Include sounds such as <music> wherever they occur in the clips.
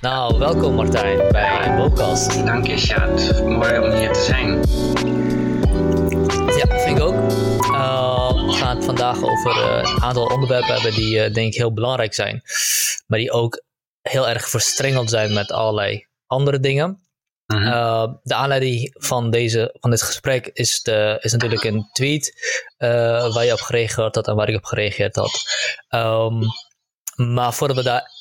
Nou, welkom Martijn bij Vocast. Dank je. Mooi om hier te zijn. Ja, vind ik ook. Uh, we gaan het vandaag over uh, een aantal onderwerpen hebben die uh, denk ik heel belangrijk zijn. Maar die ook heel erg verstrengeld zijn met allerlei andere dingen. -hmm. de aanleiding van, deze, van dit gesprek is, de, is natuurlijk een tweet waar je op gereageerd had en waar ik op gereageerd had. Um, maar voordat we daar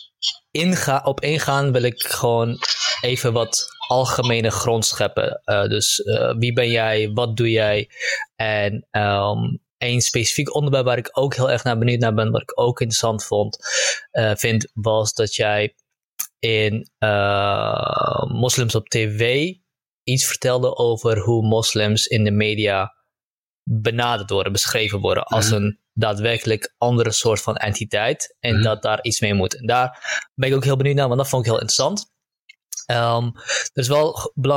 op ingaan, wil ik gewoon even wat algemene grond scheppen. Uh, dus uh, wie ben jij, wat doe jij? En um, een specifiek onderwerp waar ik ook heel erg naar benieuwd naar ben, wat ik ook interessant vond, uh, vind, was dat jij in Moslims op TV iets vertelde over hoe moslims in de media benaderd worden, beschreven worden als een daadwerkelijk andere soort van entiteit. En mm. dat daar iets mee moet. En daar ben ik ook heel benieuwd naar, want dat vond ik heel interessant. Um, het is wel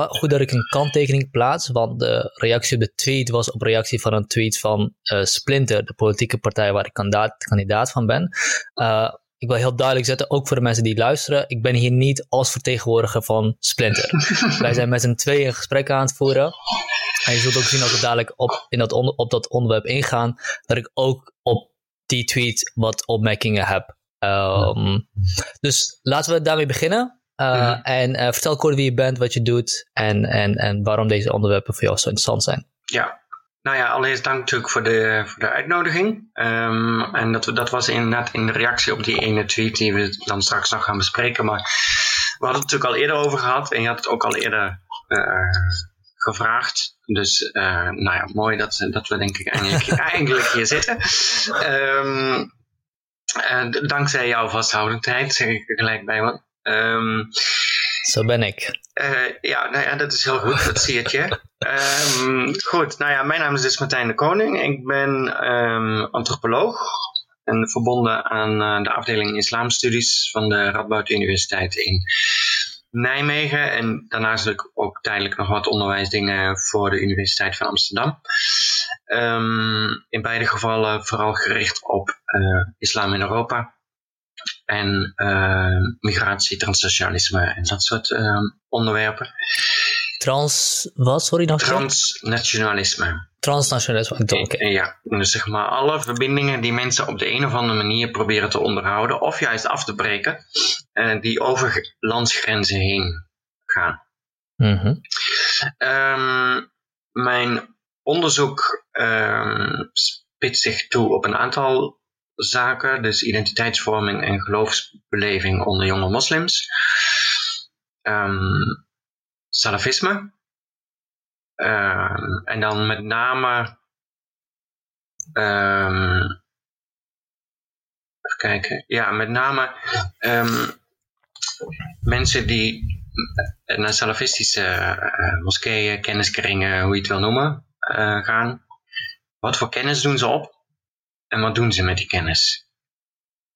goed dat ik een kanttekening plaats, want de reactie op de tweet was op reactie van een tweet van uh, Splinter, de politieke partij waar ik kandidaat, kandidaat van ben. Uh, ik wil heel duidelijk zetten, ook voor de mensen die luisteren, ik ben hier niet als vertegenwoordiger van Splinter. <laughs> Wij zijn met z'n tweeën een gesprek aan het voeren. En je zult ook zien als we dadelijk op, in dat onder, op dat onderwerp ingaan, dat ik ook op die tweet wat opmerkingen heb. Um, dus laten we daarmee beginnen. Uh, mm. En uh, vertel kort wie je bent, wat je doet en, en, en waarom deze onderwerpen voor jou zo interessant zijn. Ja, nou ja, allereerst dank natuurlijk voor de, voor de uitnodiging. Um, en dat, dat was inderdaad in de reactie op die ene tweet die we dan straks nog gaan bespreken. Maar we hadden het natuurlijk al eerder over gehad en je had het ook al eerder uh, gevraagd. Dus uh, nou ja, mooi dat, dat we denk ik eigenlijk, <laughs> eigenlijk hier zitten. Um, uh, dankzij jouw vasthoudendheid, zeg ik er gelijk bij. Want, um, Zo ben ik. Uh, ja, nou ja, dat is heel goed, dat zie je. Um, goed, nou ja, mijn naam is dus Martijn de Koning. Ik ben um, antropoloog en verbonden aan de afdeling Islamstudies van de Radboud Universiteit in Nijmegen. En daarnaast doe ik ook tijdelijk nog wat onderwijsdingen voor de Universiteit van Amsterdam. Um, in beide gevallen vooral gericht op uh, islam in Europa. En uh, migratie, transnationalisme en dat soort uh, onderwerpen. Trans, wat? Sorry nog Transnationalisme. Transnationalisme, oké. Ja, dus zeg maar alle verbindingen die mensen op de een of andere manier proberen te onderhouden of juist af te breken, uh, die over landsgrenzen heen gaan. Mm -hmm. um, mijn onderzoek um, spitst zich toe op een aantal zaken, dus identiteitsvorming en geloofsbeleving onder jonge moslims. Um, salafisme. Um, en dan met name. Um, even kijken. Ja, met name mensen die naar salafistische uh, moskeeën, kenniskringen, hoe je het wil noemen, uh, gaan. Wat voor kennis doen ze op? En wat doen ze met die kennis?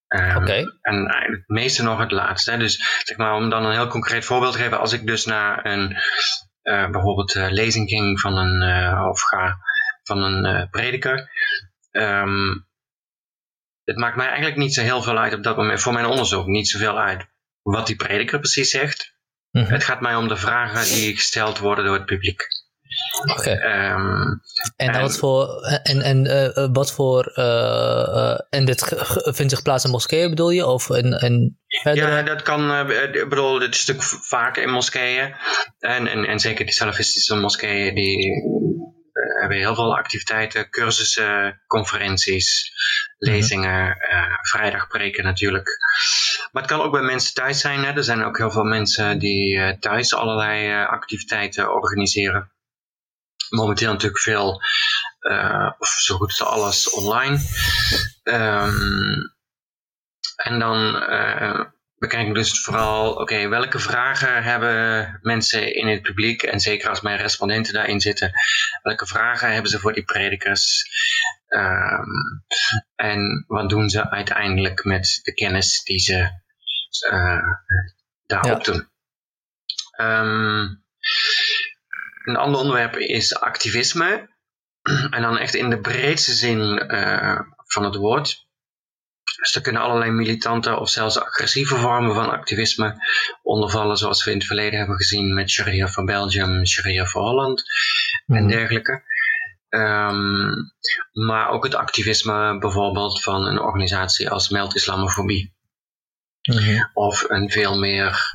Um, okay. En het meeste nog het laatste. Dus zeg maar, om dan een heel concreet voorbeeld te geven. Als ik dus naar een uh, bijvoorbeeld uh, lezing ging van een, uh, of ga van een prediker. Um, het maakt mij eigenlijk niet zo heel veel uit op dat moment, voor mijn onderzoek, niet zoveel uit wat die prediker precies zegt. Mm -hmm. Het gaat mij om de vragen die gesteld worden door het publiek. Oké. Ehm, en, en, wat voor, en, en uh, wat voor, uh, en dit vindt zich plaats in moskeeën bedoel je? Of in, in Ja, dat kan, ik bedoel, dit is natuurlijk vaak in moskeeën. En, en, en zeker die salafistische moskeeën, die hebben heel veel activiteiten, cursussen, conferenties, mhm. lezingen, uh, vrijdag preken natuurlijk. Maar het kan ook bij mensen thuis zijn. Hè. Er zijn ook heel veel mensen die thuis allerlei activiteiten organiseren. Momenteel natuurlijk veel, of zo goed als alles online. Um, en dan bekijk dus vooral, oké, welke vragen hebben mensen in het publiek, en zeker als mijn respondenten daarin zitten, welke vragen hebben ze voor die predikers? Um, en wat doen ze uiteindelijk met de kennis die ze uh, daarop doen? Um, een ander onderwerp is activisme. <clears throat> En dan echt in de breedste zin uh, van het woord. Dus er kunnen allerlei militante of zelfs agressieve vormen van activisme ondervallen, zoals we in het verleden hebben gezien met Sharia voor Belgium, Sharia voor Holland en mhm. dergelijke. Um, maar ook het activisme bijvoorbeeld van een organisatie als Meld Islamofobie. Mhm. Of een veel meer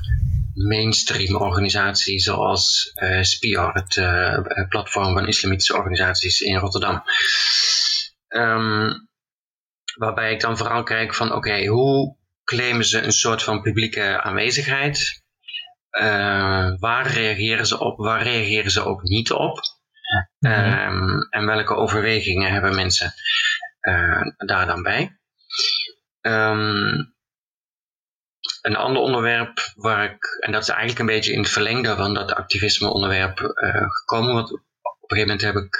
mainstream organisatie zoals uh, SPIOR, het uh, platform van islamitische organisaties in Rotterdam. Um, Waarbij ik dan vooral kijk van oké, hoe claimen ze een soort van publieke aanwezigheid? Uh, waar reageren ze op, waar reageren ze ook niet op? um, en welke overwegingen hebben mensen daar dan bij? Um, een ander onderwerp waar ik, en dat is eigenlijk een beetje in het verlengde van dat activisme onderwerp uh, gekomen, want op een gegeven moment heb ik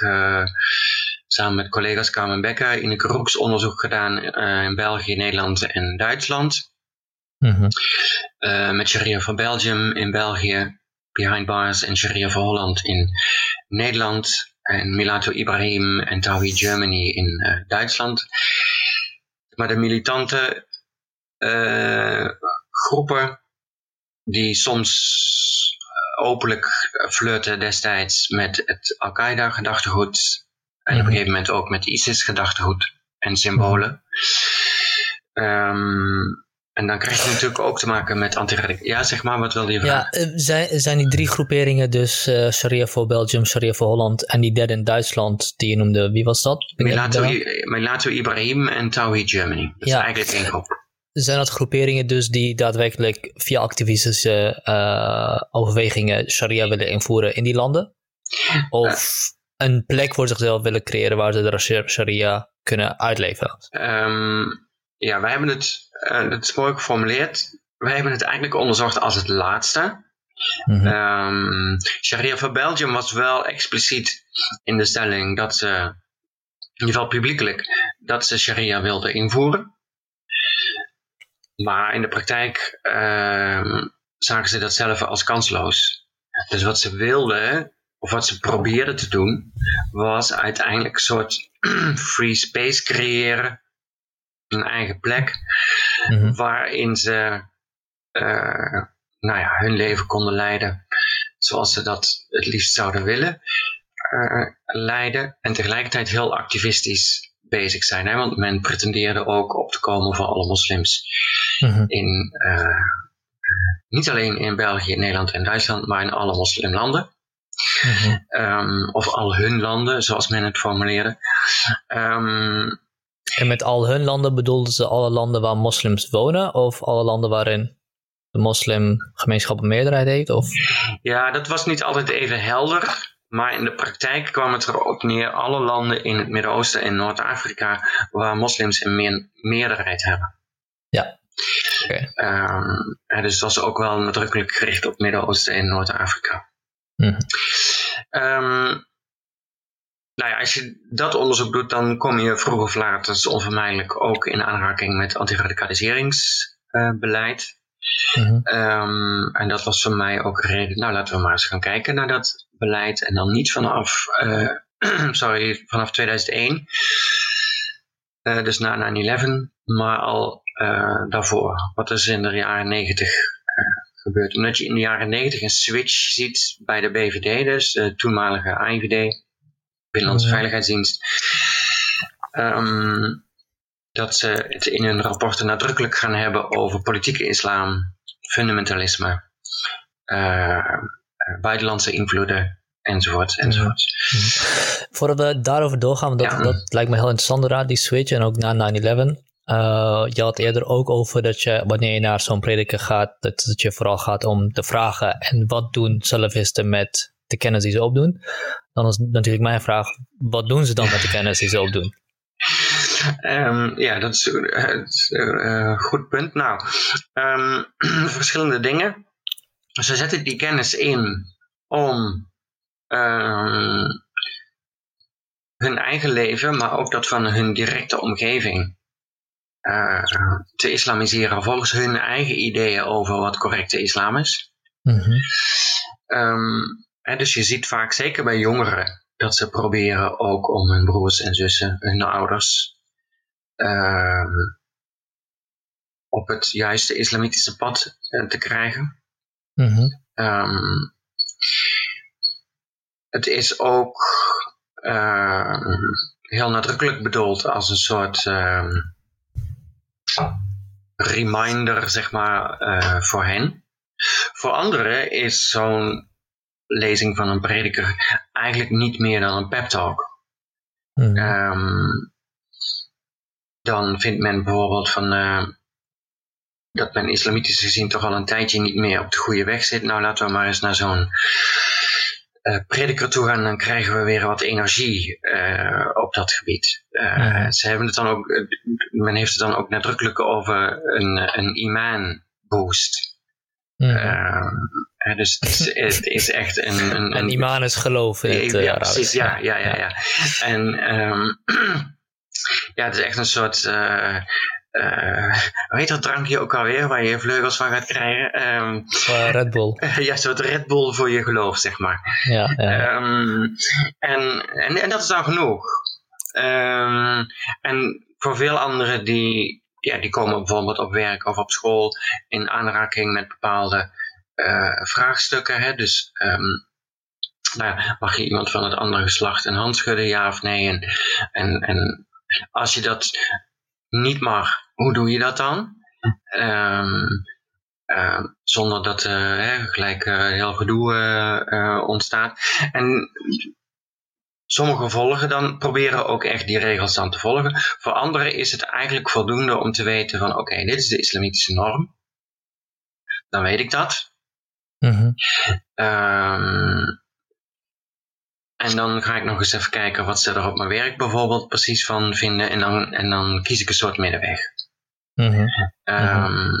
samen met collega's Carmen Becker in een onderzoek gedaan uh, in België, Nederland en Duitsland. Uh, met Sharia for Belgium in België, Behind Bars en Sharia for Holland in Nederland. En Milato Ibrahim en Tawi Germany in Duitsland. Maar de militante groepen die soms openlijk flirten destijds met het Al-Qaeda gedachtegoed en op een mhm. gegeven moment ook met ISIS-gedachtegoed en symbolen. Um, en dan krijg je natuurlijk ook te maken met anti Ja, zeg maar, wat wilde je vragen? Ja, eh, zijn, zijn die drie groeperingen, dus uh, Sharia voor Belgium, Sharia voor Holland en die derde in Duitsland, die je noemde, wie was dat? Melato Ibrahim en Tawhid Germany. Dat ja. is eigenlijk één groep. Zijn dat groeperingen dus die daadwerkelijk via activistische uh, overwegingen Sharia willen invoeren in die landen? Of een plek voor zichzelf willen creëren waar ze de sharia kunnen uitleven? Um, ja, wij hebben het, uh, het is mooi geformuleerd. Wij hebben het eigenlijk onderzocht als het laatste. Mm um, sharia voor Belgium was wel expliciet in de stelling dat ze, in ieder geval publiekelijk, dat ze sharia wilden invoeren. Maar in de praktijk uh, zagen ze dat zelf als kansloos. Dus wat ze wilden, of wat ze probeerden te doen, was uiteindelijk een soort <clears throat> free space creëren. Een eigen plek. Mhm. Waarin ze uh, nou ja, hun leven konden leiden zoals ze dat het liefst zouden willen uh, leiden. En tegelijkertijd heel activistisch bezig zijn. Hè? Want men pretendeerde ook op te komen voor alle moslims. Mhm. in, uh, niet alleen in België, Nederland en Duitsland, maar in alle moslimlanden. Mhm. Ehm, of al hun landen, zoals men het formuleerde. Um, en met al hun landen bedoelden ze alle landen waar moslims wonen? Of alle landen waarin de moslimgemeenschap een meerderheid heeft? Of? Ja, dat was niet altijd even helder. Maar in de praktijk kwam het erop neer alle landen in het Midden-Oosten en Noord-Afrika waar moslims een meer, meerderheid hebben. Ja. Okay. Um, ehm, dus dat was ook wel nadrukkelijk gericht op Midden-Oosten en Noord-Afrika. Mhm. Ehm, nou ja, als je dat onderzoek doet, dan kom je vroeg of laat, dat is onvermijdelijk, ook in aanraking met antiradicaliseringsbeleid. Uh, en dat was voor mij ook een reden, nou laten we maar eens gaan kijken naar dat beleid. En dan niet vanaf, uh, <clears throat> sorry, vanaf 2001, uh, eh, dus na 9-11, maar al daarvoor. Wat is in de jaren 90 gebeurt. Omdat je in de jaren negentig een switch ziet bij de BVD, dus de toenmalige AIVD, Binnenlandse Veiligheidsdienst. Um, dat ze het in hun rapporten nadrukkelijk gaan hebben over politieke islam, fundamentalisme, uh, buitenlandse invloeden, enzovoort, enzovoort. Voordat we daarover doorgaan, dat, dat lijkt me heel interessant inderdaad, die switch en ook na 9-11. Uh, je had eerder ook over dat je, wanneer je naar zo'n prediker gaat, dat het je vooral gaat om te vragen en wat doen salafisten met de kennis die ze opdoen. Dan is natuurlijk mijn vraag, wat doen ze dan met de <laughs> kennis die ze opdoen? Um, ja, dat is een uh, goed punt. Nou, um, <clears throat> verschillende dingen. Ze zetten die kennis in om um, hun eigen leven, maar ook dat van hun directe omgeving uh, te islamiseren volgens hun eigen ideeën over wat correcte islam is. Mm -hmm. um, hè, dus je ziet vaak, zeker bij jongeren, dat ze proberen ook om hun broers en zussen, hun ouders, uh, op het juiste islamitische pad uh, te krijgen. Mm -hmm. um, het is ook heel nadrukkelijk bedoeld als een soort reminder, zeg maar, uh, voor hen. Voor anderen is zo'n lezing van een prediker eigenlijk niet meer dan een pep talk. Mm. Um, dan vindt men bijvoorbeeld van uh, dat men islamitisch gezien toch al een tijdje niet meer op de goede weg zit. Nou, laten we maar eens naar zo'n uh, prediker toe gaan, dan krijgen we weer wat energie uh, op dat gebied. Uh, Ze hebben het dan ook, men heeft het dan ook nadrukkelijk over een, een iman boost. dus het is, <laughs> het is, echt een... Een, een, een iman is geloof in het ja, precies, ja, ja, ja, ja. En um, <clears throat> ja, het is echt een soort hoe heet dat drankje ook alweer, waar je vleugels van gaat krijgen? Um, Red Bull. <laughs> ja, soort Red Bull voor je geloof, zeg maar. Ja, ja. Um, en, en, en, dat is dan genoeg. Um, en voor veel anderen die, ja, die komen bijvoorbeeld op werk of op school in aanraking met bepaalde uh, vraagstukken. Hè? Dus nou mag je iemand van het andere geslacht een hand schudden, ja of nee? En, en, en als je dat niet mag, hoe doe je dat dan? Um, uh, zonder dat uh, gelijk uh, heel gedoe uh, ontstaat. En sommige volgen dan proberen ook echt die regels dan te volgen. Voor anderen is het eigenlijk voldoende om te weten van oké, okay, dit is de islamitische norm. Dan weet ik dat. Mm -hmm. um, en dan ga ik nog eens even kijken wat ze er op mijn werk bijvoorbeeld precies van vinden. En dan, en dan kies ik een soort middenweg. Mm -hmm. um,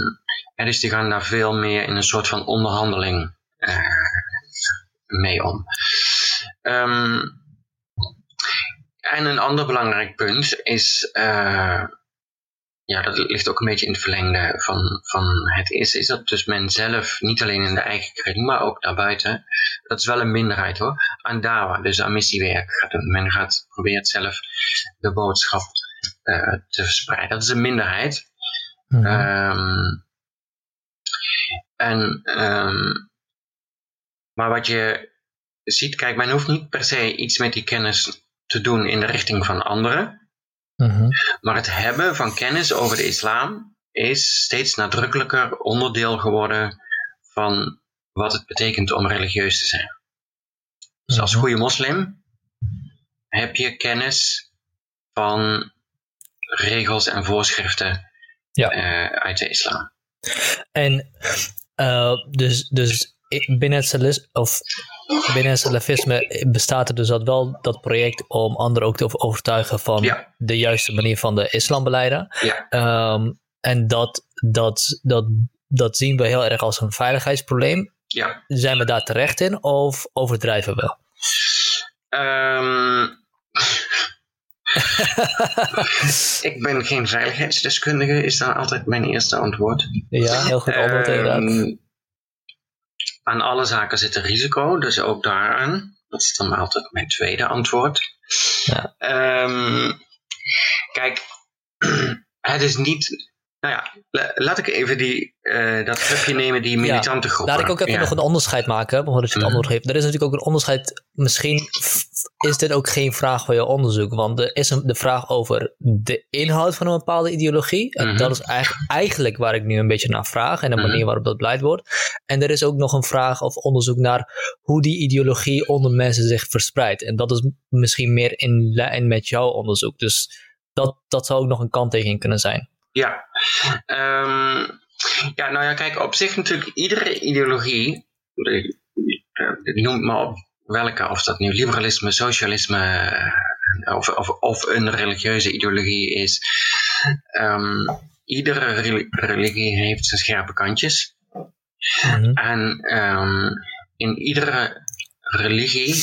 en dus die gaan daar veel meer in een soort van onderhandeling uh, mee om. Um, en een ander belangrijk punt is uh, ja, dat ligt ook een beetje in het verlengde van, van het is, is dat dus men zelf, niet alleen in de eigen kring, maar ook daarbuiten, dat is wel een minderheid hoor, aan dawa, dus aan missiewerk gaat doen. Men gaat, probeert zelf de boodschap uh, te verspreiden. Dat is een minderheid. Mm -hmm. um, en, um, maar wat je ziet, kijk, men hoeft niet per se iets met die kennis te doen in de richting van anderen. Mhm. Maar het hebben van kennis over de islam is steeds nadrukkelijker onderdeel geworden van wat het betekent om religieus te zijn. Dus als mhm. goede moslim heb je kennis van regels en voorschriften ja. uh, uit de islam. En uh, dus, dus binnen het, of binnen het salafisme bestaat er dus dat wel dat project om anderen ook te overtuigen van de juiste manier van de islam beleiden. Ja. Um, en dat, dat, dat, dat zien we heel erg als een veiligheidsprobleem. Ja. Zijn we daar terecht in of overdrijven we? Um, <laughs> ik ben geen veiligheidsdeskundige, is dan altijd mijn eerste antwoord. Ja, heel goed antwoord um, inderdaad aan alle zaken zit een risico, dus ook daaraan. Dat is dan altijd mijn tweede antwoord. Ja. Um, kijk, <clears throat> het is niet Nou ja, laat ik even die, uh, dat clubje nemen, die militante ja, groepen. Laat ik ook even nog een onderscheid maken, voordat je het mhm. antwoord geeft. Er is natuurlijk ook een onderscheid, misschien is dit ook geen vraag voor je onderzoek, want er is een, de vraag over de inhoud van een bepaalde ideologie. En mhm. dat is eigenlijk, eigenlijk waar ik nu een beetje naar vraag en de mhm. manier waarop dat beleid wordt. En er is ook nog een vraag of onderzoek naar hoe die ideologie onder mensen zich verspreidt. En dat is misschien meer in lijn met jouw onderzoek. Dus dat, dat zou ook nog een kanttekening kunnen zijn. Ja. Um, ja, nou ja, kijk, op zich natuurlijk iedere ideologie, noem maar op welke, of dat nu liberalisme, socialisme eh, of, of, of een religieuze ideologie is. Um, iedere religie heeft zijn scherpe kantjes. Mhm. En um, in iedere religie,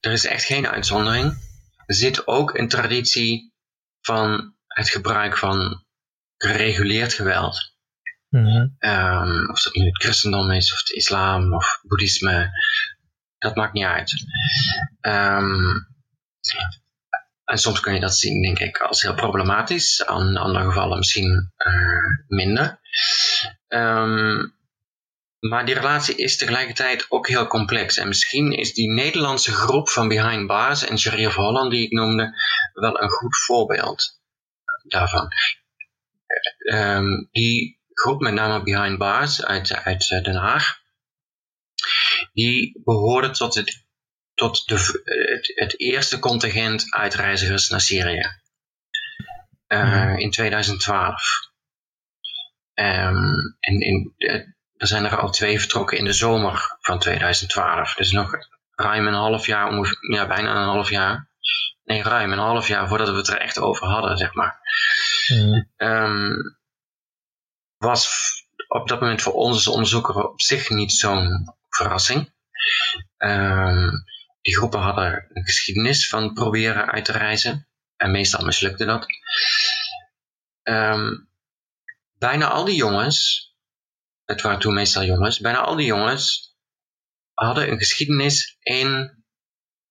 er is echt geen uitzondering, zit ook een traditie van het gebruik van gereguleerd geweld. Mhm. Ehm, of dat nu het christendom is, of het islam, of boeddhisme, dat maakt niet uit. Ehm, en soms kun je dat zien, denk ik, als heel problematisch. Aan andere gevallen misschien uh, minder. Um, maar die relatie is tegelijkertijd ook heel complex. En misschien is die Nederlandse groep van Behind Bars en Sheriff Holland, die ik noemde, wel een goed voorbeeld daarvan. Um, die groep, met name Behind Bars uit, uit eh, Den Haag, die behoorde tot het, tot de, het, het eerste contingent uitreizigers naar Syrië. Uh, in 2012. Um, en in, er zijn er al twee vertrokken in de zomer van 2012. Dus nog ruim een half jaar, ongeveer, ja, bijna een half jaar. Nee, ruim een half jaar voordat we het er echt over hadden, zeg maar. Um, was op dat moment voor onze onderzoeker op zich niet zo'n verrassing. Um, die groepen hadden een geschiedenis van proberen uit te reizen. En meestal mislukte dat. Um, bijna al die jongens, het waren toen meestal jongens, bijna al die jongens hadden een geschiedenis in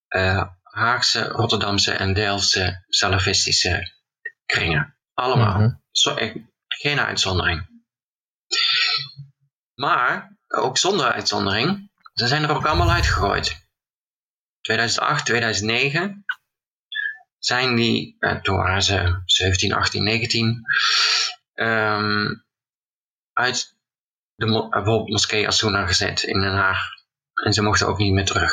uh, Haagse, Rotterdamse en Delftse salafistische kringen. Allemaal. Mm Zo, geen uitzondering. Maar, ook zonder uitzondering, ze zijn er ook allemaal uitgegooid. 2008, 2009 zijn die, eh, toen waren ze 17, 18, 19, um, uit de bijvoorbeeld moskee Asuna gezet in Den Haag. En ze mochten ook niet meer terug.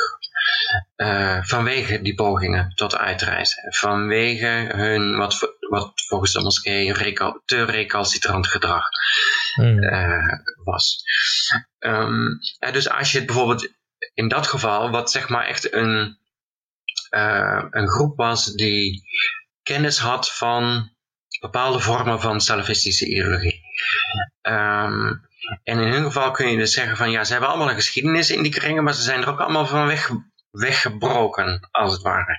Uh, vanwege die pogingen tot uitreizen. Vanwege hun, wat, wat volgens de moskee, recal, te recalcitrant gedrag uh, was. Um, dus als je bijvoorbeeld in dat geval, wat zeg maar echt een, uh, een groep was die kennis had van bepaalde vormen van salafistische ideologie. Um, en in hun geval kun je dus zeggen van ja, ze hebben allemaal een geschiedenis in die kringen, maar ze zijn er ook allemaal van weg, weggebroken, als het ware.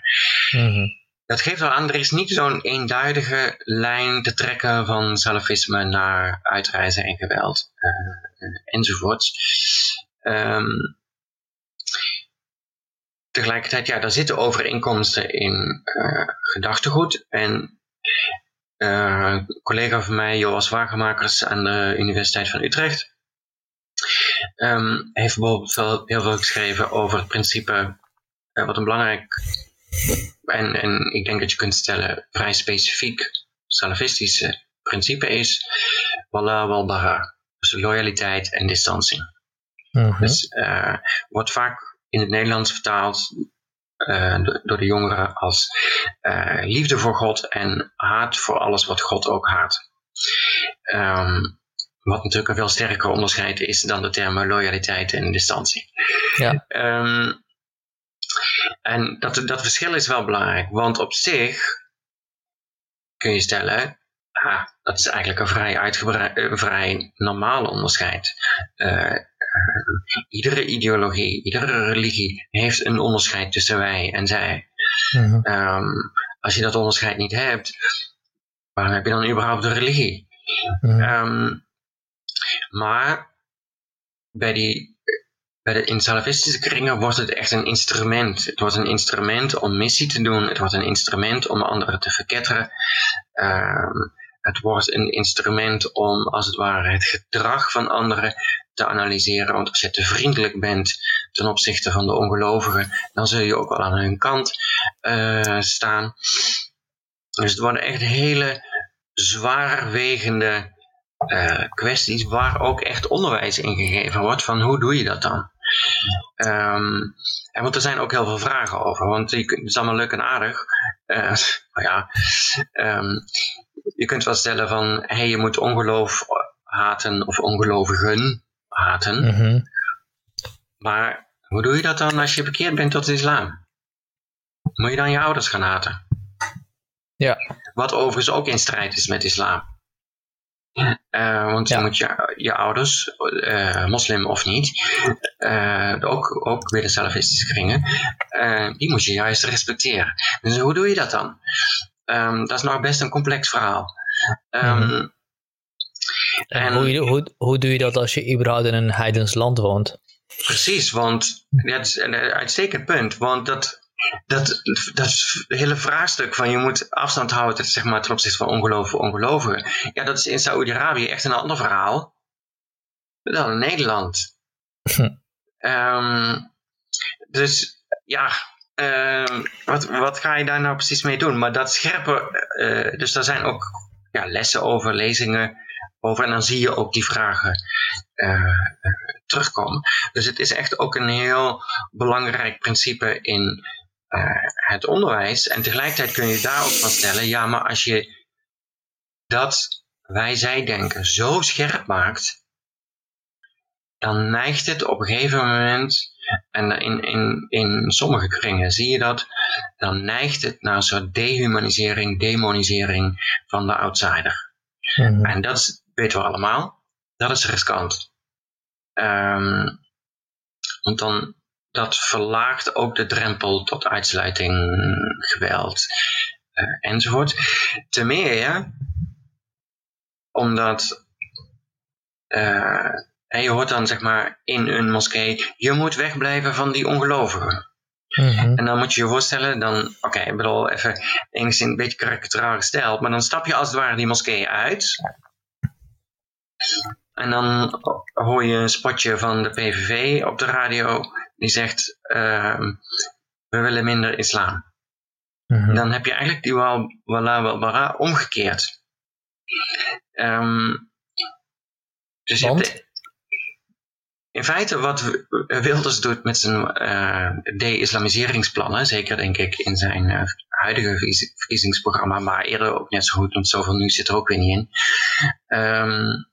Mhm. Dat geeft wel aan, er is niet zo'n eenduidige lijn te trekken van salafisme naar uitreizen en geweld uh, enzovoorts. Um, tegelijkertijd, ja, daar zitten overeenkomsten in uh, gedachtegoed. En uh, een collega van mij, Joas Wagenmakers aan de Universiteit van Utrecht, um, heeft bijvoorbeeld heel veel geschreven over het principe, wat een belangrijk en, en ik denk dat je kunt stellen vrij specifiek salafistische principe is, wala wal bara, dus loyaliteit en distantie. Mm Dus uh, wordt vaak in het Nederlands vertaald uh, door de jongeren als uh, liefde voor God en haat voor alles wat God ook haat. Um, wat natuurlijk een veel sterker onderscheid is dan de termen loyaliteit en distantie. Ja. Um, en dat, dat verschil is wel belangrijk, want op zich kun je stellen, ah, dat is eigenlijk een vrij uitgebreid, een vrij normaal onderscheid. Uh, uh, iedere ideologie, iedere religie heeft een onderscheid tussen wij en zij. Mhm. um, als je dat onderscheid niet hebt, waarom heb je dan überhaupt een religie? Mhm. um, maar bij die, bij de, in salafistische kringen wordt het echt een instrument. Het wordt een instrument om missie te doen. Het wordt een instrument om anderen te verketteren. Um, het wordt een instrument om als het ware het gedrag van anderen te analyseren. Want als je te vriendelijk bent ten opzichte van de ongelovigen, dan zul je ook wel aan hun kant uh, staan. Dus het worden echt hele zwaarwegende uh, kwesties waar ook echt onderwijs in gegeven wordt van hoe doe je dat dan? Um, en want er zijn ook heel veel vragen over, want je het is allemaal leuk en aardig. <laughs> Uh, ja, um, je kunt wel stellen van, hey, je moet ongeloof haten of ongelovigen haten. Mm -hmm. Maar hoe doe je dat dan als je bekeerd bent tot de islam? Moet je dan je ouders gaan haten? Ja. Wat overigens ook in strijd is met islam. Uh, want je moet je, je ouders, uh, moslim of niet, uh, ook, ook weer de salafistische kringen, die moet je juist respecteren. Dus hoe doe je dat dan? Um, dat is nog best een complex verhaal. Um, mm -hmm. en, hoe, hoe, hoe doe je dat als je überhaupt in een heidens land woont? Precies, want dat is een uitstekend punt. Want dat, dat, dat hele vraagstuk van je moet afstand houden zeg maar, ten opzichte van ongelovigen ongelovigen. Ja, dat is in Saoedi-Arabië echt een ander verhaal dan in Nederland. um, <laughs> dus ja, um, wat, wat ga je daar nou precies mee doen? Maar dat scherpe, uh, dus daar zijn ook ja, lessen over, lezingen over. En dan zie je ook die vragen uh, terugkomen. Dus het is echt ook een heel belangrijk principe in het onderwijs. En tegelijkertijd kun je daar ook van stellen, ja, maar als je dat wij-zij-denken zo scherp maakt, dan neigt het op een gegeven moment, en in, in, in sommige kringen zie je dat, dan neigt het naar een soort dehumanisering, demonisering van de outsider. Mm En dat weten we allemaal, dat is riskant. Um, want dan dat verlaagt ook de drempel tot uitsluiting, geweld uh, enzovoort. Ten meer omdat uh, je hoort dan zeg maar in een moskee, je moet wegblijven van die ongelovigen. Mm -hmm. En dan moet je je voorstellen, dan, oké, okay, ik bedoel even enigszins een beetje karikaturaal gesteld, maar dan stap je als het ware die moskee uit. En dan hoor je een spotje van de PVV op de radio die zegt, uh, we willen minder islam. Mm -hmm. Dan heb je eigenlijk die wala wal bara omgekeerd. Um, dus in feite wat Wilders doet met zijn uh, de-islamiseringsplannen, zeker denk ik in zijn uh, huidige verkiezingsprogramma, maar eerder ook net zo goed, want zoveel nu zit er ook weer niet in, um,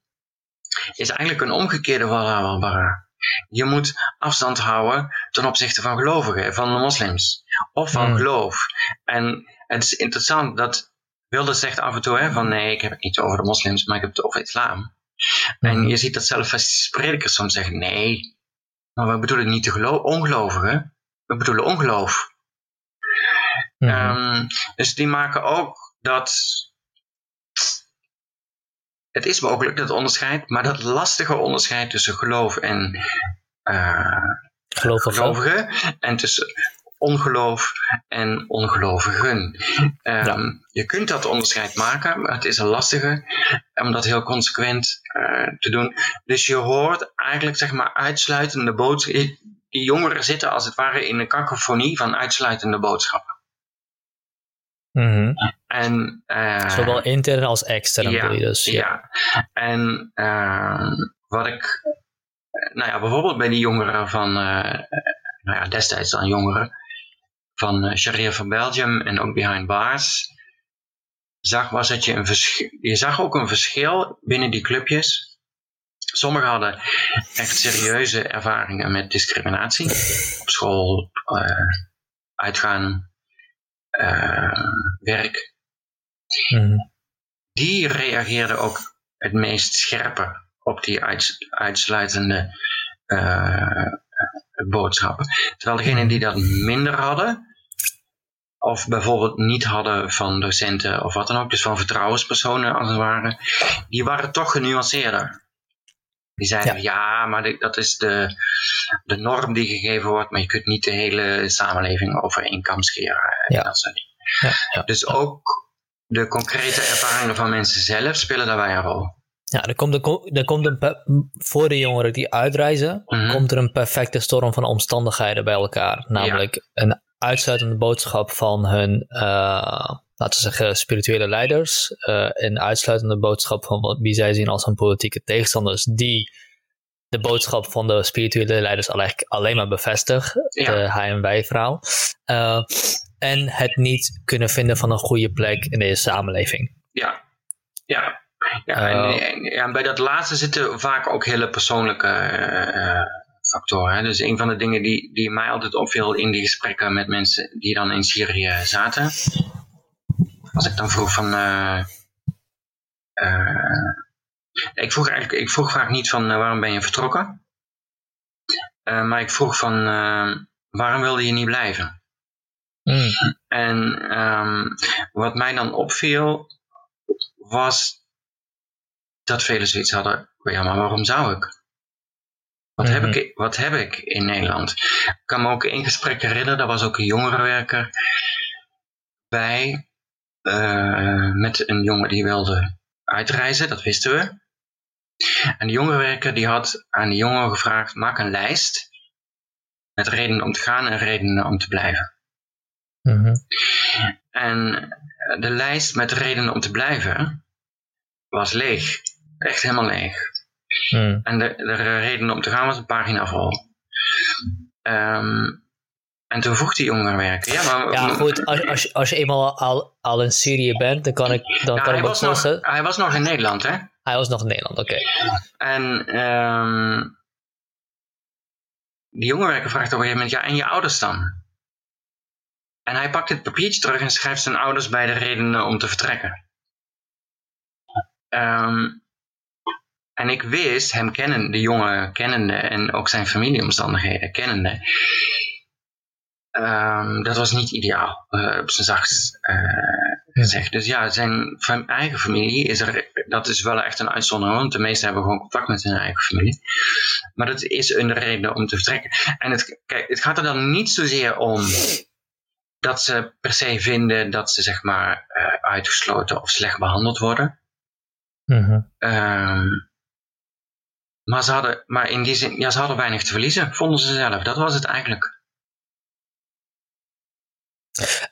is eigenlijk een omgekeerde wala wal bara. Je moet afstand houden ten opzichte van gelovigen, van de moslims. Of van hmm. geloof. En het is interessant dat Wilders zegt af en toe hè, van nee, ik heb het niet over de moslims, maar ik heb het over islam. En hmm. je ziet dat zelfs predikers soms zeggen nee, maar we bedoelen niet de ongelovigen, we bedoelen ongeloof. Mm um, dus die maken ook dat het is mogelijk dat onderscheid, maar dat lastige onderscheid tussen geloof en uh, gelovigen en tussen ongeloof en ongelovigen. Um, Je kunt dat onderscheid maken, maar het is een lastige om dat heel consequent uh, te doen. Dus je hoort eigenlijk zeg maar uitsluitende boodschappen. Die jongeren zitten als het ware in een kakofonie van uitsluitende boodschappen. Mm en, uh, Zowel intern als extern ja, dus. Ja, ja. en uh, wat ik, nou ja, bijvoorbeeld bij die jongeren van, uh, nou ja, destijds dan jongeren, van Sharia van Belgium en ook Behind Bars, zag was dat je een verschil, je zag ook een verschil binnen die clubjes. Sommigen hadden echt serieuze ervaringen met discriminatie op school, uitgaan, werk. Mm. Die reageerden ook het meest scherpe op die uitsluitende uh, boodschappen. Terwijl degenen die dat minder hadden, of bijvoorbeeld niet hadden van docenten of wat dan ook, dus van vertrouwenspersonen als het ware, die waren toch genuanceerder. Die zeiden, ja, ja maar dat is de, de norm die gegeven wordt, maar je kunt niet de hele samenleving over één kam scheren. Ja. Dat soort ja, ja, dus ook de concrete ervaringen van mensen zelf spelen daarbij een rol. Ja, er komt, een, er komt een, voor de jongeren die uitreizen, Mhm. komt er een perfecte storm van omstandigheden bij elkaar. Namelijk een uitsluitende boodschap van hun, eh, laten we zeggen, spirituele leiders. eh, een uitsluitende boodschap van wat, wie zij zien als hun politieke tegenstanders, die de boodschap van de spirituele leiders alleen, alleen maar bevestigt. Ja. De hij en wij verhaal. Eh, en het niet kunnen vinden van een goede plek in deze samenleving. Ja, ja. ja, en, Eh. en- en bij dat laatste zitten vaak ook hele persoonlijke factoren. Hè. Dus een van de dingen die, die mij altijd opviel in die gesprekken met mensen die dan in Syrië zaten. Als ik dan vroeg van... eh, eh, ik, vroeg eigenlijk, ik vroeg vaak niet van eh, waarom ben je vertrokken? Maar ik vroeg van waarom wilde je niet blijven? Mm. En ehm, wat mij dan opviel, was dat velen zoiets hadden, ja, maar waarom zou ik? Wat, heb Mhm. ik? wat heb ik in Nederland? Ik kan me ook één gesprek herinneren, daar was ook een jongerenwerker bij, met een jongen die wilde uitreizen, dat wisten we. En de jongerenwerker die had aan de jongen gevraagd, maak een lijst met redenen om te gaan en redenen om te blijven. Mhm. En eh, de lijst met redenen om te blijven was leeg. Echt helemaal leeg. Mm. En de, de redenen om te gaan was een pagina vol. Ehm, en toen vroeg die jongerenwerker, ja maar... Ja, goed, als, als, je- als je eenmaal al, al in Syrië bent, dan kan ik, dan kan hij, ik was nog, hij was nog in Nederland, hè? Hij was nog in Nederland, oké. En ehm, die jongerenwerker vraagt op een gegeven moment, ja, en je ouders dan? En hij pakt het papiertje terug en schrijft zijn ouders bij de redenen om te vertrekken. Ehm, en ik wist, hem kennen, de jongen kennende en ook zijn familieomstandigheden kennende, ehm, dat was niet ideaal, eh, op zijn zachtst eh, gezegd. Dus ja, zijn fam- eigen familie is er, dat is wel echt een uitzondering, want de meesten hebben gewoon contact met hun eigen familie. Maar dat is een reden om te vertrekken. En het, kijk, het gaat er dan niet zozeer om dat ze per se vinden dat ze zeg maar eh, uitgesloten of slecht behandeld worden. Mhm. Ehm, maar, ze hadden, maar in die zin, ja, ze hadden weinig te verliezen, vonden ze zelf. Dat was het eigenlijk.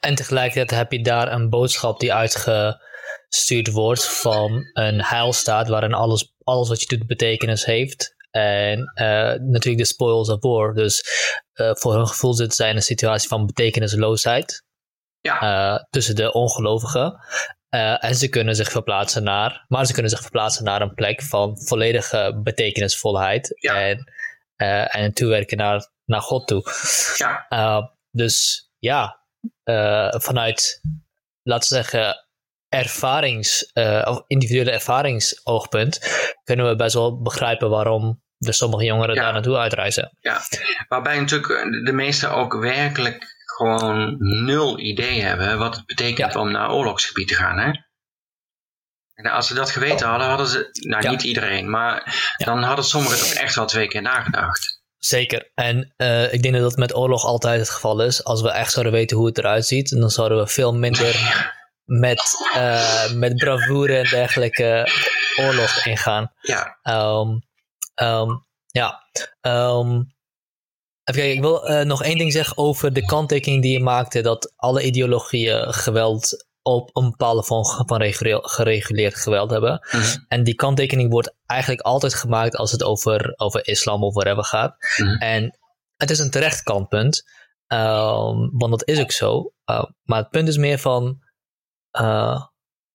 En tegelijkertijd heb je daar een boodschap die uitgestuurd wordt van een heilstaat waarin alles, alles wat je doet betekenis heeft. En eh, natuurlijk de spoils of war. Dus eh, voor hun gevoel zitten zij in een situatie van betekenisloosheid Ja, eh, tussen de ongelovigen. En ze kunnen zich verplaatsen naar, maar ze kunnen zich verplaatsen naar een plek van volledige betekenisvolheid. Ja. En, en toewerken naar, naar God toe. ja, dus ja, uh, vanuit, laten we zeggen, ervarings, uh, of individuele ervaringsoogpunt, kunnen we best wel begrijpen waarom er sommige jongeren Ja. daar naartoe uitreizen. ja. Waarbij natuurlijk de meesten ook werkelijk gewoon nul idee hebben wat het betekent Ja. om naar oorlogsgebied te gaan. Hè? En als ze dat geweten hadden, hadden ze, nou Ja. niet iedereen, maar dan hadden sommigen toch echt wel twee keer nagedacht. Zeker. En uh, ik denk dat dat met oorlog altijd het geval is. Als we echt zouden weten hoe het eruit ziet, dan zouden we veel minder met, uh, met bravoure en dergelijke oorlog ingaan. Ja, Um, um, ja. Um, even kijken, ik wil uh, nog één ding zeggen over de kanttekening die je maakte: dat alle ideologieën geweld op een bepaalde vorm van gereguleerd geweld hebben. Mhm. En die kanttekening wordt eigenlijk altijd gemaakt als het over, over islam of whatever gaat. Mhm. En het is een terecht kantpunt, um, want dat is ook zo. Uh, maar het punt is meer van. Uh,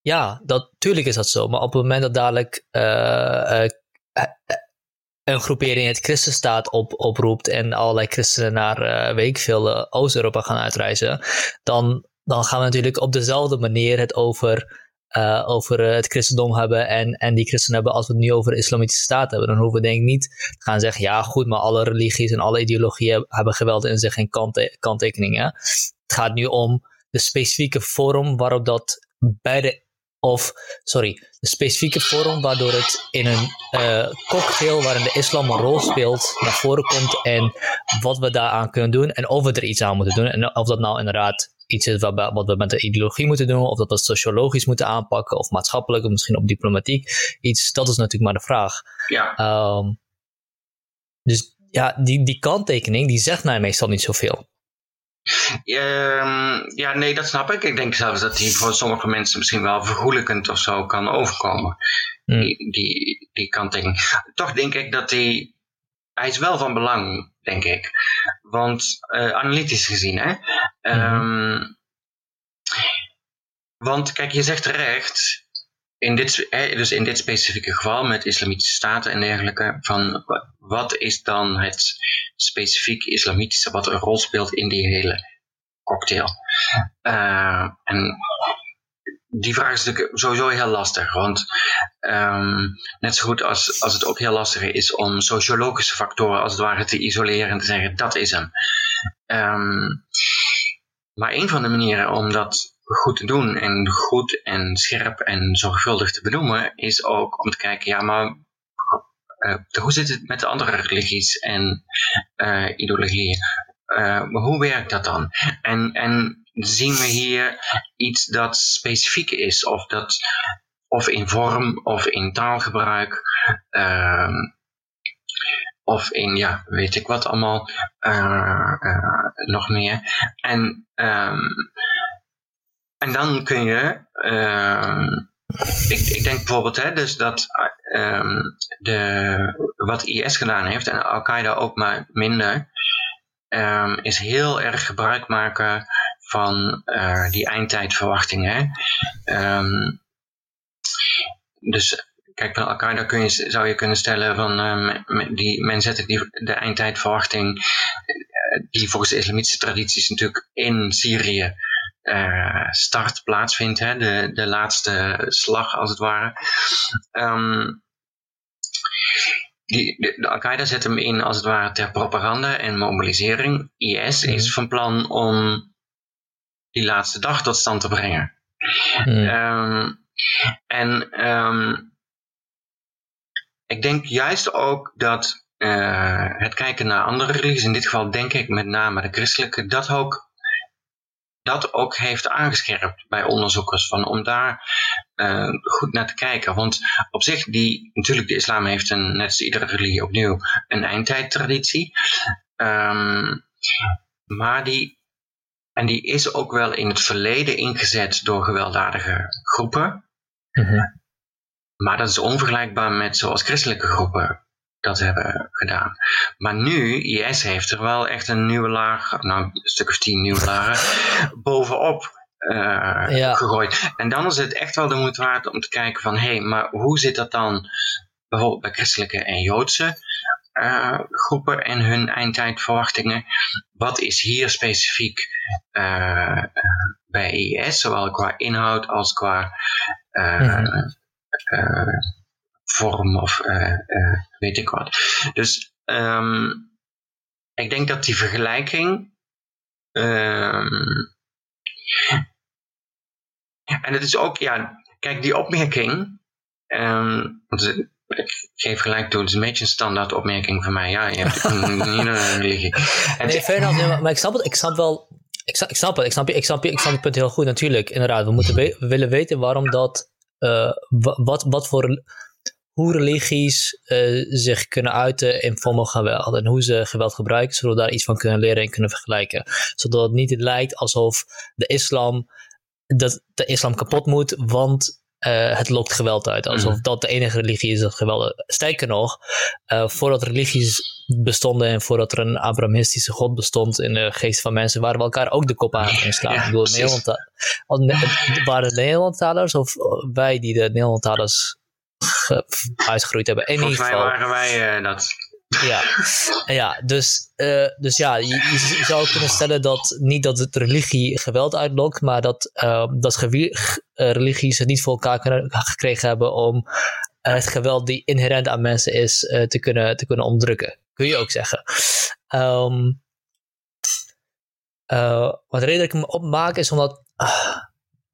ja, dat, tuurlijk is dat zo. Maar op het moment dat dadelijk uh, een groepering het christenstaat op, oproept en allerlei christenen naar weet ik veel Oost-Europa gaan uitreizen, dan, dan gaan we natuurlijk op dezelfde manier het over, uh, over het christendom hebben en, en die christenen hebben als we het nu over de islamitische staat hebben. Dan hoeven we denk ik niet te gaan zeggen, ja goed, maar alle religies en alle ideologieën hebben geweld in zich geen kante, kanttekeningen. Het gaat nu om de specifieke vorm waarop dat beide of, sorry, de specifieke vorm waardoor het in een uh, cocktail waarin de islam een rol speelt naar voren komt en wat we daaraan kunnen doen en of we er iets aan moeten doen en of dat nou inderdaad iets is wat, wat we met de ideologie moeten doen, of dat we sociologisch moeten aanpakken, of maatschappelijk, of misschien op diplomatiek iets. Dat is natuurlijk maar de vraag. Ja. Um, dus ja, die, die kanttekening, die zegt mij meestal niet zoveel. Um, ja, nee, dat snap ik. Ik denk zelfs dat die voor sommige mensen misschien wel vergoelijkend of zo kan overkomen. Hmm. Die, die, die kanttekening. Toch denk ik dat die, hij is wel van belang, denk ik. Want uh, analytisch gezien, hè. Um, want kijk, je zegt terecht, in dit, dus in dit specifieke geval met islamitische staten en dergelijke, van wat is dan het specifiek islamitische wat een rol speelt in die hele cocktail? Uh, en die vraag is natuurlijk sowieso heel lastig, want um, net zo goed als, als het ook heel lastig is om sociologische factoren als het ware te isoleren en te zeggen dat is hem. Um, maar een van de manieren om dat goed te doen en goed en scherp en zorgvuldig te benoemen, is ook om te kijken, ja, maar uh, hoe zit het met de andere religies en uh, ideologieën? Uh, hoe werkt dat dan? En, en zien we hier iets dat specifiek is, of, dat, of in vorm of in taalgebruik, ehm, of in, ja, weet ik wat allemaal, nog meer. En um, en dan kun je, uh, ik, ik, denk bijvoorbeeld hè, dus dat de, wat IS gedaan heeft en Al-Qaeda ook maar minder, is heel erg gebruik maken van uh, die eindtijdverwachtingen. Um, dus kijk, van Al-Qaeda kun je, zou je kunnen stellen van uh, die, men zet die, de eindtijdverwachting, uh, die volgens de islamitische tradities natuurlijk in Syrië uh, start plaatsvindt, hè, de, de laatste slag als het ware. Um, die, de, de Al-Qaeda zet hem in als het ware ter propaganda en mobilisering. IS is mhm. van plan om die laatste dag tot stand te brengen. Mm. Um, en um, ik denk juist ook dat uh, het kijken naar andere religies, in dit geval denk ik met name de christelijke, dat ook dat ook heeft aangescherpt bij onderzoekers. Van, om daar uh, goed naar te kijken. Want op zich, die, natuurlijk de islam heeft een, net als iedere religie opnieuw, een eindtijdtraditie. Um, maar die, en die is ook wel in het verleden ingezet door gewelddadige groepen. Mm -hmm. Maar dat is onvergelijkbaar met zoals christelijke groepen dat hebben gedaan. Maar nu, IS heeft er wel echt een nieuwe laag, nou een stuk of tien nieuwe lagen, <laughs> bovenop uh, gegooid. En dan is het echt wel de moeite waard om te kijken van, hé, hey, maar hoe zit dat dan bijvoorbeeld bij christelijke en joodse uh, groepen en hun eindtijdverwachtingen? Wat is hier specifiek uh, bij IS, zowel qua inhoud als qua mm -hmm vorm of weet ik wat. Dus um, ik denk dat die vergelijking. Um, en het is ook, ja, kijk, die opmerking. Um, ik geef gelijk toe, het is een beetje een standaard opmerking van mij. Ja, je hebt niet <laughs> een religie. Nee, maar ik snap het, ik snap wel. Ik snap, ik snap het, ik snap, ik snap, ik snap het punt heel goed natuurlijk. Inderdaad, we, moeten we willen weten waarom dat, uh, wat, wat voor hoe religies uh, zich kunnen uiten in vormen van geweld. En hoe ze geweld gebruiken, zodat we daar iets van kunnen leren en kunnen vergelijken. Zodat het niet lijkt alsof de islam, dat de islam kapot moet, want uh, het lokt geweld uit. Alsof mm. dat de enige religie is dat geweld. Sterker nog, uh, voordat religies bestonden en voordat er een Abrahamistische God bestond in de geest van mensen, waren we elkaar ook de kop aan het inslaan. Ja, ik bedoel, Nederland, waren de Nederlandtalers of wij die de Nederlandtalers uitgegroeid hebben. In Volgens mij waren wij uh, dat. Ja, ja dus, uh, dus ja, je, zou kunnen stellen dat niet dat het religie geweld uitlokt, maar dat, uh, dat religies het niet voor elkaar kunnen, gekregen hebben om het geweld die inherent aan mensen is te, kunnen, te kunnen onderdrukken. Kun je ook zeggen. Um, wat de reden dat ik me opmaak is omdat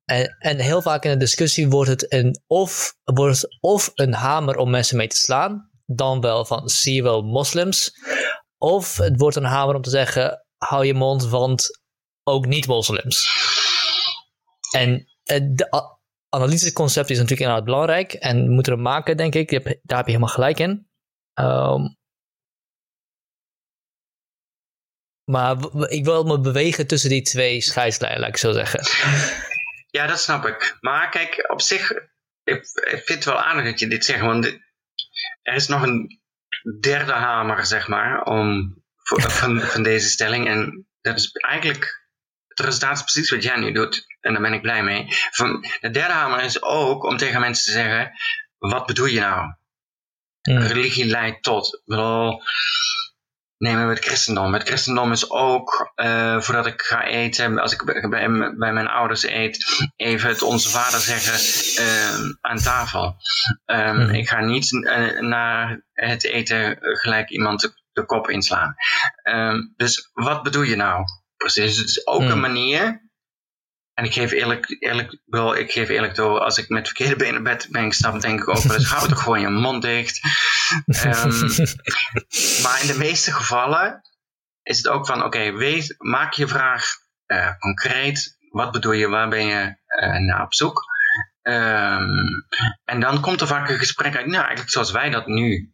en, en heel vaak in de discussie wordt het, een of, wordt het of een hamer om mensen mee te slaan, dan wel van zie wel moslims. Of het wordt een hamer om te zeggen hou je mond, want ook niet-moslims. En de analytische concept is natuurlijk inderdaad belangrijk en we moeten hem maken, denk ik. Daar heb je helemaal gelijk in. Um, maar ik wil me bewegen tussen die twee scheidslijnen, laat ik zo zeggen. Ja, dat snap ik. Maar kijk, op zich, ik, vind het wel aardig dat je dit zegt, want er is nog een derde hamer, zeg maar, om, van, van deze stelling. En dat is eigenlijk, het resultaat is precies wat jij nu doet. En daar ben ik blij mee. Van, de derde hamer is ook om tegen mensen te zeggen, wat bedoel je nou? Religie leidt tot. Wel, nemen we het christendom. Het christendom is ook, uh, voordat ik ga eten, als ik bij, bij, mijn ouders eet, even het onze vader zeggen uh, aan tafel. Um, mm. Ik ga niet uh, na het eten gelijk iemand de, de kop inslaan. Um, dus wat bedoel je nou? Precies, het is ook mm. een manier en ik geef eerlijk, eerlijk, wel, ik geef eerlijk toe, als ik met verkeerde benen in bed ben gestapt, denk ik ook wel eens, hou toch gewoon je mond dicht. Um, <laughs> maar in de meeste gevallen is het ook van, oké, okay, maak je vraag uh, concreet. Wat bedoel je, waar ben je uh, naar op zoek? Um, en dan komt er vaak een gesprek uit, nou, eigenlijk zoals wij dat nu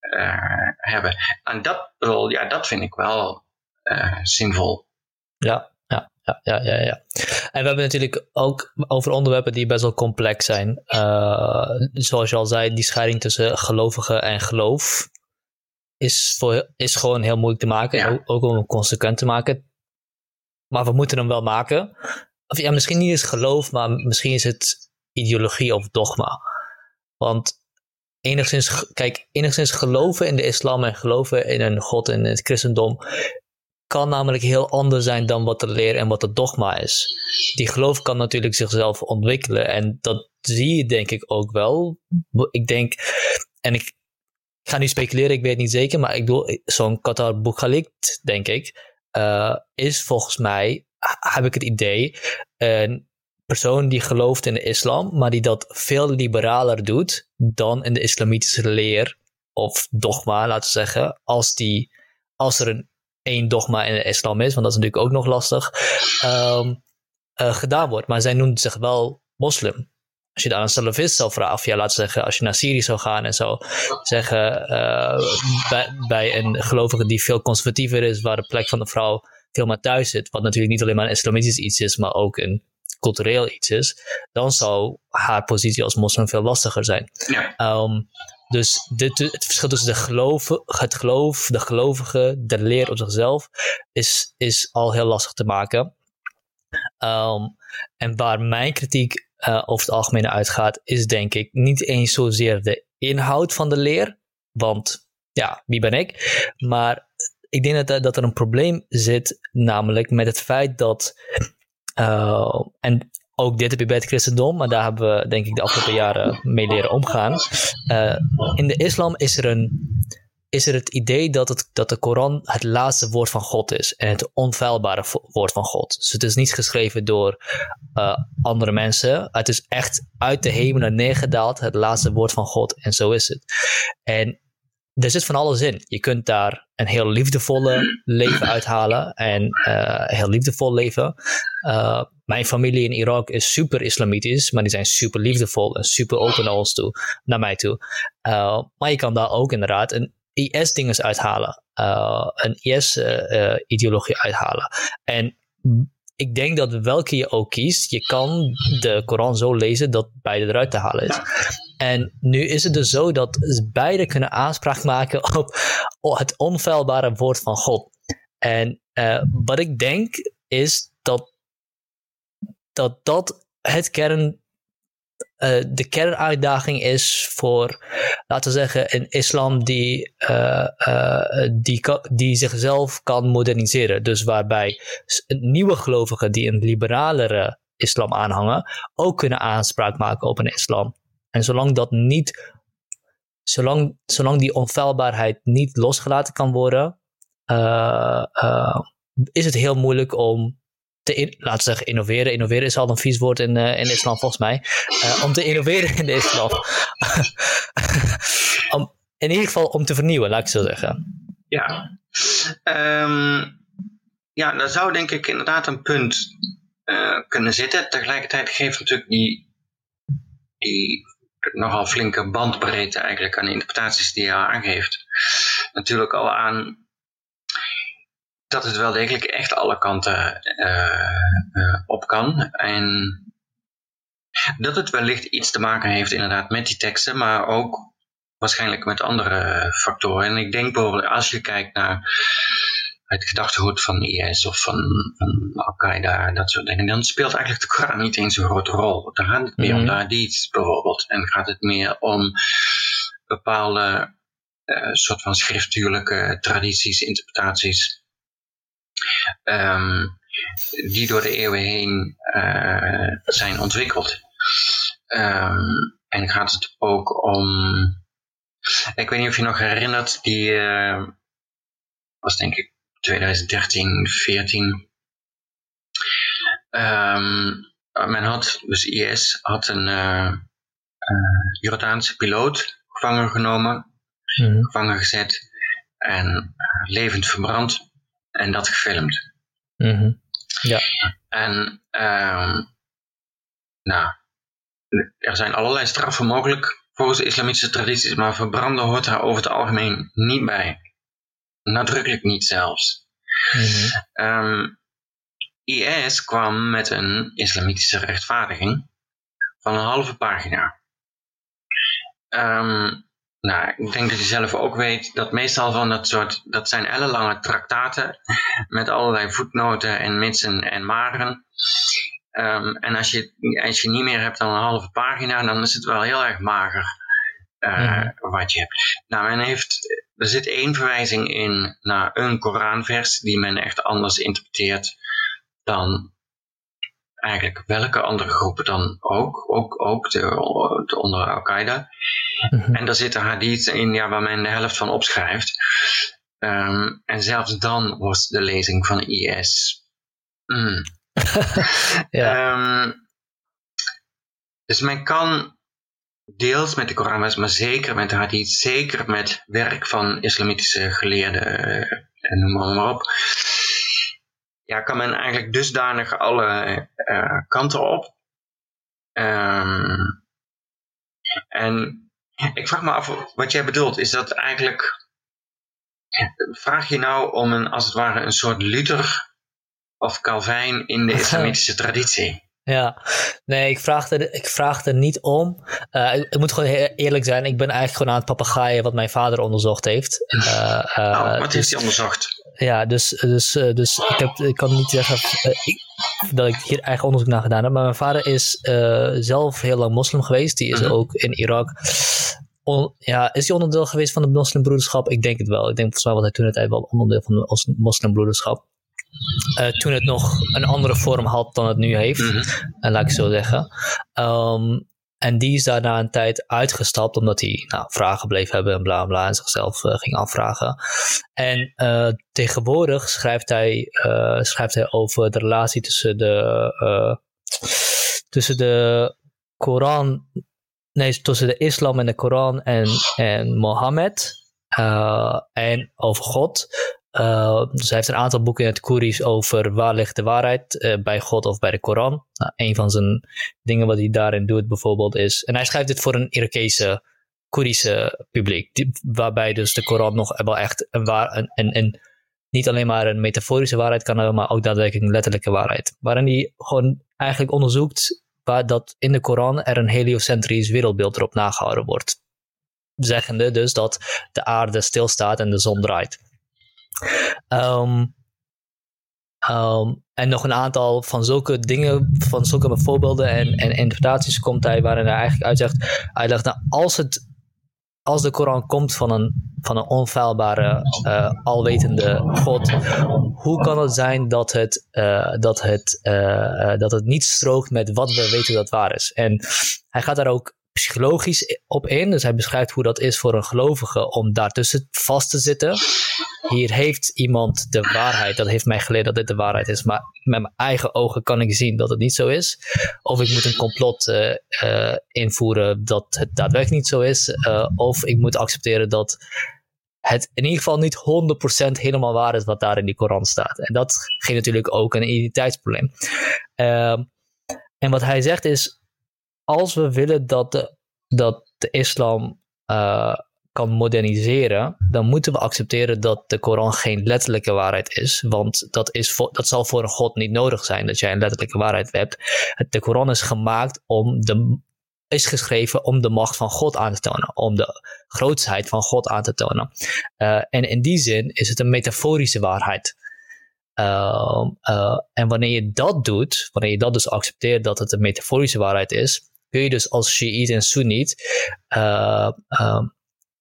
uh, hebben. En dat, wel, ja, dat vind ik wel zinvol. Ja, ja, ja, ja, ja. En we hebben natuurlijk ook over onderwerpen die best wel complex zijn. Uh, zoals je al zei, die scheiding tussen gelovigen en geloof is, voor, is gewoon heel moeilijk te maken. Ook, ook, om consequent te maken. Maar we moeten hem wel maken. Of ja, misschien niet eens geloof, maar misschien is het ideologie of dogma. Want enigszins, kijk, enigszins geloven in de islam en geloven in een god en het christendom kan namelijk heel anders zijn dan wat de leer en wat het dogma is. Die geloof kan natuurlijk zichzelf ontwikkelen en dat zie je denk ik ook wel. Ik denk, en ik ga nu speculeren, ik weet niet zeker, maar ik bedoel, zo'n Qatar Bukhalikt, denk ik, uh, is volgens mij, heb ik het idee, een persoon die gelooft in de islam, maar die dat veel liberaler doet dan in de islamitische leer of dogma, laten we zeggen, als, die, als er een één dogma in de islam is, want dat is natuurlijk ook nog lastig, um, uh, gedaan wordt. Maar zij noemt zich wel moslim. Als je daar een salafist zou vragen, of ja, laten zeggen, als je naar Syrië zou gaan en zo, zeggen uh, bij, bij, een gelovige die veel conservatiever is, waar de plek van de vrouw veel meer thuis zit, wat natuurlijk niet alleen maar een islamitisch iets is, maar ook een cultureel iets is, dan zou haar positie als moslim veel lastiger zijn. Ja. Um, dus dit, het verschil tussen de geloven, het geloof, de gelovige, de leer op zichzelf, is, is al heel lastig te maken. Um, en waar mijn kritiek uh, over het algemeen uitgaat, is denk ik niet eens zozeer de inhoud van de leer. Want ja, wie ben ik? Maar ik denk dat, dat er een probleem zit, namelijk met het feit dat. Uh, en ook dit heb je bij het christendom, maar daar hebben we denk ik de afgelopen jaren mee leren omgaan. Uh, in de islam is er, een, is er het idee dat, het, dat de Koran het laatste woord van God is en het onfeilbare woord van God. Dus het is niet geschreven door uh, andere mensen. Het is echt uit de hemelen neergedaald, het laatste woord van God en zo is het. En er zit van alles in. Je kunt daar een heel liefdevolle leven uithalen en uh, heel liefdevol leven. Uh, mijn familie in Irak is super islamitisch, maar die zijn super liefdevol en super open naar ons toe, naar mij toe. Uh, maar je kan daar ook inderdaad een IS-dinges uithalen, een IS-ideologie uithalen. En ik denk dat welke je ook kiest, je kan de Koran zo lezen dat beide eruit te halen is. En nu is het dus zo dat beide kunnen aanspraak maken <laughs> op het onfeilbare woord van God. En wat ik denk is dat dat, dat het kern, uh, de kernuitdaging is voor, laten we zeggen, een islam die, uh, die, die zichzelf kan moderniseren. Dus waarbij nieuwe gelovigen die een liberalere islam aanhangen, ook kunnen aanspraak maken op een islam en zolang dat niet, zolang, zolang die onfeilbaarheid niet losgelaten kan worden, is het heel moeilijk om te, laten we zeggen, innoveren. Innoveren is al een vies woord in, uh, in islam volgens mij. om te innoveren in de islam. <laughs> om, in ieder geval om te vernieuwen, laat ik zo zeggen. Ja. Um, ja, daar zou denk ik inderdaad een punt kunnen zitten. Tegelijkertijd geeft natuurlijk die, die nogal flinke bandbreedte eigenlijk aan de interpretaties die hij aangeeft. Natuurlijk al aan dat het wel degelijk echt alle kanten uh, op kan. En dat het wellicht iets te maken heeft inderdaad met die teksten, maar ook waarschijnlijk met andere factoren. En ik denk bijvoorbeeld als je kijkt naar het gedachtegoed van IS of van, van Al-Qaeda, dat soort dingen, dan speelt eigenlijk de Koran niet eens een grote rol. Dan gaat het meer om mhm. de hadith bijvoorbeeld. En gaat het meer om bepaalde uh, soort van schriftuurlijke tradities, interpretaties um, die door de eeuwen heen uh, zijn ontwikkeld. Um, en gaat het ook om. Ik weet niet of je nog herinnert, die uh, was denk ik 2013, 14. Um, men had, dus IS had een uh, Jordaanse piloot gevangen genomen, mm gevangen gezet en levend verbrand en dat gefilmd. Mm Ja. En um, nou, er zijn allerlei straffen mogelijk volgens de islamitische tradities, maar verbranden hoort daar over het algemeen niet bij. Nadrukkelijk niet zelfs. Mm um, IS kwam met een islamitische rechtvaardiging van een halve pagina. Um, nou, ik denk dat je zelf ook weet dat meestal van dat soort, dat zijn ellenlange traktaten met allerlei voetnoten en mitsen en maren. Um, en als je, als je niet meer hebt dan een halve pagina, dan is het wel heel erg mager uh, wat je hebt. Nou, men heeft, er zit één verwijzing in naar een Koranvers die men echt anders interpreteert dan eigenlijk welke andere groepen dan ook, ook, ook de, de onder Al-Qaeda. Mhm. En daar zitten hadith in ja, waar men de helft van opschrijft. Um, en zelfs dan was de lezing van IS. Mm. <laughs> ja. um, dus men kan deels met de Koran, maar zeker met de hadith, zeker met werk van islamitische geleerden, en noem maar, maar op, ja, kan men eigenlijk dusdanig alle uh, kanten op. Um, en ik vraag me af wat jij bedoelt. Is dat eigenlijk. Vraag je nou om een, als het ware, een soort Luther of Calvijn in de <laughs> islamitische traditie? Ja, nee, ik vraag er, ik vraag er niet om. Uh, ik moet gewoon eerlijk zijn, ik ben eigenlijk gewoon aan het papegaaien wat mijn vader onderzocht heeft. Uh, <laughs> uh, wat dus, heeft hij onderzocht? Ja, dus, dus, dus ik, heb, ik kan niet zeggen ik, dat ik hier eigen onderzoek naar gedaan heb. Maar mijn vader is zelf heel lang moslim geweest. Die is mhm. ook in Irak. ja, is hij onderdeel geweest van de moslimbroederschap? Ik denk het wel. Ik denk volgens mij was hij toen het tijd wel onderdeel van de moslimbroederschap. Uh, toen het nog een andere vorm had dan het nu heeft. Mm laat ik zo zeggen. Um, en die is daarna een tijd uitgestapt omdat hij nou, vragen bleef hebben en bla bla en zichzelf uh, ging afvragen. En uh, tegenwoordig schrijft hij, schrijft hij over de relatie tussen de, tussen de Koran, nee, tussen de islam en de Koran en, en Mohammed. en over God. Uh, dus hij heeft een aantal boeken in het Koerisch over waar ligt de waarheid, uh, bij God of bij de Koran. Nou, een van zijn dingen wat hij daarin doet bijvoorbeeld is, en hij schrijft dit voor een Irakese Koerische publiek, waarbij dus de Koran nog wel echt een, waar, een, een, een, niet alleen maar een metaforische waarheid kan hebben, maar ook daadwerkelijk een letterlijke waarheid. Waarin hij gewoon eigenlijk onderzoekt waar dat in de Koran er een heliocentrisch wereldbeeld erop nagehouden wordt. Zeggende dus dat de aarde stilstaat en de zon draait. Um, um, en nog een aantal van zulke dingen, van zulke voorbeelden en, en interpretaties komt hij waarin hij eigenlijk uitzegt, hij nou, als, het, als de Koran komt van een, van een onfeilbare, uh, alwetende God, hoe kan het zijn dat het, uh, dat, het, uh, dat het niet strookt met wat we weten dat waar is? En hij gaat daar ook psychologisch op in. Dus hij beschrijft hoe dat is voor een gelovige om daartussen vast te zitten. Hier heeft iemand de waarheid. Dat heeft mij geleerd dat dit de waarheid is. Maar met mijn eigen ogen kan ik zien dat het niet zo is. Of ik moet een complot uh, uh, invoeren dat het daadwerkelijk niet zo is. Uh, of ik moet accepteren dat het in ieder geval niet 100% helemaal waar is wat daar in die Koran staat. En dat geeft natuurlijk ook een identiteitsprobleem. Ehm, en wat hij zegt is, als we willen dat de, dat de islam uh, kan moderniseren, dan moeten we accepteren dat de Koran geen letterlijke waarheid is. Want dat, is dat zal voor een God niet nodig zijn dat jij een letterlijke waarheid hebt. De Koran is gemaakt om de, is geschreven om de macht van God aan te tonen, om de grootsheid van God aan te tonen. Uh, en in die zin is het een metaforische waarheid. Uh, uh, en wanneer je dat doet, wanneer je dat dus accepteert dat het een metaforische waarheid is, kun je dus als Shiite en Soeniet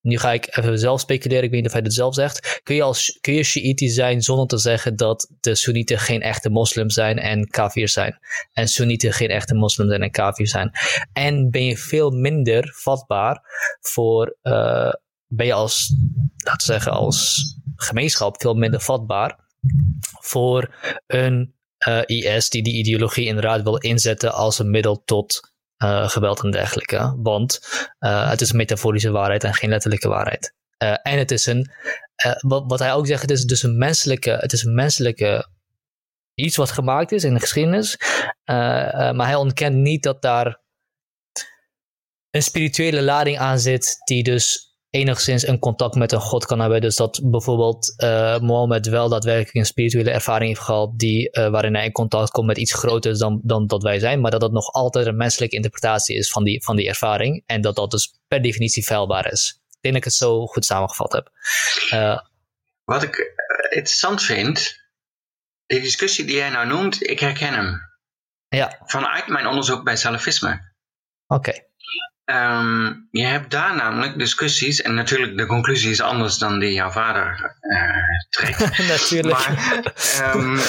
nu ga ik even zelf speculeren, ik weet niet of hij het zelf zegt. Kun je, als, kun je Shiite zijn zonder te zeggen dat de Soenieten geen echte moslims zijn en kafir zijn? En Soenieten geen echte moslims zijn en kafir zijn? En ben je veel minder vatbaar voor, uh, ben je als, laten we zeggen, als gemeenschap veel minder vatbaar voor een IS die die ideologie inderdaad wil inzetten als een middel tot uh, geweld en dergelijke. Want uh, het is een metaforische waarheid en geen letterlijke waarheid. Uh, en het is een, wat, wat, hij ook zegt, het is dus een menselijke, het is een menselijke iets wat gemaakt is in de geschiedenis. maar hij ontkent niet dat daar een spirituele lading aan zit die dus enigszins een contact met een god kan hebben. Dus dat bijvoorbeeld uh, Mohammed wel daadwerkelijk een spirituele ervaring heeft gehad, die, uh, waarin hij in contact komt met iets groters dan, dan dat wij zijn, maar dat dat nog altijd een menselijke interpretatie is van die, van die ervaring en dat dat dus per definitie feilbaar is. Ik denk dat ik het zo goed samengevat heb. Uh, Wat ik interessant vind, de discussie die jij nou noemt, ik herken hem. Ja. Vanuit mijn onderzoek bij salafisme. Oké. Okay. Um, je hebt daar namelijk discussies, en natuurlijk de conclusie is anders dan die jouw vader uh, trekt. <laughs> natuurlijk. Maar um,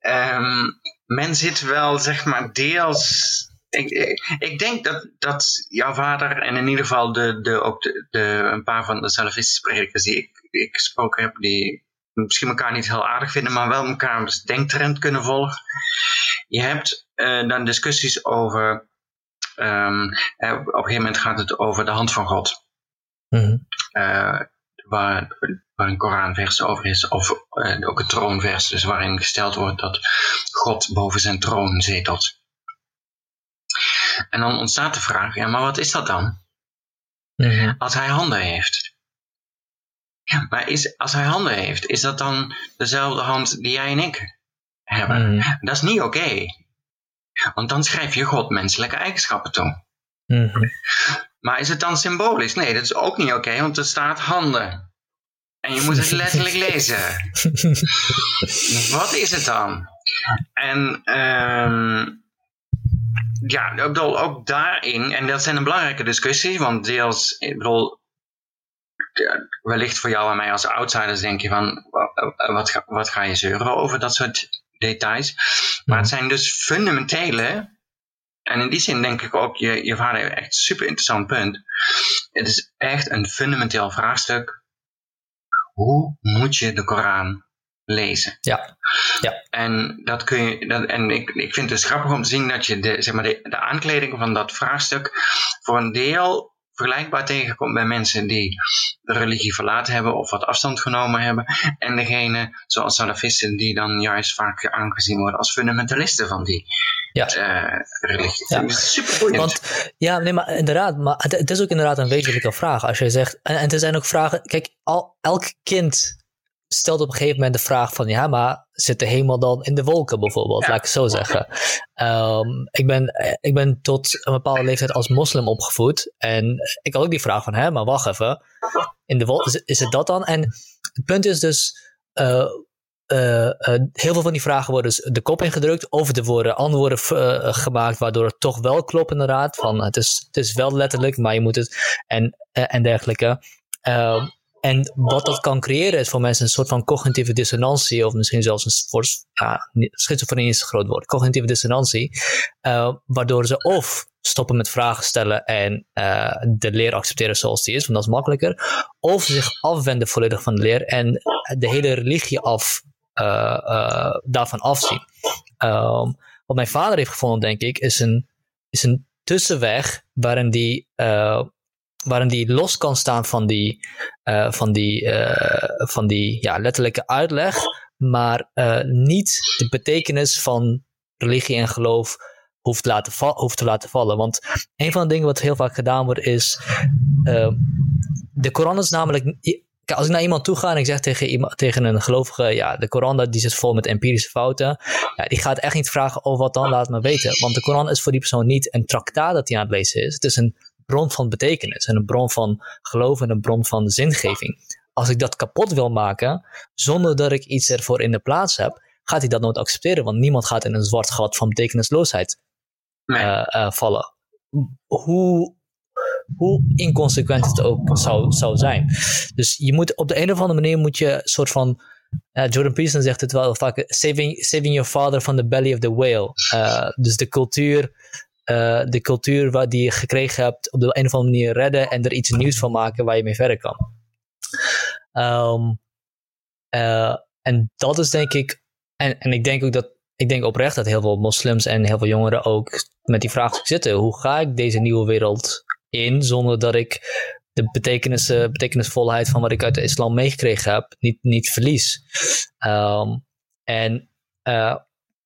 um, men zit wel, zeg maar, deels. Ik, ik, ik, denk dat, dat jouw vader en in ieder geval de, de, ook de, de, een paar van de salafistische predikers die ik, die ik gesproken heb, die misschien elkaar niet heel aardig vinden, maar wel elkaar dus denktrend kunnen volgen. Je hebt uh, dan discussies over Um, op een gegeven moment gaat het over de hand van God. Mm -hmm. uh, waar, waar een Koranvers over is, of uh, ook een troonvers, dus waarin gesteld wordt dat God boven zijn troon zetelt. En dan ontstaat de vraag, ja, maar wat is dat dan? Mm -hmm. Als hij handen heeft. Maar is, als hij handen heeft, is dat dan dezelfde hand die jij en ik hebben? Mm -hmm. Dat is niet oké. Okay. Want dan schrijf je God menselijke eigenschappen toe. Mm -hmm. Maar is het dan symbolisch? Nee, dat is ook niet oké, okay, want er staat handen. En je moet het letterlijk <laughs> lezen. Wat is het dan? En um, ja, ik bedoel, ook daarin, en dat zijn een belangrijke discussie, want deels, ik bedoel, wellicht voor jou en mij als outsiders denk je van, wat ga, wat ga je zeuren over dat soort details. Maar het zijn dus fundamentele, en in die zin denk ik ook, je, je vader heeft echt een super interessant punt. Het is echt een fundamenteel vraagstuk. Hoe moet je de Koran lezen? Ja. ja. En, dat kun je, dat, en ik, ik vind het dus grappig om te zien dat je de, zeg maar de, de aankleding van dat vraagstuk voor een deel vergelijkbaar tegenkomt bij mensen die de religie verlaten hebben of wat afstand genomen hebben. En degene, zoals salafisten, die dan juist vaak aangezien worden als fundamentalisten van die ja. uh, religie. Ja. Super. Want, ja, nee, maar inderdaad, maar het, het, is ook inderdaad een wezenlijke vraag. Als je zegt, en, en er zijn ook vragen, kijk, al, elk kind stelt op een gegeven moment de vraag van, ja, maar zit de hemel dan in de wolken bijvoorbeeld? Ja. Laat ik het zo zeggen. Um, ik, ben, ik ben tot een bepaalde leeftijd als moslim opgevoed. En ik had ook die vraag van, hè, maar wacht even. In de wolken, is, is het dat dan? En het punt is dus, uh, uh, uh, heel veel van die vragen worden dus de kop ingedrukt. Of er worden antwoorden gemaakt waardoor het toch wel klopt inderdaad. Van, het, is, het is wel letterlijk, maar je moet het... En, en dergelijke. En wat dat kan creëren is voor mensen een soort van cognitieve dissonantie, of misschien zelfs een soort, ja, schizofrenie is een groot woord, cognitieve dissonantie, uh, waardoor ze of stoppen met vragen stellen en uh, de leer accepteren zoals die is, want dat is makkelijker, of zich afwenden volledig van de leer en de hele religie af, uh, daarvan afzien. Um, wat mijn vader heeft gevonden, denk ik, is een, is een tussenweg waarin die waarin die los kan staan van die, uh, van die, uh, van die ja, letterlijke uitleg, maar uh, niet de betekenis van religie en geloof hoeft, laten hoeft te laten vallen. Want een van de dingen wat heel vaak gedaan wordt is, de Koran is namelijk als ik naar iemand toe ga en ik zeg tegen, iemand, tegen een gelovige, ja, de Koran die zit vol met empirische fouten, ja, die gaat echt niet vragen, oh wat dan, laat me weten. Want de Koran is voor die persoon niet een traktaat dat hij aan het lezen is. Het is een bron van betekenis en een bron van geloof en een bron van zingeving. Als ik dat kapot wil maken, zonder dat ik iets ervoor in de plaats heb, gaat hij dat nooit accepteren, want niemand gaat in een zwart gat van betekenisloosheid uh, uh, vallen. Hoe hoe inconsequent het ook zou, zou zijn. Dus je moet op de een of andere manier moet je een soort van. Uh, Jordan Peterson zegt het wel vaak: saving, saving your father from the belly of the whale. Uh, dus de cultuur, uh, de cultuur waar die je gekregen hebt, op de een of andere manier redden en er iets nieuws van maken waar je mee verder kan. Um, en dat is denk ik. En, en ik denk ook dat. Ik denk oprecht dat heel veel moslims en heel veel jongeren ook met die vraag zitten. Hoe ga ik deze nieuwe wereld in, zonder dat ik de betekenis, betekenisvolheid van wat ik uit de islam meegekregen heb, niet, niet verlies. Um, en, uh,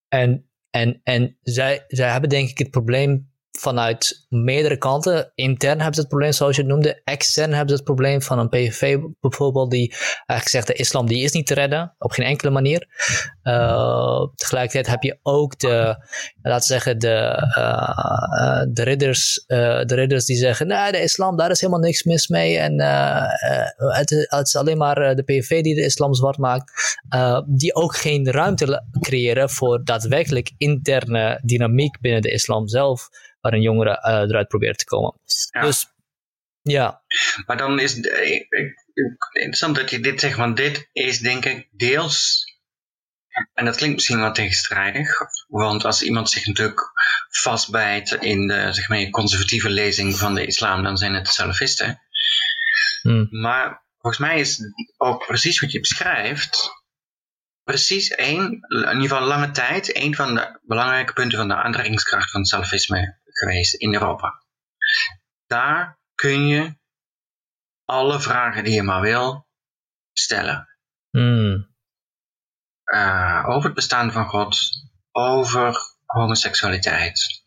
en, en, en zij, zij hebben denk ik het probleem vanuit meerdere kanten. Intern hebben ze het probleem, zoals je het noemde. Extern hebben ze het probleem van een PVV bijvoorbeeld, die eigenlijk zegt: de islam die is niet te redden, op geen enkele manier. Uh, tegelijkertijd heb je ook de, laten we zeggen, de, uh, de, ridders, de ridders die zeggen: nee, de islam, daar is helemaal niks mis mee. En het, het, is alleen maar de PVV die de islam zwart maakt. die ook geen ruimte creëren voor daadwerkelijk interne dynamiek binnen de islam zelf waar een jongere uh, eruit probeert te komen. Dus ja. Maar dan is het interessant dat je dit zegt, want dit is denk ik deels, en dat klinkt misschien wat tegenstrijdig, want als iemand zich natuurlijk vastbijt in de zeg maar, conservatieve lezing van de islam, dan zijn het de salafisten. Hmm. Maar volgens mij is ook precies wat je beschrijft, precies één, in ieder geval lange tijd, een van de belangrijke punten van de aantrekkingskracht van het salafisme geweest in Europa. Daar kun je alle vragen die je maar wil stellen. Hmm. Uh, over het bestaan van God, over homoseksualiteit.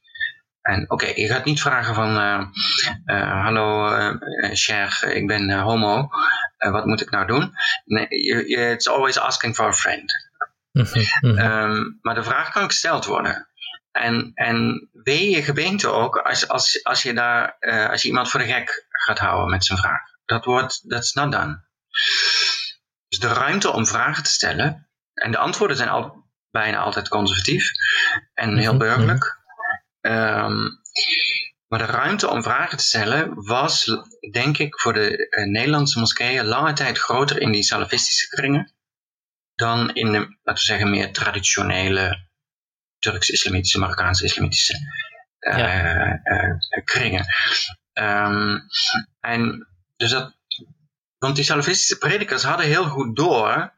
En oké, je gaat niet vragen van, uh, uh, hallo Cher, ik ben homo, wat moet ik nou doen? Nee, it's always asking for a friend. um, <laughs> maar de vraag kan gesteld worden. En, en wee je gemeente ook als, als, als, je daar, uh, als je iemand voor de gek gaat houden met zijn vraag. Dat wordt, that's not done. Dus de ruimte om vragen te stellen, en de antwoorden zijn al, bijna altijd conservatief en heel mhm, burgerlijk. Um, maar de ruimte om vragen te stellen was, denk ik, voor de uh, Nederlandse moskeeën lange tijd groter in die salafistische kringen dan in de, laten we zeggen, meer traditionele Turks-islamitische, Marokkaanse-islamitische uh, ja. uh, kringen. Um, en dus dat, want die salafistische predikers hadden heel goed door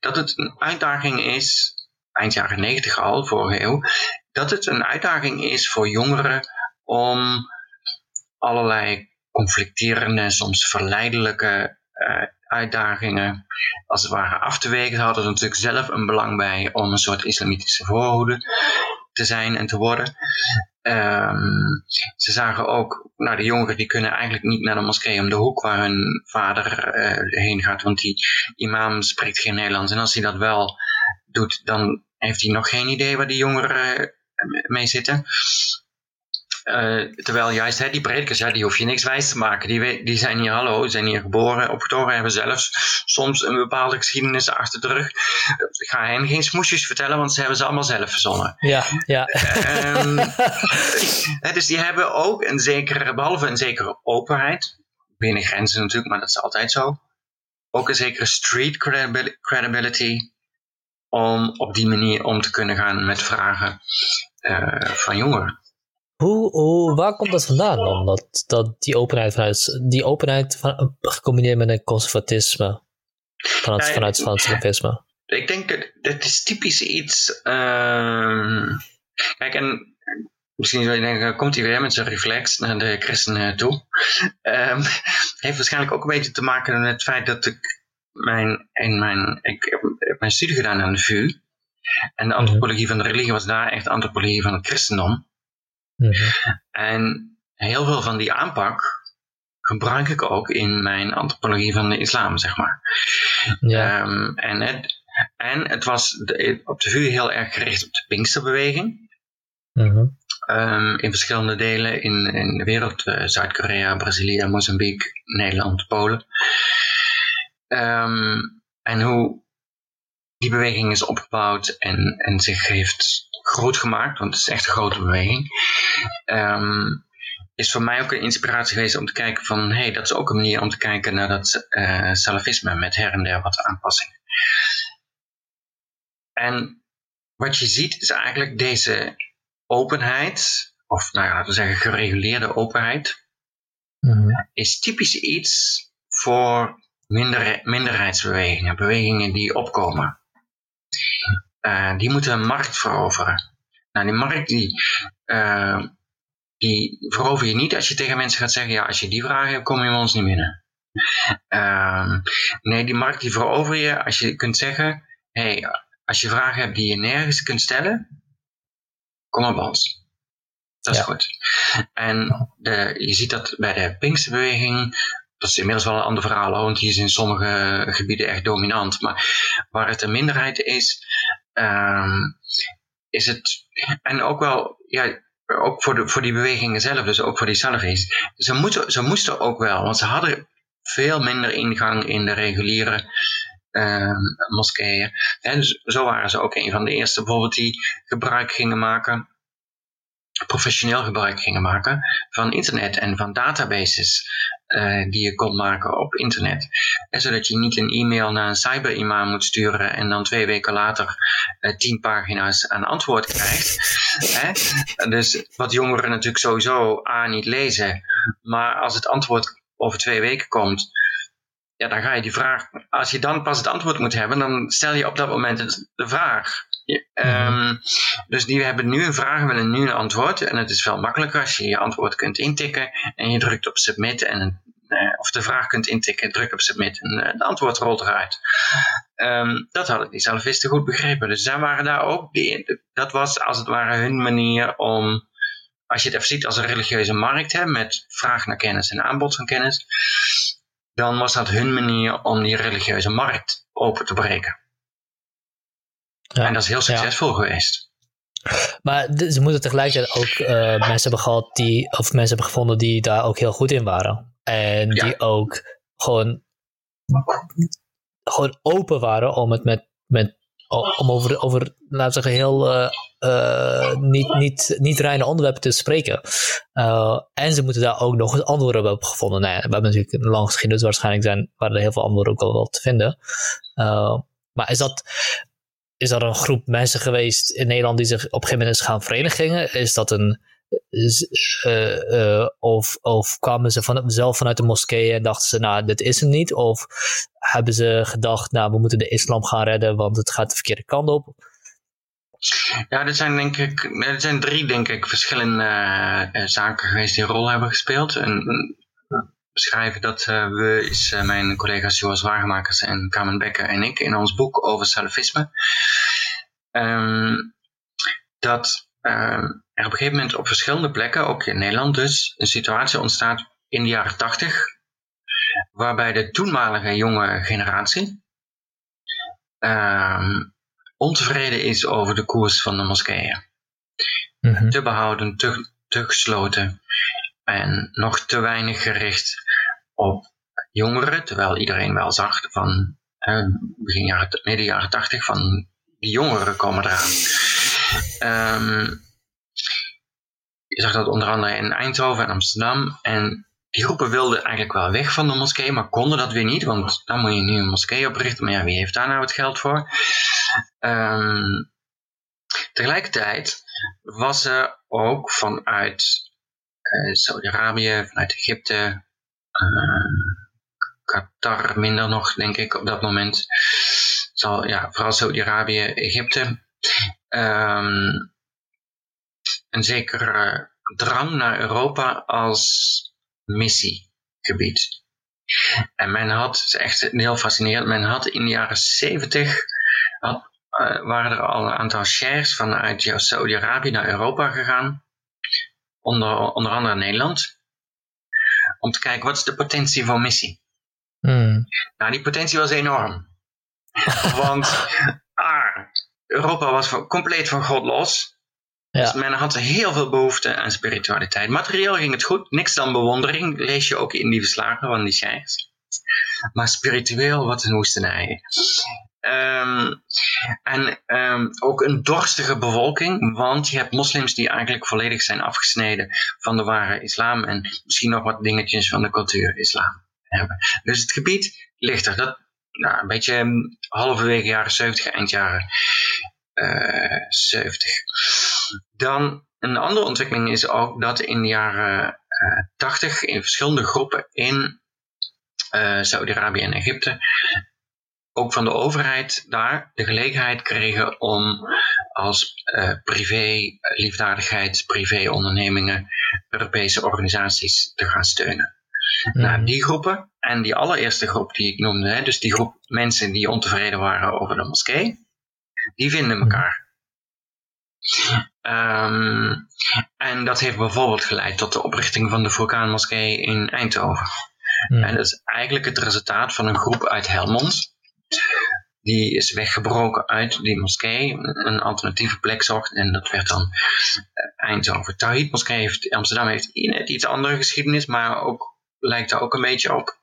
dat het een uitdaging is, eind jaren negentig al, vorige eeuw, dat het een uitdaging is voor jongeren om allerlei conflicterende, soms verleidelijke uh, uitdagingen als het ware af te wegen. Ze hadden er natuurlijk zelf een belang bij om een soort islamitische voorhoede te zijn en te worden. Um, ze zagen ook, nou de jongeren die kunnen eigenlijk niet naar de moskee om de hoek waar hun vader uh, heen gaat, want die imam spreekt geen Nederlands. En als hij dat wel doet, dan heeft hij nog geen idee waar die jongeren uh, mee zitten. Uh, terwijl juist hè, die predikers, ja, die hoef je niks wijs te maken. Die, die zijn hier, hallo, zijn hier geboren, opgetogen, hebben zelfs soms een bepaalde geschiedenis achter de rug. Ik ga hen geen smoesjes vertellen, want ze hebben ze allemaal zelf verzonnen. Ja, ja. Um, <laughs> hè, dus die hebben ook een zekere, behalve een zekere openheid, binnen grenzen natuurlijk, maar dat is altijd zo. Ook een zekere street credibility om op die manier om te kunnen gaan met vragen uh, van jongeren. Hoe, hoe, waar komt dat vandaan dan? Dat, dat die openheid vanuit, die openheid van, gecombineerd met een conservatisme vanuit, ja, vanuit, salafisme? Ik denk dat is typisch iets. Uh, kijk, en misschien zou je denken, komt hij weer met zijn reflex naar de christenen toe. Um, heeft waarschijnlijk ook een beetje te maken met het feit dat ik mijn, in mijn, ik heb mijn studie gedaan aan de VU. En de mhm. antropologie van de religie was daar echt antropologie van het christendom. Mhm. En heel veel van die aanpak gebruik ik ook in mijn antropologie van de islam, zeg maar. Ja. Um, en, het, en het was op de VU heel erg gericht op de Pinksterbeweging. Mm in verschillende delen in, in de wereld. Uh, Zuid-Korea, Brazilië, Mozambique, Nederland, Polen. Um, en hoe die beweging is opgebouwd en, en zich heeft groot gemaakt, want het is echt een grote beweging. Um, is voor mij ook een inspiratie geweest om te kijken van, hé, hey, dat is ook een manier om te kijken naar dat uh, salafisme met her en der wat aanpassingen. En wat je ziet is eigenlijk deze openheid, of nou ja, laten we zeggen gereguleerde openheid, mhm. is typisch iets voor minder, minderheidsbewegingen, bewegingen die opkomen. Uh, die moeten een markt veroveren. Nou, die markt die, uh, die verover je niet als je tegen mensen gaat zeggen, ja, als je die vragen hebt, kom je bij ons niet binnen. Uh, nee, die markt die verover je als je kunt zeggen, hey, als je vragen hebt die je nergens kunt stellen, kom maar bij ons. Dat is goed. En de, je ziet dat bij de Pinksterbeweging, dat is inmiddels wel een ander verhaal, want die is in sommige gebieden echt dominant. Maar waar het een minderheid is, um, is het, en ook wel, ja, ook voor, de, voor die bewegingen zelf, dus ook voor die Salafis. Ze, ze moesten ook wel, want ze hadden veel minder ingang in de reguliere uh, moskeeën. En dus zo waren ze ook een van de eerste bijvoorbeeld die gebruik gingen maken, professioneel gebruik gingen maken van internet en van databases uh, die je kon maken op internet. En zodat je niet een e-mail naar een cyberimam moet sturen en dan twee weken later uh, tien pagina's aan antwoord krijgt. Hè? Dus wat jongeren natuurlijk sowieso A niet lezen, maar als het antwoord over twee weken komt, ja, dan ga je die vraag, als je dan pas het antwoord moet hebben, dan stel je op dat moment de vraag. Um, dus die hebben nu een vraag, willen nu een antwoord. En het is veel makkelijker als je je antwoord kunt intikken en je drukt op submit en uh, of de vraag kunt intikken, druk op submit en uh, de antwoord rolt eruit. Um, dat hadden die salafisten goed begrepen. Dus zij waren daar ook, die, dat was als het ware hun manier om, als je het even ziet als een religieuze markt hè, met vraag naar kennis en aanbod van kennis, dan was dat hun manier om die religieuze markt open te breken. Ja, en dat is heel succesvol geweest. Maar ze moeten tegelijkertijd ook uh, mensen hebben gehad die, of mensen hebben gevonden die daar ook heel goed in waren. En die ook gewoon, gewoon open waren om het met, met om over, over laten we zeggen, heel uh, uh, niet, niet, niet reine onderwerpen te spreken. Uh, en ze moeten daar ook nog eens antwoorden op hebben gevonden. Nou ja, we hebben natuurlijk een lange geschiedenis, waarschijnlijk zijn, waren er heel veel antwoorden ook wel, wel te vinden. maar is dat, is er een groep mensen geweest in Nederland die zich op een gegeven moment is gaan verenigen? Is dat een. Uh, uh, of, of kwamen ze zelf vanuit de moskee en dachten ze, nou, dit is het niet? Of hebben ze gedacht, nou, we moeten de islam gaan redden, want het gaat de verkeerde kant op? Ja, er zijn denk ik, er zijn drie denk ik verschillende uh, zaken geweest die een rol hebben gespeeld. En, beschrijven dat uh, we, is uh, mijn collega's Joas Wagemakers en Carmen Becker en ik in ons boek over salafisme. Um, dat um, er op een gegeven moment op verschillende plekken, ook in Nederland dus, een situatie ontstaat in de jaren tachtig, waarbij de toenmalige jonge generatie um, ontevreden is over de koers van de moskeeën. Mm -hmm. Te behouden, te, te gesloten en nog te weinig gericht op jongeren, terwijl iedereen wel zag van eh, begin jaren, midden jaren tachtig van die jongeren komen eraan. Um, je zag dat onder andere in Eindhoven en Amsterdam en die groepen wilden eigenlijk wel weg van de moskee, maar konden dat weer niet, want dan moet je nu een moskee oprichten. Maar ja, wie heeft daar nou het geld voor? Um, tegelijkertijd was er ook vanuit uh, Saudi-Arabië, vanuit Egypte, Qatar minder nog, denk ik, op dat moment. Zal, ja, vooral Saudi-Arabië, Egypte. Um, een zekere drang naar Europa als missiegebied. En men had, het is echt heel fascinerend, men had in de jaren 70 had, uh, waren er al een aantal shares vanuit Saudi-Arabië naar Europa gegaan, onder, onder andere Nederland, om te kijken wat is de potentie van missie. Hmm. Nou, die potentie was enorm. <laughs> Want ah, Europa was compleet van God los. Ja. Dus men had heel veel behoefte aan spiritualiteit. Materieel ging het goed, niks dan bewondering, lees je ook in die verslagen van die sheiks. Maar spiritueel, wat een woestenij. Ehm, en ehm, ook een dorstige bevolking, want je hebt moslims die eigenlijk volledig zijn afgesneden van de ware islam en misschien nog wat dingetjes van de cultuur islam hebben. Dus het gebied ligt er. Dat, nou, een beetje ehm, halverwege jaren 70, eind jaren uh, 70. Dan een andere ontwikkeling is ook dat in de jaren uh, 80 in verschillende groepen in uh, Saudi-Arabië en Egypte ook van de overheid daar de gelegenheid kregen om als uh, privé liefdadigheid, privé ondernemingen, Europese organisaties te gaan steunen. Mm. Nou, die groepen en die allereerste groep die ik noemde, hè, dus die groep mensen die ontevreden waren over de moskee, die vinden elkaar. Um, en dat heeft bijvoorbeeld geleid tot de oprichting van de Vulkaanmoskee in Eindhoven. Mm. En dat is eigenlijk het resultaat van een groep uit Helmond. Die is weggebroken uit die moskee, een alternatieve plek zocht en dat werd dan Eindhoven. Tawhid Moskee heeft, Amsterdam heeft net iets andere geschiedenis, maar ook, lijkt er ook een beetje op.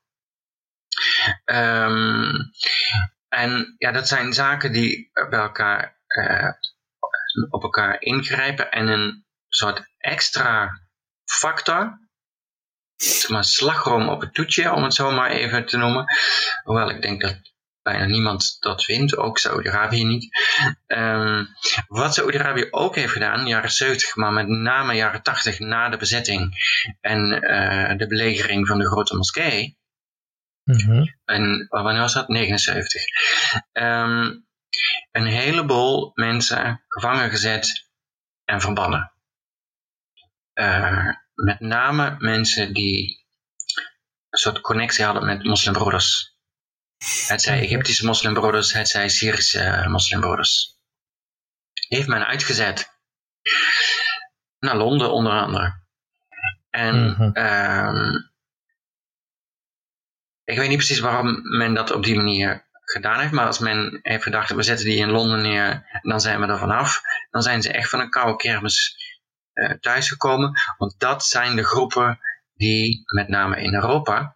Um, en ja, dat zijn zaken die bij elkaar uh, op elkaar ingrijpen en een soort extra factor, maar slagroom op het toetje, om het zo maar even te noemen. Hoewel ik denk dat bijna niemand dat vindt, ook Saudi-Arabië niet. Um, wat Saudi-Arabië ook heeft gedaan, jaren 70, maar met name jaren 80 na de bezetting en uh, de belegering van de grote moskee. Mm -hmm. En wanneer was dat? 79. Um, een heleboel mensen gevangen gezet en verbannen. Uh, met name mensen die een soort connectie hadden met moslimbroeders. Het zij Egyptische moslimbroeders, het zij Syrische moslimbroeders. Heeft men uitgezet. Naar Londen onder andere. En mm -hmm. um, ik weet niet precies waarom men dat op die manier gedaan heeft. Maar als men heeft gedacht, we zetten die in Londen neer, dan zijn we er vanaf. Dan zijn ze echt van een koude kermis uh, thuisgekomen. Want dat zijn de groepen die met name in Europa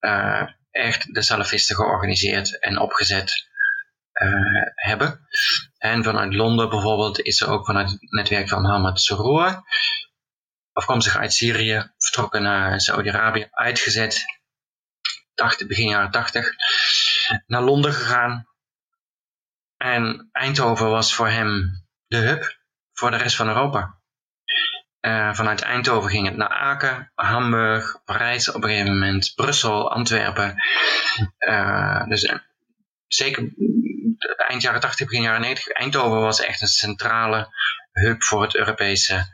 uh, echt de salafisten georganiseerd en opgezet uh, hebben. En vanuit Londen bijvoorbeeld is er ook vanuit het netwerk van Mohammed Surur, afkomstig uit Syrië, vertrokken naar Saudi-Arabië, uitgezet, 80, begin jaren 80, naar Londen gegaan. En Eindhoven was voor hem de hub voor de rest van Europa. Uh, vanuit Eindhoven ging het naar Aken, Hamburg, Parijs op een gegeven moment, Brussel, Antwerpen. Uh, dus uh, zeker eind jaren 80, begin jaren 90, Eindhoven was echt een centrale hub voor het Europese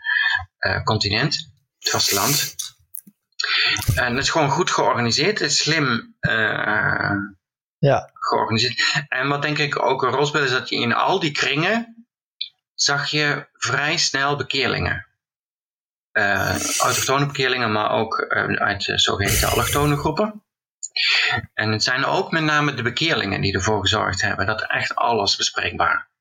continent, het vasteland. En het is gewoon goed georganiseerd, het is slim ja. georganiseerd. En wat denk ik ook een rol speelt, is dat je in al die kringen zag je vrij snel bekeerlingen autochtone bekeerlingen, maar ook uh, uit uh, zogeheten allochtone groepen. En het zijn ook met name de bekeerlingen die ervoor gezorgd hebben dat echt alles bespreekbaar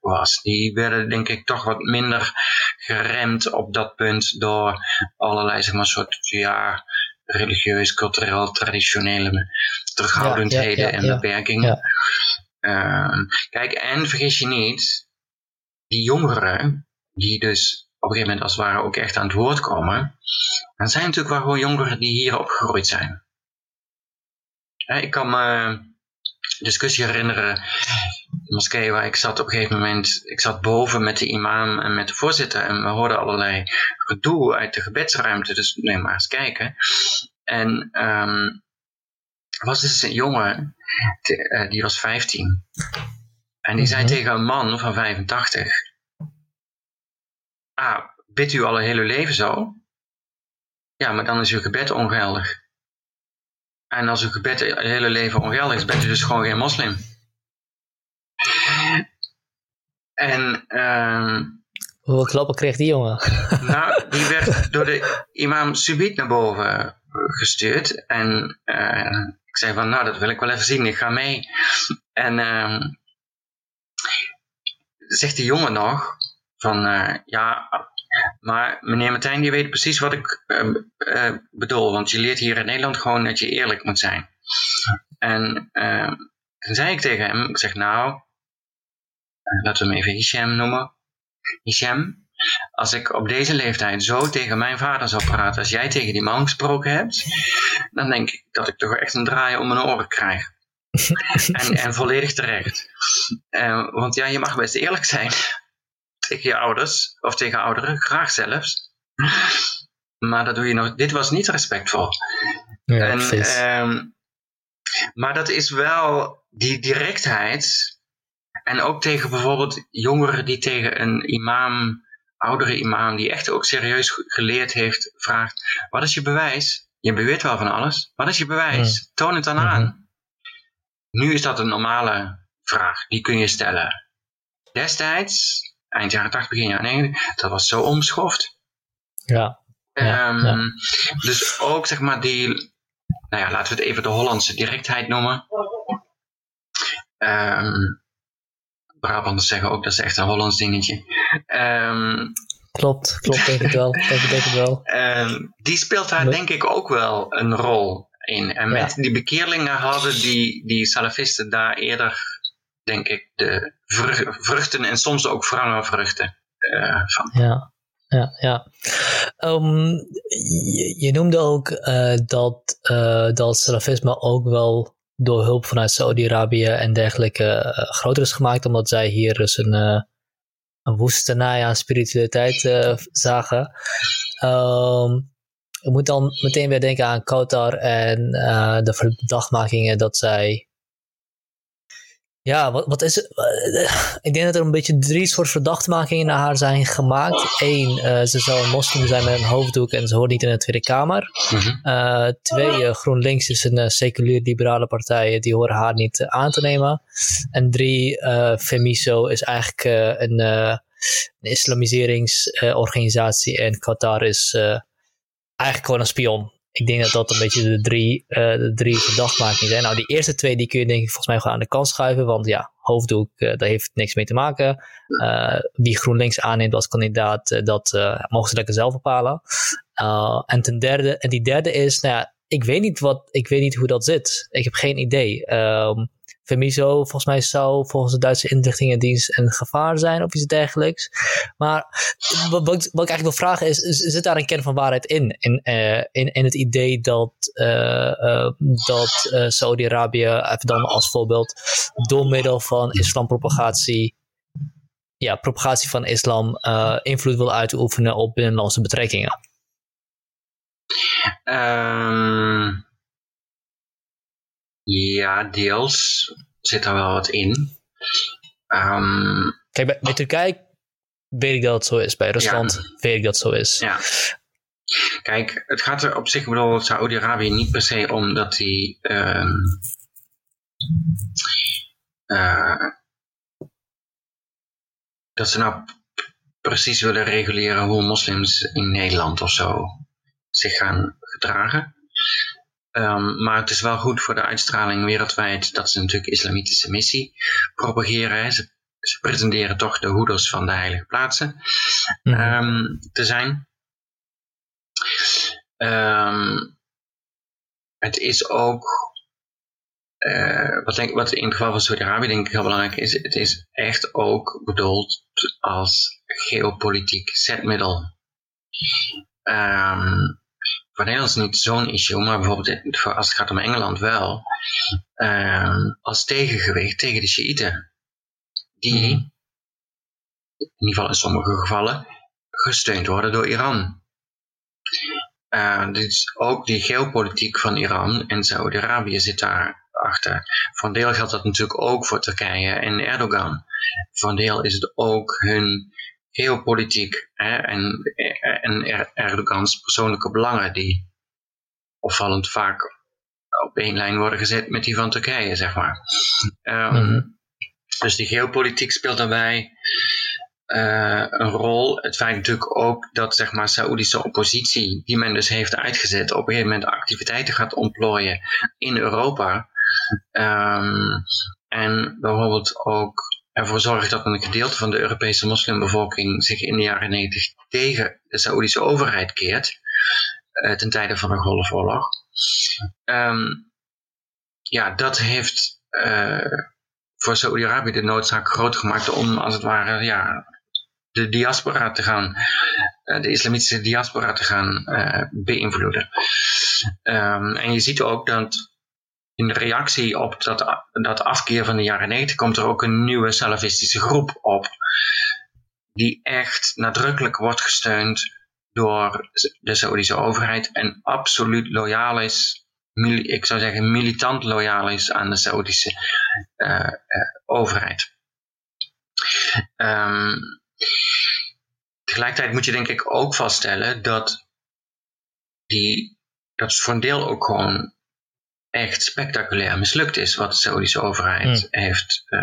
was. Die werden denk ik toch wat minder geremd op dat punt door allerlei zeg maar soort ja, religieus, cultureel, traditionele terughoudendheden ja, ja, en beperkingen. Ehm, kijk, en vergis je niet, die jongeren die dus een gegeven moment als het ware ook echt aan het woord komen, dan zijn natuurlijk wel gewoon jongeren die hier opgegroeid zijn. ik kan me een discussie herinneren, de moskee waar ik zat op een gegeven moment, ik zat boven met de imam en met de voorzitter en we hoorden allerlei gedoe uit de gebedsruimte, dus neem maar eens kijken. En um, was dus een jongen, die, die was 15. En die zei -hmm. tegen een man van 85, ah, bidt u al een hele leven zo? Ja, maar dan is uw gebed ongeldig. En als uw gebed het hele leven ongeldig is, bent u dus gewoon geen moslim. En uh, Hoeveel klappen kreeg die jongen? <laughs> nou, die werd door de imam subiet naar boven gestuurd. En uh, ik zei van, nou, dat wil ik wel even zien, ik ga mee. En uh, zegt die jongen nog, van, uh, ja, maar meneer Martijn die weet precies wat ik uh, bedoel. Want je leert hier in Nederland gewoon dat je eerlijk moet zijn. En uh, toen zei ik tegen hem, ik zeg nou, laten we hem even Hisham noemen. Hisham, als ik op deze leeftijd zo tegen mijn vader zou praten als jij tegen die man gesproken hebt, dan denk ik dat ik toch echt een draai om mijn oren krijg. <laughs> en, en volledig terecht. Uh, want ja, je mag best eerlijk zijn tegen je ouders, of tegen ouderen, graag zelfs. Maar dat doe je nog. Dit was niet respectvol. Ja, en, um, maar dat is wel die directheid. En ook tegen bijvoorbeeld jongeren die tegen een imam, oudere imam, die echt ook serieus geleerd heeft, vraagt: Wat is je bewijs? Je beweert wel van alles. Wat is je bewijs? Ja. Toon het dan aan. Mm -hmm. Nu is dat een normale vraag, die kun je stellen. Destijds eind jaren 80, begin jaren 90, dat was zo omschoft. Ja. ja, um, ja. Dus ook zeg maar die, nou ja, laten we het even de Hollandse directheid noemen. Um, Brabanders zeggen ook dat is echt een Hollands dingetje. Um, klopt, klopt, denk ik wel. Denk ik wel. <laughs> die speelt daar denk ik ook wel een rol in. En met die bekeerlingen hadden die, die salafisten daar eerder denk ik, de vruchten en soms ook vruchten uh, van. Ja, ja, ja. Um, je, noemde ook uh, dat, uh, dat salafisme ook wel door hulp vanuit Saudi-Arabië en dergelijke groter is gemaakt, omdat zij hier dus een, een woestenij aan spiritualiteit zagen. Um, ik moet dan meteen weer denken aan Qatar en de verdachtmakingen dat zij ja, wat, wat is het? Ik denk dat er een beetje drie soort verdachtmakingen naar haar zijn gemaakt. Eén, uh, ze zou een moslim zijn met een hoofddoek en ze hoort niet in de Tweede Kamer. Mm-hmm. Uh, twee, uh, GroenLinks is een seculier liberale partij, die horen haar niet aan te nemen. En drie, Femiso is eigenlijk een, een islamiseringsorganisatie en Qatar is eigenlijk gewoon een spion ik denk dat dat een beetje de drie, uh, de drie verdachtmakingen zijn. Nou, die eerste twee die kun je denk ik volgens mij gewoon aan de kant schuiven. Want ja, hoofddoek, uh, daar heeft niks mee te maken. Uh, wie GroenLinks aanneemt als kandidaat, dat mogen ze lekker zelf bepalen. en ten derde, en die derde is, nou ja, ik weet niet wat, ik weet niet hoe dat zit. Ik heb geen idee. Um, Femiso, volgens mij zou volgens de Duitse inlichtingendienst een gevaar zijn of iets dergelijks. Maar wat, wat, ik eigenlijk wil vragen is, zit daar een kern van waarheid in? In, uh, in, in het idee dat, uh, uh, dat Saudi-Arabië, even dan als voorbeeld, door middel van islampropagatie, ja, propagatie van islam, invloed wil uitoefenen op binnenlandse betrekkingen? Um ja, deels zit er wel wat in. Um, Kijk, bij, bij, Turkije weet ik dat het zo is. Bij Rusland ja. weet ik dat het zo is. Ja. Kijk, het gaat er op zich, ik bedoel, Saoedi-Arabië niet per se om dat die... Um, uh, dat ze nou precies willen reguleren hoe moslims in Nederland of zo zich gaan gedragen. Um, maar het is wel goed voor de uitstraling wereldwijd dat ze natuurlijk islamitische missie propageren. Ze, ze, presenteren toch de hoeders van de heilige plaatsen mm -hmm. um, te zijn. Um, het is ook, uh, wat, denk, wat in het geval van Saudi-Arabië denk ik heel belangrijk is, het is echt ook bedoeld als geopolitiek zetmiddel. Um, voor Nederland is niet zo'n issue, maar bijvoorbeeld als het gaat om Engeland wel, uh, als tegengewicht tegen de Shiiten. Die, mm. in ieder geval in sommige gevallen, gesteund worden door Iran. Uh, dus ook die geopolitiek van Iran en Saudi-Arabië zit daar achter. Voor een deel geldt dat natuurlijk ook voor Turkije en Erdogan. Voor een deel is het ook hun geopolitiek hè, en, en Erdogans persoonlijke belangen die opvallend vaak op één lijn worden gezet met die van Turkije, zeg maar. Um, Dus die geopolitiek speelt daarbij uh, een rol. Het feit natuurlijk ook dat zeg maar Saoedische oppositie, die men dus heeft uitgezet, op een gegeven moment activiteiten gaat ontplooien in Europa. Um, en bijvoorbeeld ook ervoor zorgt dat een gedeelte van de Europese moslimbevolking zich in de jaren 90 tegen de Saoedische overheid keert, uh, ten tijde van de Golfoorlog. Um, ja, dat heeft uh, voor Saoedi-Arabië de noodzaak groot gemaakt om als het ware ja, de diaspora te gaan, uh, de islamitische diaspora te gaan beïnvloeden. Um, en je ziet ook dat in reactie op dat, dat afkeer van de jaren 90 komt er ook een nieuwe salafistische groep op. Die echt nadrukkelijk wordt gesteund door de Saoedische overheid en absoluut loyaal is, ik zou zeggen militant loyaal is aan de Saoedische uh, uh, overheid. Um, tegelijkertijd moet je denk ik ook vaststellen dat die, dat voor een deel ook gewoon echt spectaculair mislukt is wat de Saoedische overheid hmm. heeft. Uh,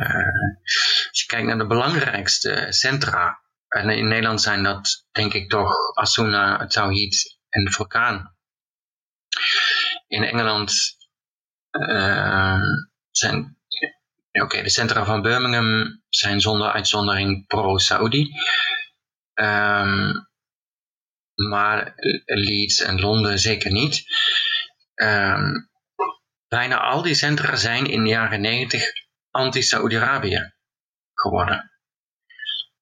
als je kijkt naar de belangrijkste centra, en in Nederland zijn dat denk ik toch Asuna, Tawhid en de Vulkaan. In Engeland uh, zijn oké, de centra van Birmingham zijn zonder uitzondering pro-Saudi. Um, maar Leeds en Londen zeker niet. Um, bijna al die centra zijn in de jaren 90 anti-Saudi-Arabië geworden.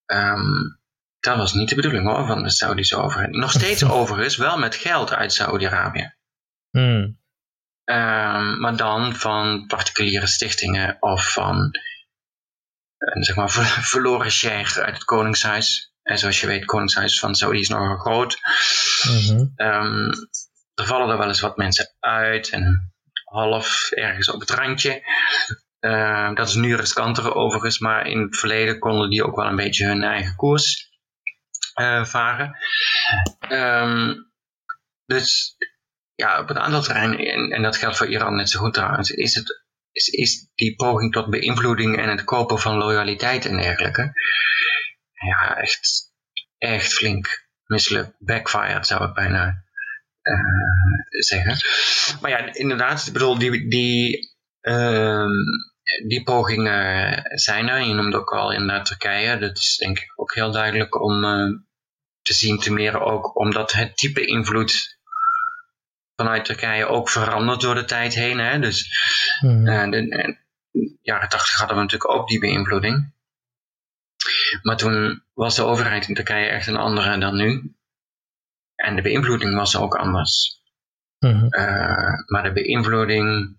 Um, dat was niet de bedoeling hoor, van de Saudische overheid. Nog steeds <laughs> overigens, wel met geld uit Saudi-Arabië. Hmm. Um, maar dan van particuliere stichtingen of van een zeg maar <laughs> verloren sheikh uit het koningshuis. En zoals je weet, het koningshuis van Saudi is nogal groot. Mm um, er vallen er wel eens wat mensen uit en half ergens op het randje. Uh, dat is nu riskanter overigens, maar in het verleden konden die ook wel een beetje hun eigen koers uh, varen. Um, dus ja, op een aantal terreinen, en, en, dat geldt voor Iran net zo goed trouwens, is, het, is, is die poging tot beïnvloeding en het kopen van loyaliteit en dergelijke, ja, echt, echt flink mislukt, backfired zou ik bijna zeggen. Maar ja, inderdaad, ik bedoel, die, die, uh, die pogingen zijn er. Je noemde ook al inderdaad Turkije. Dat is denk ik ook heel duidelijk om uh, te zien, te meer ook omdat het type invloed vanuit Turkije ook verandert door de tijd heen. Hè? Dus hmm. uh, de, de, jaren tachtig hadden we natuurlijk ook die beïnvloeding. Maar toen was de overheid in Turkije echt een andere dan nu. En de beïnvloeding was ook anders. Mm maar de beïnvloeding,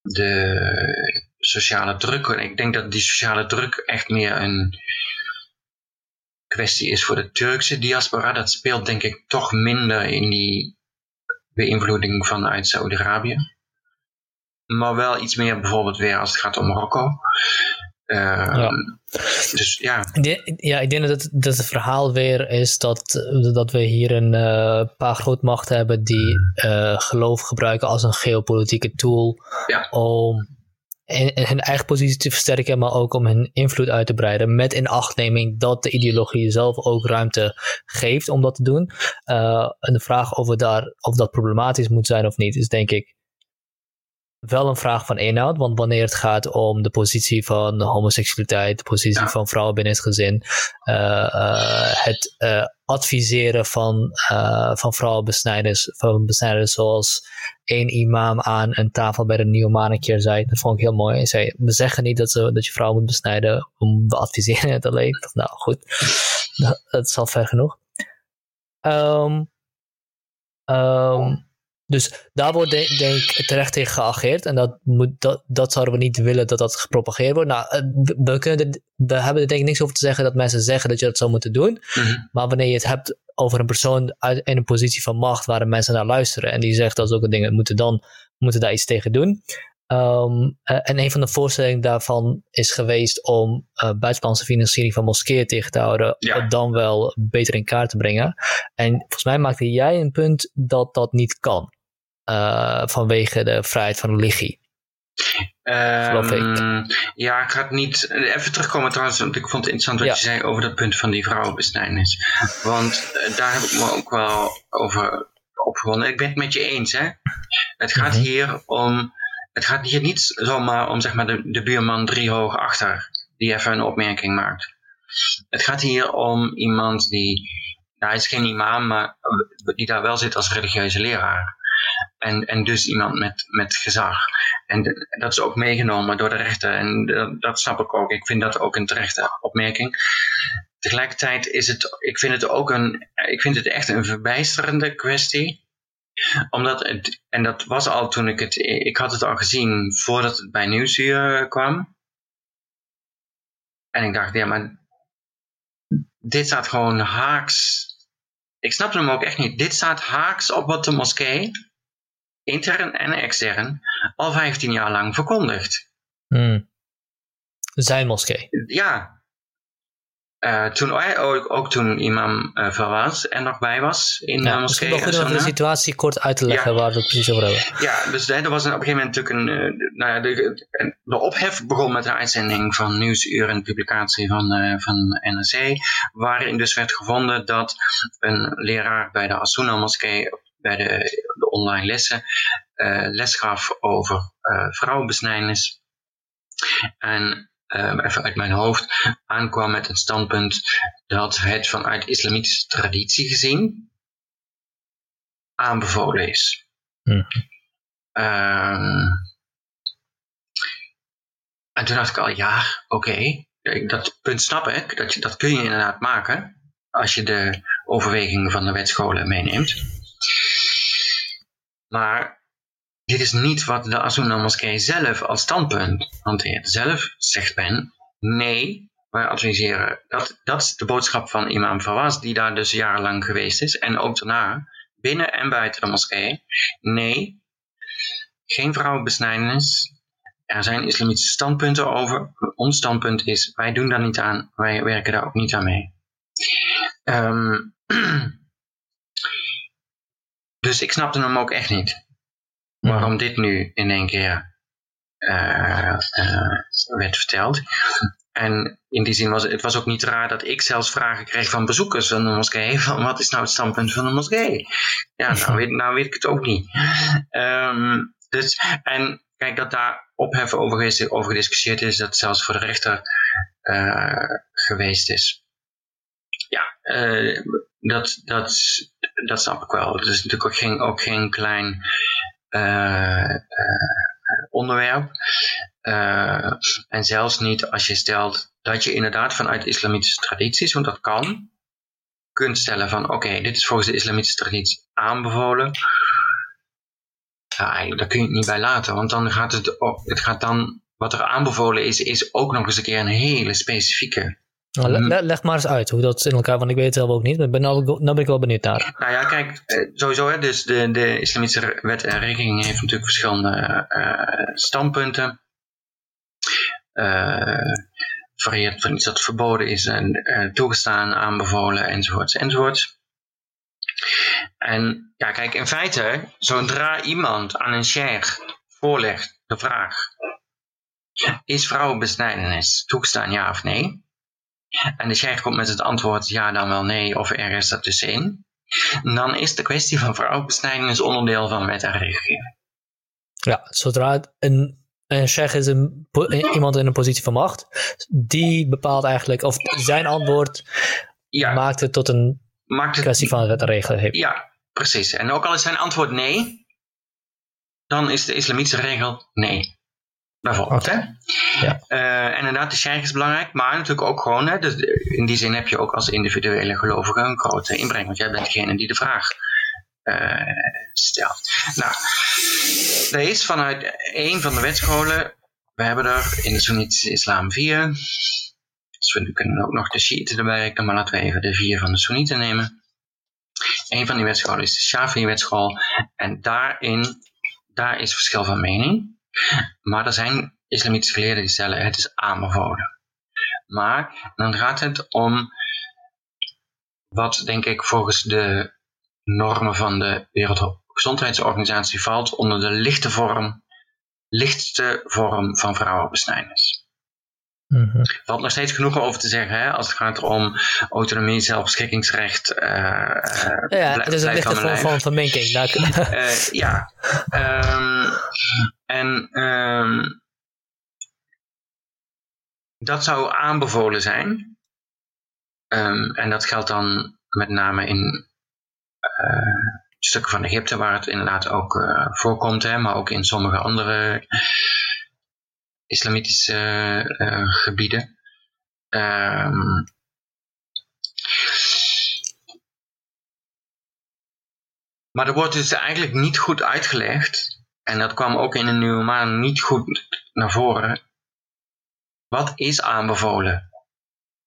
de sociale druk, en ik denk dat die sociale druk echt meer een kwestie is voor de Turkse diaspora. Dat speelt denk ik toch minder in die beïnvloeding vanuit Saudi-Arabië. Maar wel iets meer bijvoorbeeld weer als het gaat om Marokko. Ehm, ja. Dus ja. Ja, ik denk dat het, dat het verhaal weer is dat, dat we hier een uh, paar grootmachten hebben die uh, geloof gebruiken als een geopolitieke tool ja. om hun eigen positie te versterken, maar ook om hun invloed uit te breiden. Met inachtneming dat de ideologie zelf ook ruimte geeft om dat te doen. Uh, en de vraag of, we daar, of dat problematisch moet zijn of niet, is denk ik wel een vraag van inhoud, want wanneer het gaat om de positie van homoseksualiteit, de positie van vrouwen binnen het gezin, uh, uh, het uh, adviseren van, van vrouwenbesnijders, van besnijders zoals één imam aan een tafel bij de nieuwe een keer zei, dat vond ik heel mooi. Hij zei, we zeggen niet dat, ze, dat je vrouw moet besnijden, we adviseren het alleen. Nou goed, dat, dat is al ver genoeg. Um, um, dus daar wordt denk, ik terecht tegen geageerd. En dat, moet, dat, dat zouden we niet willen dat dat gepropageerd wordt. Nou, eh, we, kunnen we hebben er denk ik niks over te zeggen dat mensen zeggen dat je dat zou moeten doen. Mhm. Maar wanneer je het hebt over een persoon uit, in een positie van macht waar de mensen naar luisteren. En die zegt dat zulke dingen moeten dan moeten daar iets tegen doen. Ehm, eh, en een van de voorstellingen daarvan is geweest om uh, buitenlandse financiering van moskeeën tegen te houden, dan wel beter in kaart te brengen. En volgens mij maakte jij een punt dat dat niet kan, uh, vanwege de vrijheid van religie. Um, ja, ik ga het niet... Even terugkomen trouwens, want ik vond het interessant wat je zei over dat punt van die vrouwenbesnijdenis. Want daar heb ik me ook wel over opgewonden. Ik ben het met je eens, hè. Het gaat mhm. hier om het gaat hier niet zomaar om zeg maar, de, de buurman drie hoog achter die even een opmerking maakt. Het gaat hier om iemand die, nou, hij is geen imam, maar die daar wel zit als religieuze leraar. En, en dus iemand met, met gezag. En dat is ook meegenomen door de rechter. En dat, snap ik ook. Ik vind dat ook een terechte opmerking. Tegelijkertijd is het, ik vind het ook een, ik vind het echt een verbijsterende kwestie omdat het, en dat was al toen ik het, ik had het al gezien voordat het bij Nieuwsuur eh, kwam. En ik dacht, ja, maar dit staat gewoon haaks. Ik snapte hem ook echt niet. Dit staat haaks op wat de moskee, intern en extern, al 15 jaar lang verkondigt. Hmm. Zijn moskee. Ja, uh, toen, ook, ook, toen imam uh, Fawaz er nog bij was in ja, de moskee. Het is goed om de situatie kort uit te leggen waar we het precies over hebben. Ja, dus er was op een gegeven moment natuurlijk een... Uh, nou ja, de, de, ophef begon met de uitzending van Nieuwsuur en de publicatie van, van NRC. Waarin dus werd gevonden dat een leraar bij de Asuna moskee bij de, de online lessen les gaf over vrouwenbesnijdenis. En even uit mijn hoofd, aankwam met het standpunt dat het vanuit islamitische traditie gezien aanbevolen is. Um, en toen dacht ik al, ja, oké, okay, dat punt snap ik, dat, je, dat kun je inderdaad maken als je de overwegingen van de wetscholen meeneemt. Maar dit is niet wat de Asuna Moskee zelf als standpunt hanteert. Zelf zegt men, nee, wij adviseren. Dat, dat is de boodschap van imam Fawaz, die daar dus jarenlang geweest is. En ook daarna, binnen en buiten de moskee. Nee, geen vrouwenbesnijdenis. Er zijn islamitische standpunten over. Ons standpunt is, wij doen daar niet aan. Wij werken daar ook niet aan mee. Um, <clears throat> dus ik snapte hem ook echt niet waarom dit nu in één keer uh, uh, werd verteld. En in die zin was het was ook niet raar dat ik zelfs vragen kreeg van bezoekers van de moskee. <laughs> Van wat is nou het standpunt van de moskee? Ja, <laughs> nou weet, nou weet ik het ook niet. Um, dus, en kijk, dat daar ophef over, over gediscussieerd is, dat zelfs voor de rechter uh, geweest is. Ja, dat, dat, dat snap ik wel. Het is natuurlijk ook geen, ook geen klein eh, eh, onderwerp. Eh, en zelfs niet als je stelt dat je inderdaad vanuit islamitische tradities, want dat kan, kunt stellen van oké, dit is volgens de islamitische traditie aanbevolen. Ja, daar kun je het niet bij laten, want dan gaat het, het gaat dan, wat er aanbevolen is, is ook nog eens een keer een hele specifieke nou, leg, leg maar eens uit hoe dat in elkaar, want ik weet het zelf ook niet. Maar ben, nou, nou ben ik wel benieuwd naar. Nou ja, kijk, eh, sowieso, hè, dus de, de islamitische wet en regeling heeft natuurlijk verschillende uh, standpunten. Uh, varieert van iets dat verboden is en uh, toegestaan, aanbevolen, enzovoorts, enzovoorts. En ja, kijk, in feite, zodra iemand aan een sheikh voorlegt de vraag, is vrouwenbesnijdenis toegestaan, ja of nee? En de sheikh komt met het antwoord ja dan wel nee of ergens daartussenin, dan is de kwestie van vrouwenbesnijdenis onderdeel van wet en regelgeving. Ja, zodra een, een sheikh is een, iemand in een positie van macht, die bepaalt eigenlijk, of zijn antwoord ja, maakt het tot een maakt het, kwestie van wet en regelgeving. Ja, precies. En ook al is zijn antwoord nee, dan is de islamitische regel nee bijvoorbeeld. Hè? Ja. Uh, en inderdaad, de sheikh is belangrijk, maar natuurlijk ook gewoon, hè, dus in die zin heb je ook als individuele gelovige een grote inbreng, want jij bent degene die de vraag uh, stelt. Nou, er is vanuit een van de wetscholen, we hebben er in de Soenitische islam vier, dus we kunnen ook nog de Shiiten erbij rekenen, maar laten we even de vier van de Soenieten nemen. Een van die wetscholen is de Shafi'i-wetschool en daarin, daar is verschil van mening. Maar er zijn islamitische geleerden die stellen het is aanbevolen. Maar dan gaat het om wat denk ik volgens de normen van de Wereldgezondheidsorganisatie valt onder de lichte vorm, lichtste vorm van vrouwenbesnijdenis. Mm valt nog steeds genoeg over te zeggen hè, als het gaat om autonomie, zelfbeschikkingsrecht. Uh, ja, het is een lichte vorm van verminking. uh, ja, um, en um, dat zou aanbevolen zijn. Um, en dat geldt dan met name in uh, stukken van Egypte waar het inderdaad ook uh, voorkomt, hè, maar ook in sommige andere islamitische uh, gebieden. Um, maar er wordt dus eigenlijk niet goed uitgelegd, en dat kwam ook in de nieuwe maan niet goed naar voren. Wat is aanbevolen?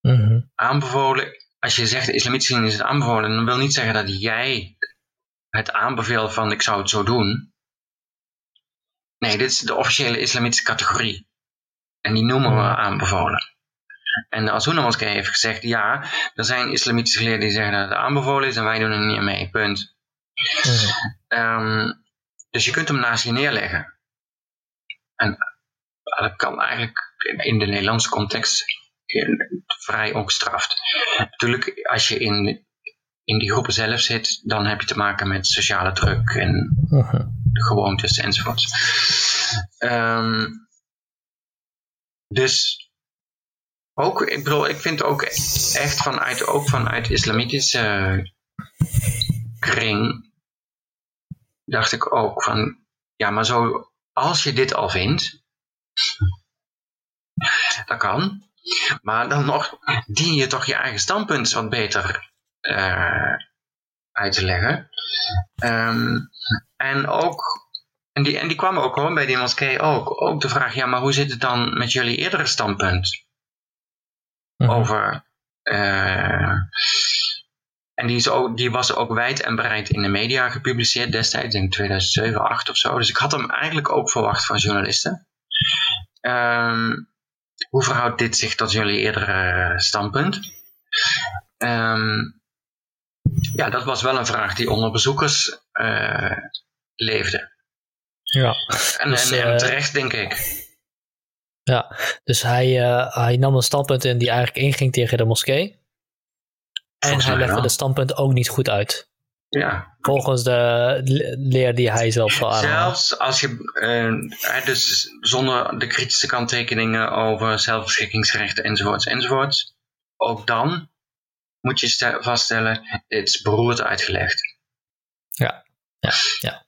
Mm -hmm. Aanbevolen, als je zegt islamitische is het aanbevolen, dan wil niet zeggen dat jij het aanbeveelt van ik zou het zo doen. Nee, dit is de officiële islamitische categorie. En die noemen we aanbevolen. En de Azuna moskee heeft gezegd, ja, er zijn islamitische geleerden die zeggen dat het aanbevolen is en wij doen er niet mee, punt. Um, dus je kunt hem naast je neerleggen. En dat kan eigenlijk in de Nederlandse context vrij ongestraft. Natuurlijk, als je in, in die groepen zelf zit, dan heb je te maken met sociale druk en de gewoontes enzovoort. Um, dus ook, ik bedoel, ik vind ook echt vanuit, ook vanuit islamitische kring, dacht ik ook van, ja, maar zo, als je dit al vindt, dat kan, maar dan nog dien je toch je eigen standpunt wat beter uh, uit te leggen. Um, en ook en die, en die kwam ook hoor, bij die moskee ook. Ook de vraag, ja, maar hoe zit het dan met jullie eerdere standpunt? Mhm. Over... Uh, en die, is ook, die was ook wijd en breed in de media gepubliceerd destijds, in 2007, 2008 of zo. Dus ik had hem eigenlijk ook verwacht van journalisten. Um, hoe verhoudt dit zich tot jullie eerdere standpunt? Um, ja, dat was wel een vraag die onder bezoekers uh, leefde. Ja. En, dus, en, eh, terecht, denk ik. Ja, dus hij, uh, hij nam een standpunt in die eigenlijk inging tegen de moskee. En hij legde de standpunt ook niet goed uit. Ja. Volgens de leer die hij zelf had. Zelfs als je, uh, dus zonder de kritische kanttekeningen over zelfbeschikkingsrechten enzovoorts enzovoorts. Ook dan moet je vaststellen, dit is beroerd uitgelegd. Ja, ja, ja.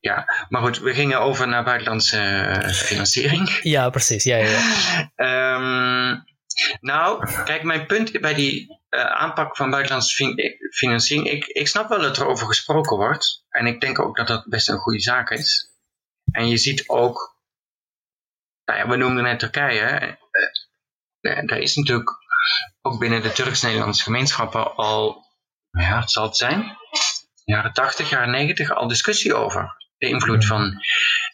Ja. maar goed, we gingen over naar buitenlandse eh, financiering. Ja, precies. Ja, ja, um, <laughs> nou, kijk, mijn punt bij die uh, aanpak van buitenlandse financiering, ik, ik snap wel dat er over gesproken wordt. En ik denk ook dat dat best een goede zaak is. En je ziet ook, nou ja, we noemden net Turkije. Uh, daar is natuurlijk ook binnen de Turks-Nederlandse gemeenschappen al, ja, het zal het zijn, jaren 80, jaren 90 al discussie over. De invloed van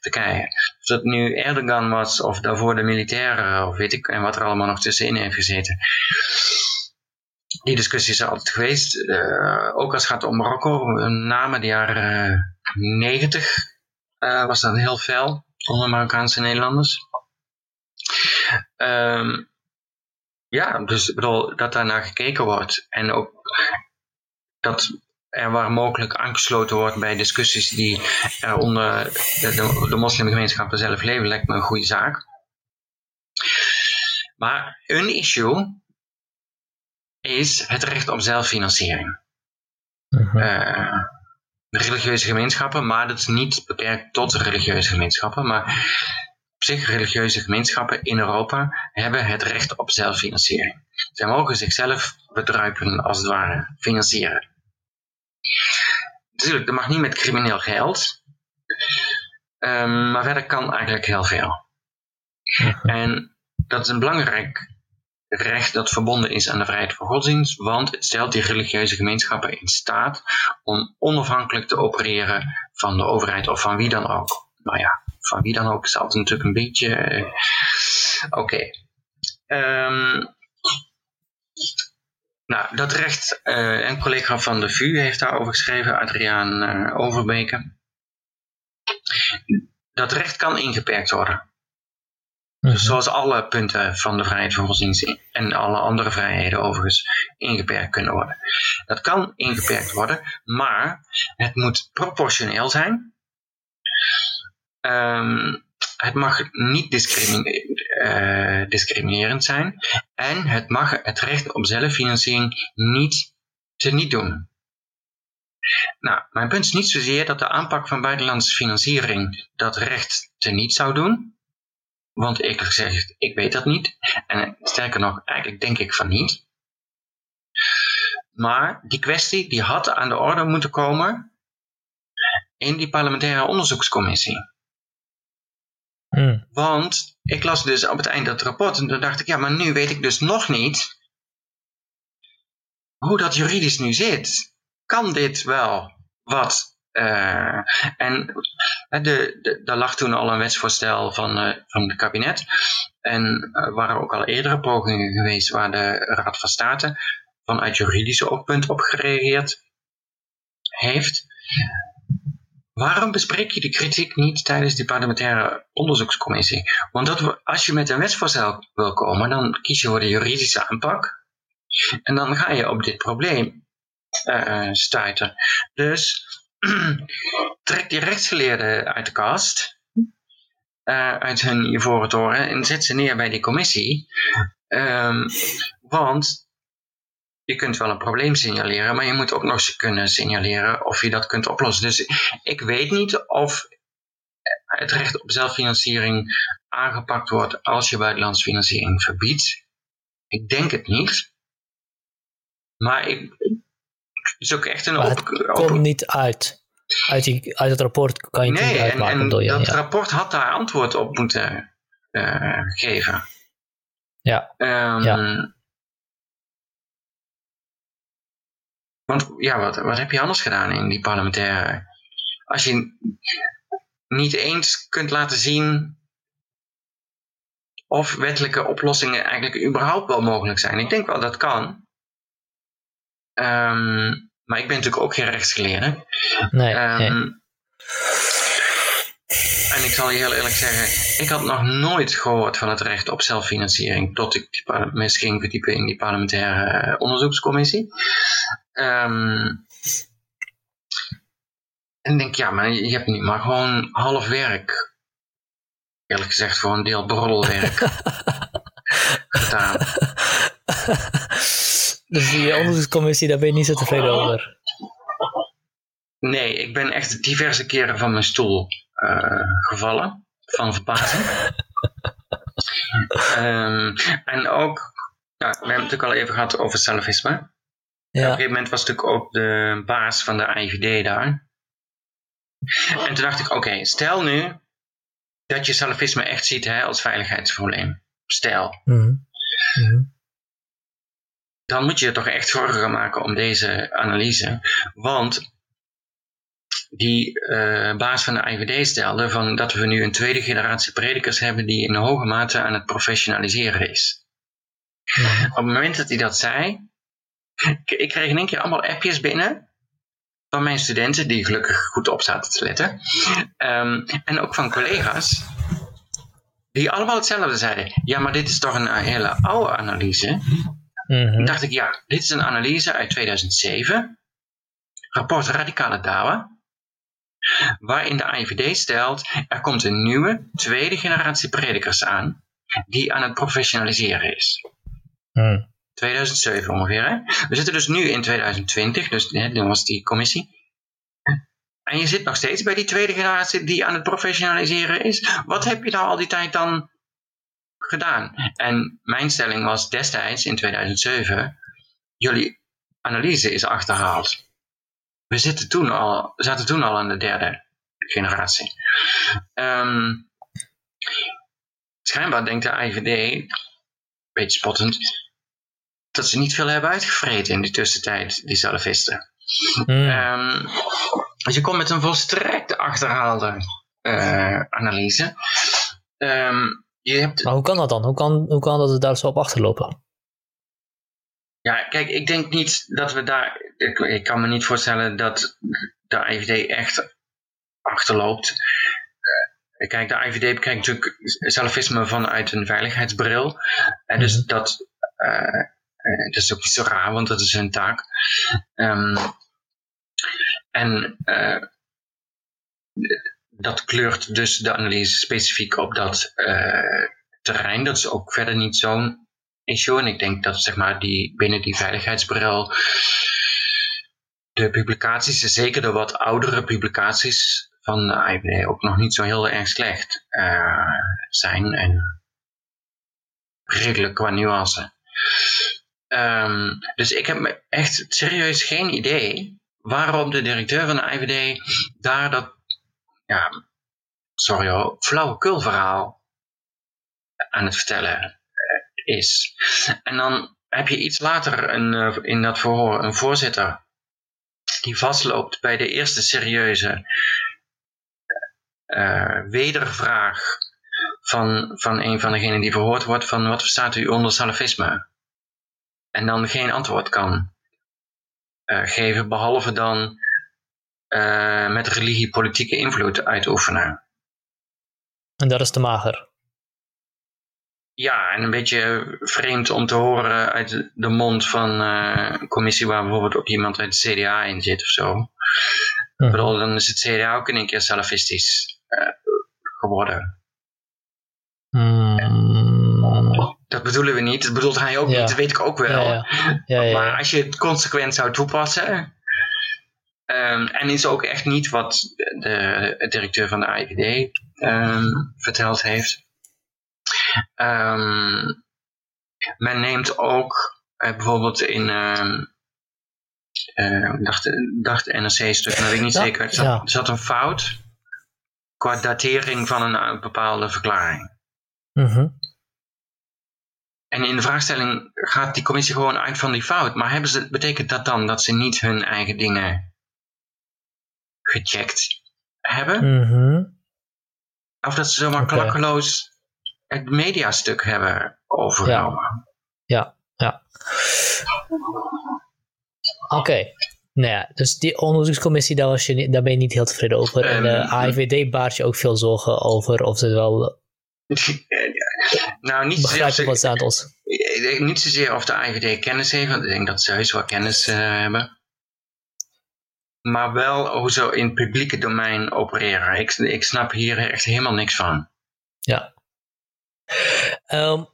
Turkije. Of dat nu Erdogan was, of daarvoor de militairen, of weet ik, en wat er allemaal nog tussenin heeft gezeten. Die discussie is er altijd geweest. Uh, ook als het gaat om Marokko, na de jaren 90 uh, was dat heel fel onder Marokkaanse Nederlanders. Um, ja, dus ik bedoel dat daar naar gekeken wordt. En ook dat er waar mogelijk aangesloten wordt bij discussies die er onder de, de, moslimgemeenschappen zelf leven, lijkt me een goede zaak. Maar een issue is het recht op zelffinanciering. Uh religieuze gemeenschappen, maar dat is niet beperkt tot religieuze gemeenschappen, maar op zich religieuze gemeenschappen in Europa hebben het recht op zelffinanciering. Zij mogen zichzelf bedruipen, als het ware, financieren. Natuurlijk, dat mag niet met crimineel geld. Um, maar verder kan eigenlijk heel veel. En dat is een belangrijk recht dat verbonden is aan de vrijheid van godsdienst, want het stelt die religieuze gemeenschappen in staat om onafhankelijk te opereren van de overheid of van wie dan ook. Nou ja, van wie dan ook, is altijd natuurlijk een beetje... eh, Oké. Ehm, nou, dat recht, eh, een collega van de VU heeft daarover geschreven, Adriaan eh, Overbeke. Dat recht kan ingeperkt worden. Mhm. Dus zoals alle punten van de vrijheid van godsdienst en alle andere vrijheden overigens ingeperkt kunnen worden. Dat kan ingeperkt worden, maar het moet proportioneel zijn. Ehm, het mag niet discrimine- eh, discriminerend zijn en het mag het recht op zelffinanciering niet te niet doen. Nou, mijn punt is niet zozeer dat de aanpak van buitenlandse financiering dat recht te niet zou doen. Want eerlijk gezegd, ik weet dat niet. En sterker nog, eigenlijk denk ik van niet. Maar die kwestie die had aan de orde moeten komen in die parlementaire onderzoekscommissie. Mm. Want ik las dus op het eind dat rapport en toen dacht ik, ja, maar nu weet ik dus nog niet hoe dat juridisch nu zit. Kan dit wel wat? eh, en de, de, er lag toen al een wetsvoorstel van, eh, van het kabinet. En er waren ook al eerdere pogingen geweest waar de Raad van State vanuit juridische oogpunt op gereageerd heeft. Waarom bespreek je de kritiek niet tijdens die parlementaire onderzoekscommissie? Want als je met een wetsvoorstel wil komen, dan kies je voor de juridische aanpak. En dan ga je op dit probleem eh stuiten. Dus <clears throat> trek die rechtsgeleerden uit de kast, eh, uit hun ivoren toren, en zet ze neer bij die commissie. Ehm, want je kunt wel een probleem signaleren, maar je moet ook nog eens kunnen signaleren of je dat kunt oplossen. Dus ik weet niet of het recht op zelffinanciering aangepakt wordt als je buitenlandse financiering verbiedt. Ik denk het niet. Maar ik, het is ook echt een Maar het open... Komt niet uit. Uit, die, uit het rapport kan je het nee, niet en, uitmaken, en je? dat Ja. rapport had daar antwoord op moeten eh, geven. Ja. Ehm, Ja. Want ja, wat, wat heb je anders gedaan in die parlementaire? Als je niet eens kunt laten zien of wettelijke oplossingen eigenlijk überhaupt wel mogelijk zijn. Ik denk wel dat kan. Ehm, maar ik ben natuurlijk ook geen rechtsgeleerde. Nee, Ehm, nee. En ik zal je heel eerlijk zeggen, ik had nog nooit gehoord van het recht op zelffinanciering tot ik die par- me eens ging verdiepen in die parlementaire eh, onderzoekscommissie. Ehm, en ik denk, ja, maar je hebt nu maar gewoon half werk. Eerlijk gezegd, voor een deel broddelwerk <laughs> gedaan. dus die onderzoekscommissie, daar ben je niet zo tevreden over. Nee, ik ben echt diverse keren van mijn stoel eh, gevallen. Van verbazing. <laughs> Ehm, en ook, ja, we hebben het natuurlijk al even gehad over salafisme. Op een gegeven moment was natuurlijk ook de baas van de IVD daar. En toen dacht ik, oké, stel nu dat je salafisme echt ziet hè, als veiligheidsprobleem. Stel. Mhm. Mhm. dan moet je je toch echt zorgen gaan maken om deze analyse. Want die eh, baas van de IVD stelde van dat we nu een tweede generatie predikers hebben die in hoge mate aan het professionaliseren is. Mhm. Op het moment dat hij dat zei, ik, ik kreeg in één keer allemaal appjes binnen van mijn studenten, die gelukkig goed op zaten te letten. Ehm, en ook van collega's, die allemaal hetzelfde zeiden. Ja, maar dit is toch een eh, hele oude analyse. Toen dacht ik, ja, dit is een analyse uit 2007. Rapport Radicale Dawa. Waarin de IVD stelt, er komt een nieuwe, tweede generatie predikers aan. Die aan het professionaliseren is. Mhm. 2007 ongeveer, hè? We zitten dus nu in 2020, dus hè, dan was die commissie. En je zit nog steeds bij die tweede generatie die aan het professionaliseren is. Wat heb je nou al die tijd dan gedaan? En mijn stelling was destijds, in 2007, jullie analyse is achterhaald. We zitten toen al, zaten toen al aan de derde generatie. Ehm, schijnbaar denkt de IVD, beetje spottend, dat ze niet veel hebben uitgevreten in die tussentijd, die salafisten. Mhm. Ehm, dus je komt met een volstrekte achterhaalde analyse. Ehm, je hebt... Maar hoe kan dat dan? Hoe kan, hoe kan dat het daar zo op achterlopen? Ja, kijk, ik denk niet dat we daar. Ik, ik kan me niet voorstellen dat de IVD echt achterloopt. Uh, kijk, de IVD bekijkt natuurlijk salafisme vanuit een veiligheidsbril. En dus mhm. dat, uh, dat is ook niet zo raar, want dat is hun taak. Um, en uh, dat kleurt dus de analyse specifiek op dat terrein. Dat is ook verder niet zo'n issue. En ik denk dat zeg maar, die, binnen die veiligheidsbril de publicaties, zeker de wat oudere publicaties van de IBD, ook nog niet zo heel erg slecht zijn. En redelijk qua nuance. Um, dus ik heb echt serieus geen idee waarom de directeur van de IVD daar dat, ja, sorry hoor, flauwekul verhaal aan het vertellen is. En dan heb je iets later een, eh, in dat verhoor een voorzitter die vastloopt bij de eerste serieuze uh, wedervraag van, van een van degenen die verhoord wordt van wat verstaat u onder salafisme? En dan geen antwoord kan uh, geven, behalve dan uh, met religie politieke invloed uitoefenen. En dat is te mager. Ja, en een beetje vreemd om te horen uit de mond van uh, een commissie waar bijvoorbeeld ook iemand uit de CDA in zit of zo. Bedoel, dan is het CDA ook in een keer salafistisch geworden. Hmm. Dat bedoelen we niet, dat bedoelt hij ook niet, dat weet ik ook wel. Ja, maar als je het consequent zou toepassen, um, en is ook echt niet wat de directeur van de IVD um, verteld heeft. Um, men neemt ook uh, bijvoorbeeld in, uh, dacht, dacht NRC-stuk, maar weet ik niet zeker, er zat, zat, een fout qua datering van een, een bepaalde verklaring. Mm En in de vraagstelling gaat die commissie gewoon uit van die fout. Maar hebben ze, betekent dat dan dat ze niet hun eigen dingen gecheckt hebben? Mm Of dat ze zomaar okay. klakkeloos het mediastuk hebben overgenomen. Ja, ja. ja. Oké. Okay. Nou ja, dus die onderzoekscommissie, daar, was je, daar ben je niet heel tevreden over. en de ehm, AIVD baart je ook veel zorgen over of ze wel... <laughs> nou, niet wat. Niet zozeer of de AIVD kennis heeft, want ik denk dat ze heus wel kennis uh, hebben. Maar wel hoe ze in het publieke domein opereren. Ik, ik snap hier echt helemaal niks van. Ja. Um,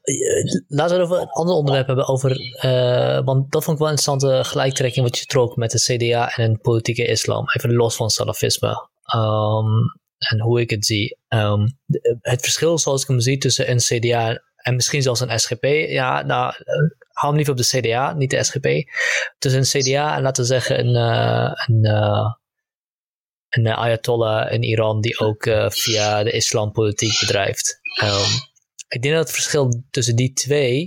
laten we het over een ander onderwerp hebben. Over, uh, want dat vond ik wel een interessante gelijktrekking wat je trok met de CDA en een politieke islam. Even los van salafisme. Um, en hoe ik het zie. Um, het verschil zoals ik hem zie tussen een CDA en misschien zelfs een SGP. Ja, nou, uh, hou hem liever op de CDA, niet de SGP. Tussen een CDA en laten we zeggen een, uh, een, een Ayatollah in Iran die ook via de islampolitiek bedrijft. Um, ik denk dat het verschil tussen die twee,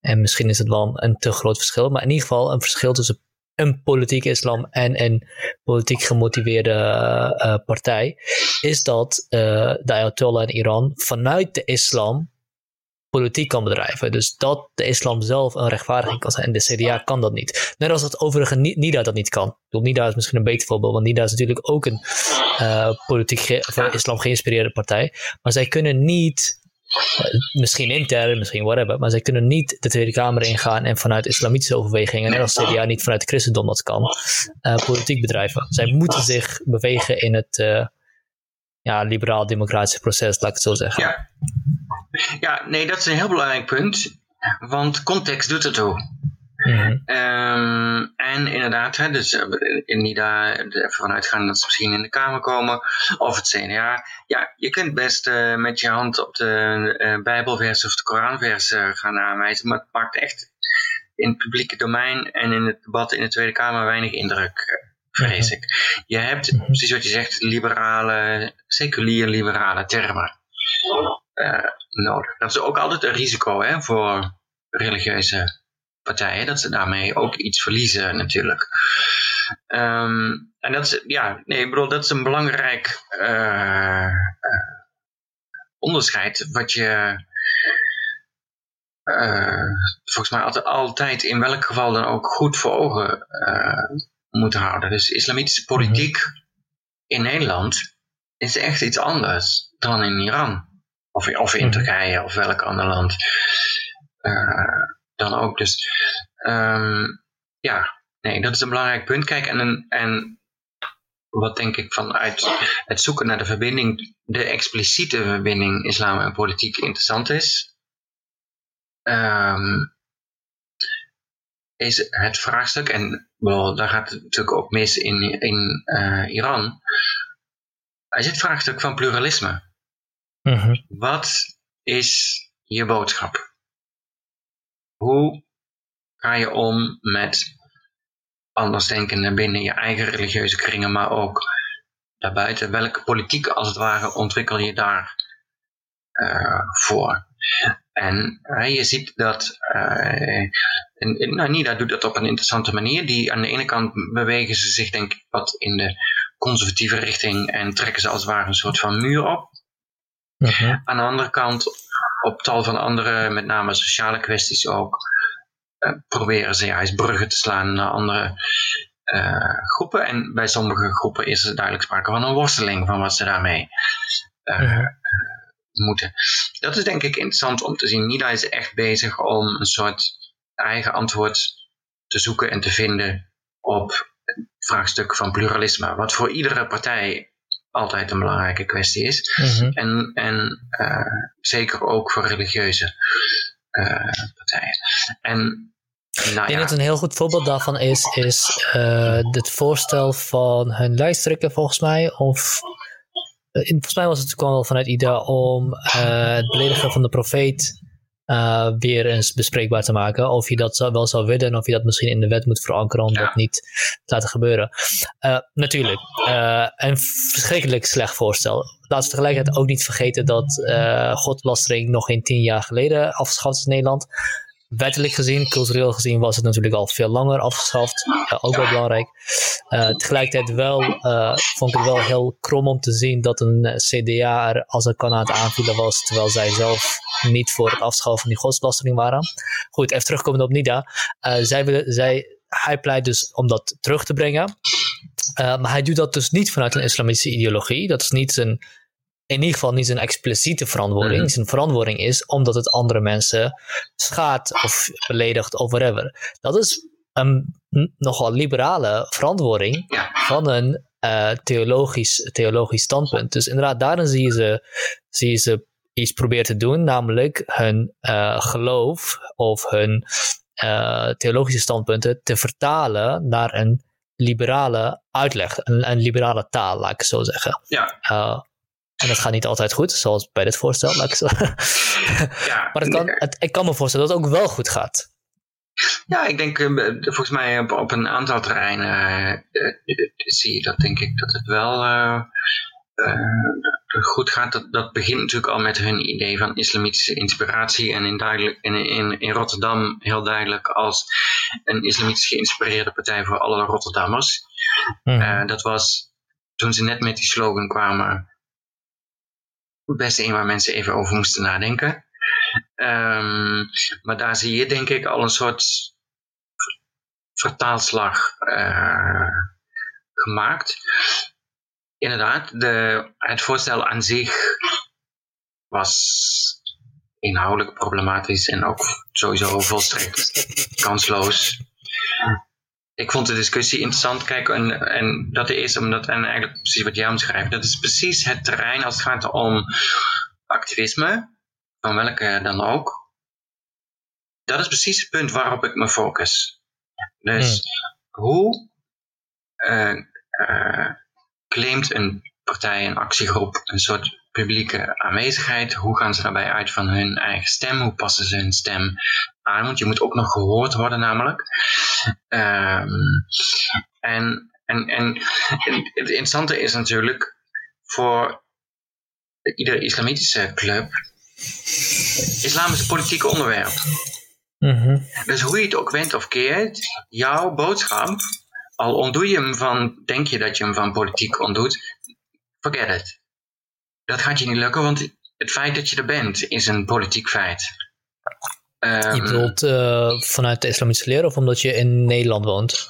en misschien is het wel een te groot verschil, maar in ieder geval een verschil tussen een politieke islam en een politiek gemotiveerde uh, partij, is dat uh, de Ayatollah in Iran vanuit de islam politiek kan bedrijven. Dus dat de islam zelf een rechtvaardiging kan zijn. En de CDA kan dat niet. Net als dat overigens NIDA dat niet kan. Ik bedoel, NIDA is misschien een beter voorbeeld, want NIDA is natuurlijk ook een uh, politiek ge islam geïnspireerde partij. Maar zij kunnen niet eh, misschien intern, misschien whatever, maar zij kunnen niet de Tweede Kamer ingaan en vanuit islamitische overwegingen, en als CDA niet vanuit het christendom dat kan, uh, politiek bedrijven. Zij moeten zich bewegen in het uh, ja, liberaal-democratische proces, laat ik het zo zeggen. Ja. ja, nee, dat is een heel belangrijk punt, want context doet ertoe. Mm um, en inderdaad, hè, dus eh, in NIDA even vanuitgaan dat ze misschien in de Kamer komen, of het CNA. Ja, je kunt best uh, met je hand op de uh, Bijbelvers of de Koranvers gaan aanwijzen, maar het maakt echt in het publieke domein en in het debat in de Tweede Kamer weinig indruk, vrees mhm. ik. Je hebt, mhm. precies wat je zegt, liberale, seculier liberale termen nodig. Dat is ook altijd een risico hè, voor religieuze partijen, dat ze daarmee ook iets verliezen natuurlijk. Ehm, en dat is, ja, nee, ik bedoel, dat is een belangrijk uh, onderscheid wat je uh, volgens mij altijd, altijd in welk geval dan ook goed voor ogen moet houden. Dus islamitische politiek mhm. in Nederland is echt iets anders dan in Iran. Of, of in mhm. Turkije of welk ander land dan ook. Dus um, ja, nee, dat is een belangrijk punt. Kijk, en, en wat denk ik vanuit het zoeken naar de verbinding, de expliciete verbinding islam en politiek interessant is, um, is het vraagstuk, en wel, daar gaat het natuurlijk ook mis in, in uh, Iran, is het vraagstuk van pluralisme. Mhm. Wat is je boodschap? Hoe ga je om met andersdenkenden binnen je eigen religieuze kringen, maar ook daarbuiten? Welke politiek als het ware ontwikkel je daar uh, voor? En uh, je ziet dat uh, en, nou, Nida doet dat op een interessante manier. Die, aan de ene kant bewegen ze zich denk ik wat in de conservatieve richting en trekken ze als het ware een soort van muur op. Aan de andere kant op tal van andere, met name sociale kwesties ook, uh, proberen ze juist bruggen te slaan naar andere uh, groepen. En bij sommige groepen is er duidelijk sprake van een worsteling van wat ze daarmee uh, moeten. Dat is denk ik interessant om te zien. Nida is echt bezig om een soort eigen antwoord te zoeken en te vinden op het vraagstuk van pluralisme. Wat voor iedere partij altijd een belangrijke kwestie is. Mhm. En, en uh, zeker ook voor religieuze uh, partijen. En nou ik denk dat een heel goed voorbeeld daarvan is, is het voorstel van hun lijsttrekker volgens mij. Of in, volgens mij was het ook wel vanuit IDA om het beledigen van de profeet uh, weer eens bespreekbaar te maken. Of je dat wel zou willen, of je dat misschien in de wet moet verankeren om dat niet te laten gebeuren. Uh, natuurlijk, uh, een verschrikkelijk slecht voorstel. Laten we tegelijkertijd ook niet vergeten dat godlastering nog geen tien jaar geleden afgeschaft is in Nederland wettelijk gezien, cultureel gezien was het natuurlijk al veel langer afgeschaft. ook wel belangrijk. Uh, tegelijkertijd wel, uh, vond ik het wel heel krom om te zien dat een eh, CDA er als een kan aan het aanvielen was, terwijl zij zelf niet voor het afschaffen van die godsbelasting waren. Goed, even terugkomen op Nida. zij, willen, zij, hij pleit dus om dat terug te brengen. maar hij doet dat dus niet vanuit een islamitische ideologie. Dat is niet zijn in ieder geval niet zijn expliciete verantwoording. Mhm. Zijn verantwoording is omdat het andere mensen schaadt of beledigt of whatever. Dat is een nogal liberale verantwoording van een uh, theologisch, theologisch standpunt. Dus inderdaad, daarin zie je ze, zie je ze iets proberen te doen, namelijk hun uh, geloof of hun uh, theologische standpunten te vertalen naar een liberale uitleg, een, een liberale taal, laat ik het zo zeggen. Ja. En dat gaat niet altijd goed, zoals bij dit voorstel. Laat ik zo. <laughs> ja, maar het kan, het, ik kan me voorstellen dat het ook wel goed gaat. Ja, ik denk eh, volgens mij op, op een aantal terreinen uh, zie je dat denk ik dat het wel uh, goed gaat. Dat, dat begint natuurlijk al met hun idee van islamitische inspiratie en in, duidelijk, in, in, in Rotterdam heel duidelijk als een islamitisch geïnspireerde partij voor alle Rotterdammers. Mm. dat was toen ze net met die slogan kwamen best een waar mensen even over moesten nadenken. Um, maar daar zie je denk ik al een soort vertaalslag uh, gemaakt. Inderdaad, de, het voorstel aan zich was inhoudelijk problematisch en ook sowieso volstrekt kansloos ik vond de discussie interessant. Kijk, en, en dat is omdat, en eigenlijk precies wat jij omschrijft, dat is precies het terrein als het gaat om activisme, van welke dan ook. Dat is precies het punt waarop ik me focus. Dus hmm. hoe uh, uh, claimt een partij, een actiegroep, een soort publieke aanwezigheid? Hoe gaan ze daarbij uit van hun eigen stem? Hoe passen ze hun stem aan? Want je moet ook nog gehoord worden namelijk. Um, en, en, en het interessante is natuurlijk voor iedere islamitische club, islam is een politiek onderwerp. Mm -hmm. Dus hoe je het ook went of keert, jouw boodschap al ontdoe je hem van, denk je dat je hem van politiek ontdoet, forget it. Dat gaat je niet lukken, want het feit dat je er bent is een politiek feit. Um, je bedoelt uh, vanuit de islamitische leer of omdat je in Nederland woont?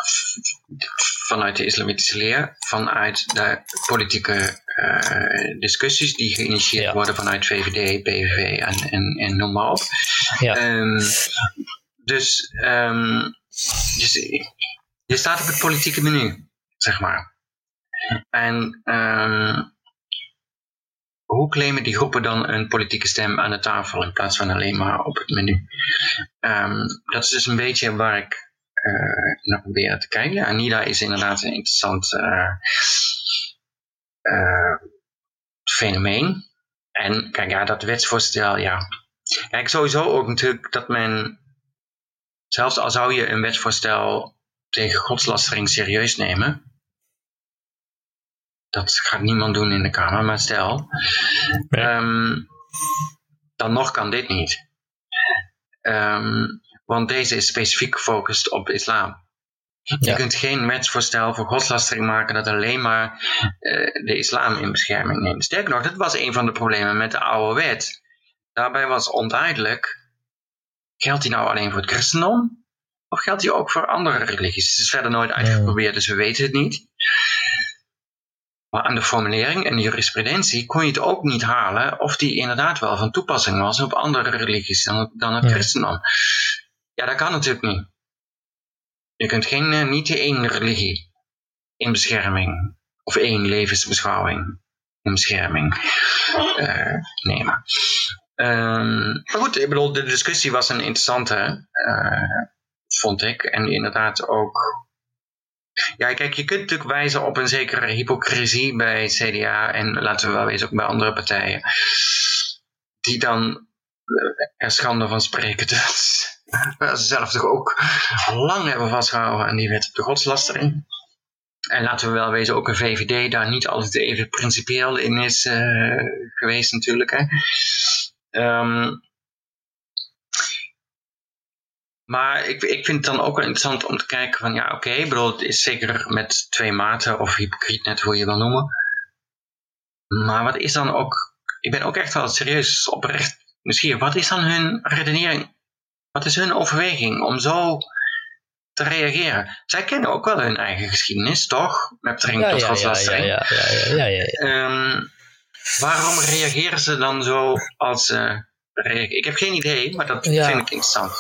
Vanuit de islamitische leer, vanuit de politieke uh, discussies die geïnitieerd ja. worden vanuit VVD, PVV en, en, en noem maar op. Ja. Um, dus um, je, je staat op het politieke menu, zeg maar. En um, hoe claimen die groepen dan een politieke stem aan de tafel in plaats van alleen maar op het menu? Um, dat is dus een beetje waar ik uh, naar probeer te kijken. Anida is inderdaad een interessant uh, uh, fenomeen. En kijk, ja, dat wetsvoorstel, ja. Kijk, sowieso ook natuurlijk dat men, zelfs al zou je een wetsvoorstel tegen godslastering serieus nemen, dat gaat niemand doen in de Kamer, maar stel, um, dan nog kan dit niet. Um, want deze is specifiek gefocust op islam. Je kunt geen wetsvoorstel voor godslastering maken dat alleen maar uh, de islam in bescherming neemt. Sterker nog, dat was een van de problemen met de oude wet. Daarbij was onduidelijk, geldt die nou alleen voor het christendom? Of geldt die ook voor andere religies? Het is verder nooit uitgeprobeerd, dus we weten het niet. Maar aan de formulering en de jurisprudentie kon je het ook niet halen of die inderdaad wel van toepassing was op andere religies dan, dan het christendom. Ja, dat kan natuurlijk niet. Je kunt geen, uh, niet één religie in bescherming of één levensbeschouwing in bescherming uh, nemen. Um, maar goed, ik bedoel, de discussie was een interessante, uh, vond ik. En inderdaad ook ja, kijk, je kunt natuurlijk wijzen op een zekere hypocrisie bij CDA en laten we wel wezen ook bij andere partijen. Die dan eh, er schande van spreken <laughs> dat ze zelf toch ook lang hebben vastgehouden aan die wet op de godslastering. En laten we wel wezen, ook een VVD daar niet altijd even principieel in is uh, geweest natuurlijk. Hè. Um, maar ik, ik vind het dan ook wel interessant om te kijken van ja oké, okay, bedoel het is zeker met twee maten of hypocriet net hoe je wil noemen. Maar wat is dan ook, ik ben ook echt wel serieus oprecht misschien, wat is dan hun redenering? Wat is hun overweging om zo te reageren? Zij kennen ook wel hun eigen geschiedenis, toch? Met betrekking tot godslastering. Ja, ja, ja, ja, ja, ja, um, waarom reageren ze dan zo als ze ik heb geen idee, maar dat vind ik interessant.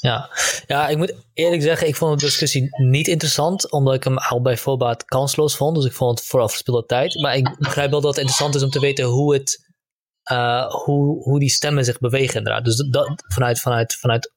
Ja. ja, ik moet eerlijk zeggen, ik vond de discussie niet interessant, omdat ik hem al bij voorbaat kansloos vond. Dus ik vond het vooral verspilde tijd. Maar ik begrijp wel dat het interessant is om te weten hoe, het, uh, hoe, hoe die stemmen zich bewegen inderdaad. Dus dat, vanuit, vanuit, vanuit,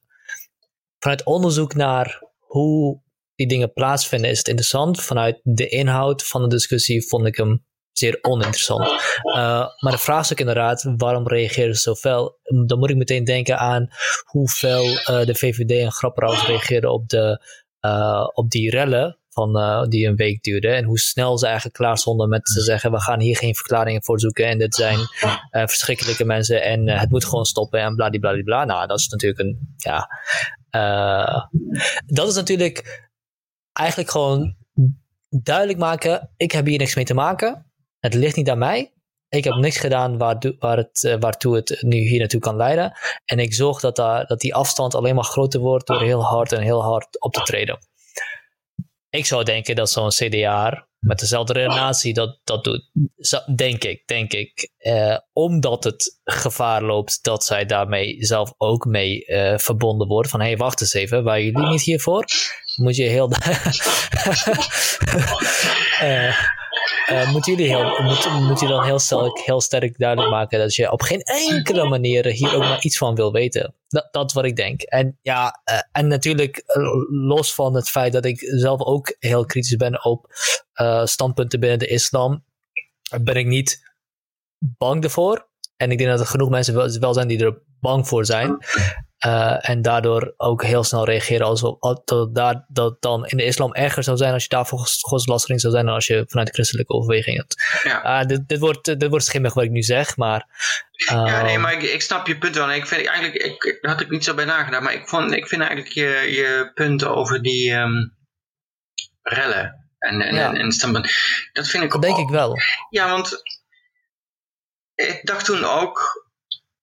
vanuit onderzoek naar hoe die dingen plaatsvinden is het interessant. Vanuit de inhoud van de discussie vond ik hem zeer oninteressant. Uh, maar de vraagstuk inderdaad, waarom reageren ze zo fel? Dan moet ik meteen denken aan hoeveel uh, de VVD en Grapperhaus reageerden op, de, uh, op die rellen van, die een week duurden. En hoe snel ze eigenlijk klaar stonden met te zeggen, we gaan hier geen verklaringen voor zoeken. En dit zijn verschrikkelijke mensen en het moet gewoon stoppen en bladibladibla. Nou, dat is natuurlijk een, ja... dat is natuurlijk eigenlijk gewoon duidelijk maken, ik heb hier niks mee te maken. Het ligt niet aan mij. Ik heb niks gedaan waar, waar het, eh, waartoe het nu hier naartoe kan leiden. En ik zorg dat, daar, dat die afstand alleen maar groter wordt door heel hard en heel hard op te treden. Ik zou denken dat zo'n CDA met dezelfde redenatie dat, dat doet. Denk ik, denk ik. Eh, omdat het gevaar loopt dat zij daarmee zelf ook mee uh, verbonden worden. Van hé, hey, wacht eens even, waren jullie niet hiervoor? Moet je heel. uh, <laughs> uh, moet jullie heel, moet, je dan heel sterk, heel duidelijk maken dat je op geen enkele manier hier ook maar iets van wil weten. Dat, dat wat ik denk. En ja, uh, en natuurlijk uh, los van het feit dat ik zelf ook heel kritisch ben op standpunten binnen de islam, ben ik niet bang ervoor. En ik denk dat er genoeg mensen wel zijn die er bang voor zijn. Uh, en daardoor ook heel snel reageren alsof dat, dat, dat dan in de islam erger zou zijn als je daarvoor godslastering zou zijn dan als je vanuit de christelijke overweging hebt. Ja. Uh, dit, dit, wordt, dit wordt schimmig wat ik nu zeg, maar... Uh, ja, nee, maar ik, ik, snap je punt wel. Ik vind eigenlijk, ik, daar had ik niet zo bij nagedacht, maar ik, vond, ik vind eigenlijk je, je punt over die... Um, rellen. En, en, Ja. en, en. Dat vind ik Dat denk ook- ik wel. Ja, want ik dacht toen ook,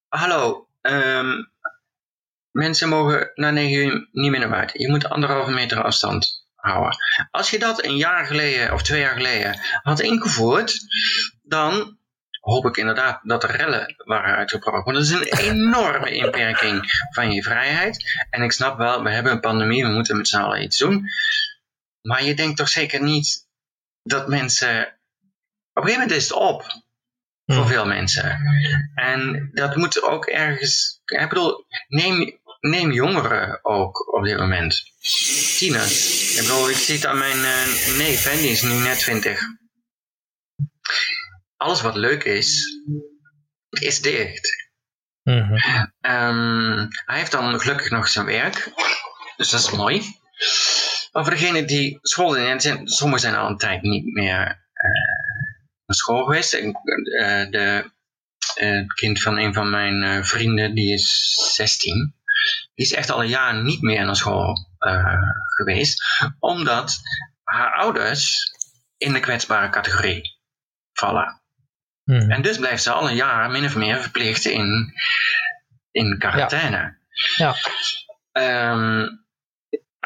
hallo, ehm, mensen mogen na negen uur niet meer naar buiten. Je moet anderhalve meter afstand houden. Als je dat een jaar geleden of twee jaar geleden had ingevoerd, dan hoop ik inderdaad dat er rellen waren uitgebroken. Want dat is een <laughs> enorme inperking van je vrijheid. En ik snap wel, we hebben een pandemie, we moeten met z'n allen iets doen. Maar je denkt toch zeker niet dat mensen op een gegeven moment is het op voor Hm. veel mensen. En dat moet ook ergens. Ik bedoel, neem, neem jongeren ook op dit moment. Tieners. Ik bedoel, ik zie het aan mijn eh, neef, hè, die is nu net 20. Alles wat leuk is, is dicht. Mhm. Ehm, hij heeft dan gelukkig nog zijn werk. Dus dat is mooi. Maar voor degene die school zijn, sommigen zijn al een tijd niet meer eh, naar school geweest. Ik, eh, de, het kind van een van mijn vrienden, die is 16. Die is echt al een jaar niet meer naar school eh, geweest. Omdat haar ouders in de kwetsbare categorie vallen. Mhm. En dus blijft ze al een jaar min of meer verplicht in, in quarantaine. Ja. Ehm,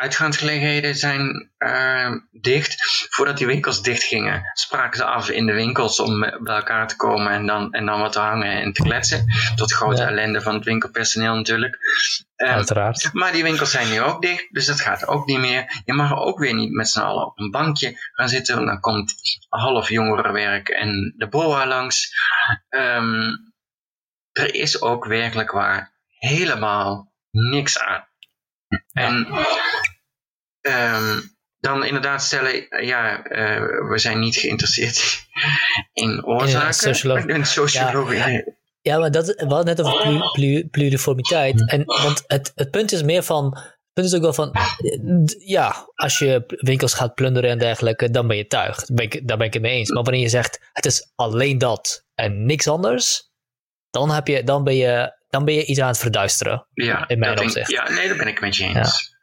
uitgaansgelegenheden zijn ehm, dicht. Voordat die winkels dicht gingen, spraken ze af in de winkels om bij elkaar te komen en dan, en dan wat te hangen en te kletsen. Tot grote Ja. ellende van het winkelpersoneel natuurlijk. Uiteraard. maar die winkels zijn nu ook dicht, dus dat gaat ook niet meer. Je mag ook weer niet met z'n allen op een bankje gaan zitten. want Dan komt half jongerenwerk en de BOA langs. Ehm, er is ook werkelijk waar helemaal niks aan. En ehm, dan inderdaad stellen, ja, eh, we zijn niet geïnteresseerd <laughs> in oorzaken. in sociologie. Ja, maar dat, we hadden net over plu- plu- pluriformiteit. En, want het, het punt is meer van. Het punt is ook wel van. Ja, als je winkels gaat plunderen en dergelijke, dan ben je tuig. Daar ben ik, daar ben ik het mee eens. Maar wanneer je zegt het is alleen dat en niks anders, dan, heb je, dan, ben, je, dan ben je iets aan het verduisteren. Ja, In mijn denk- opzicht. Ja, nee, daar ben ik met je eens.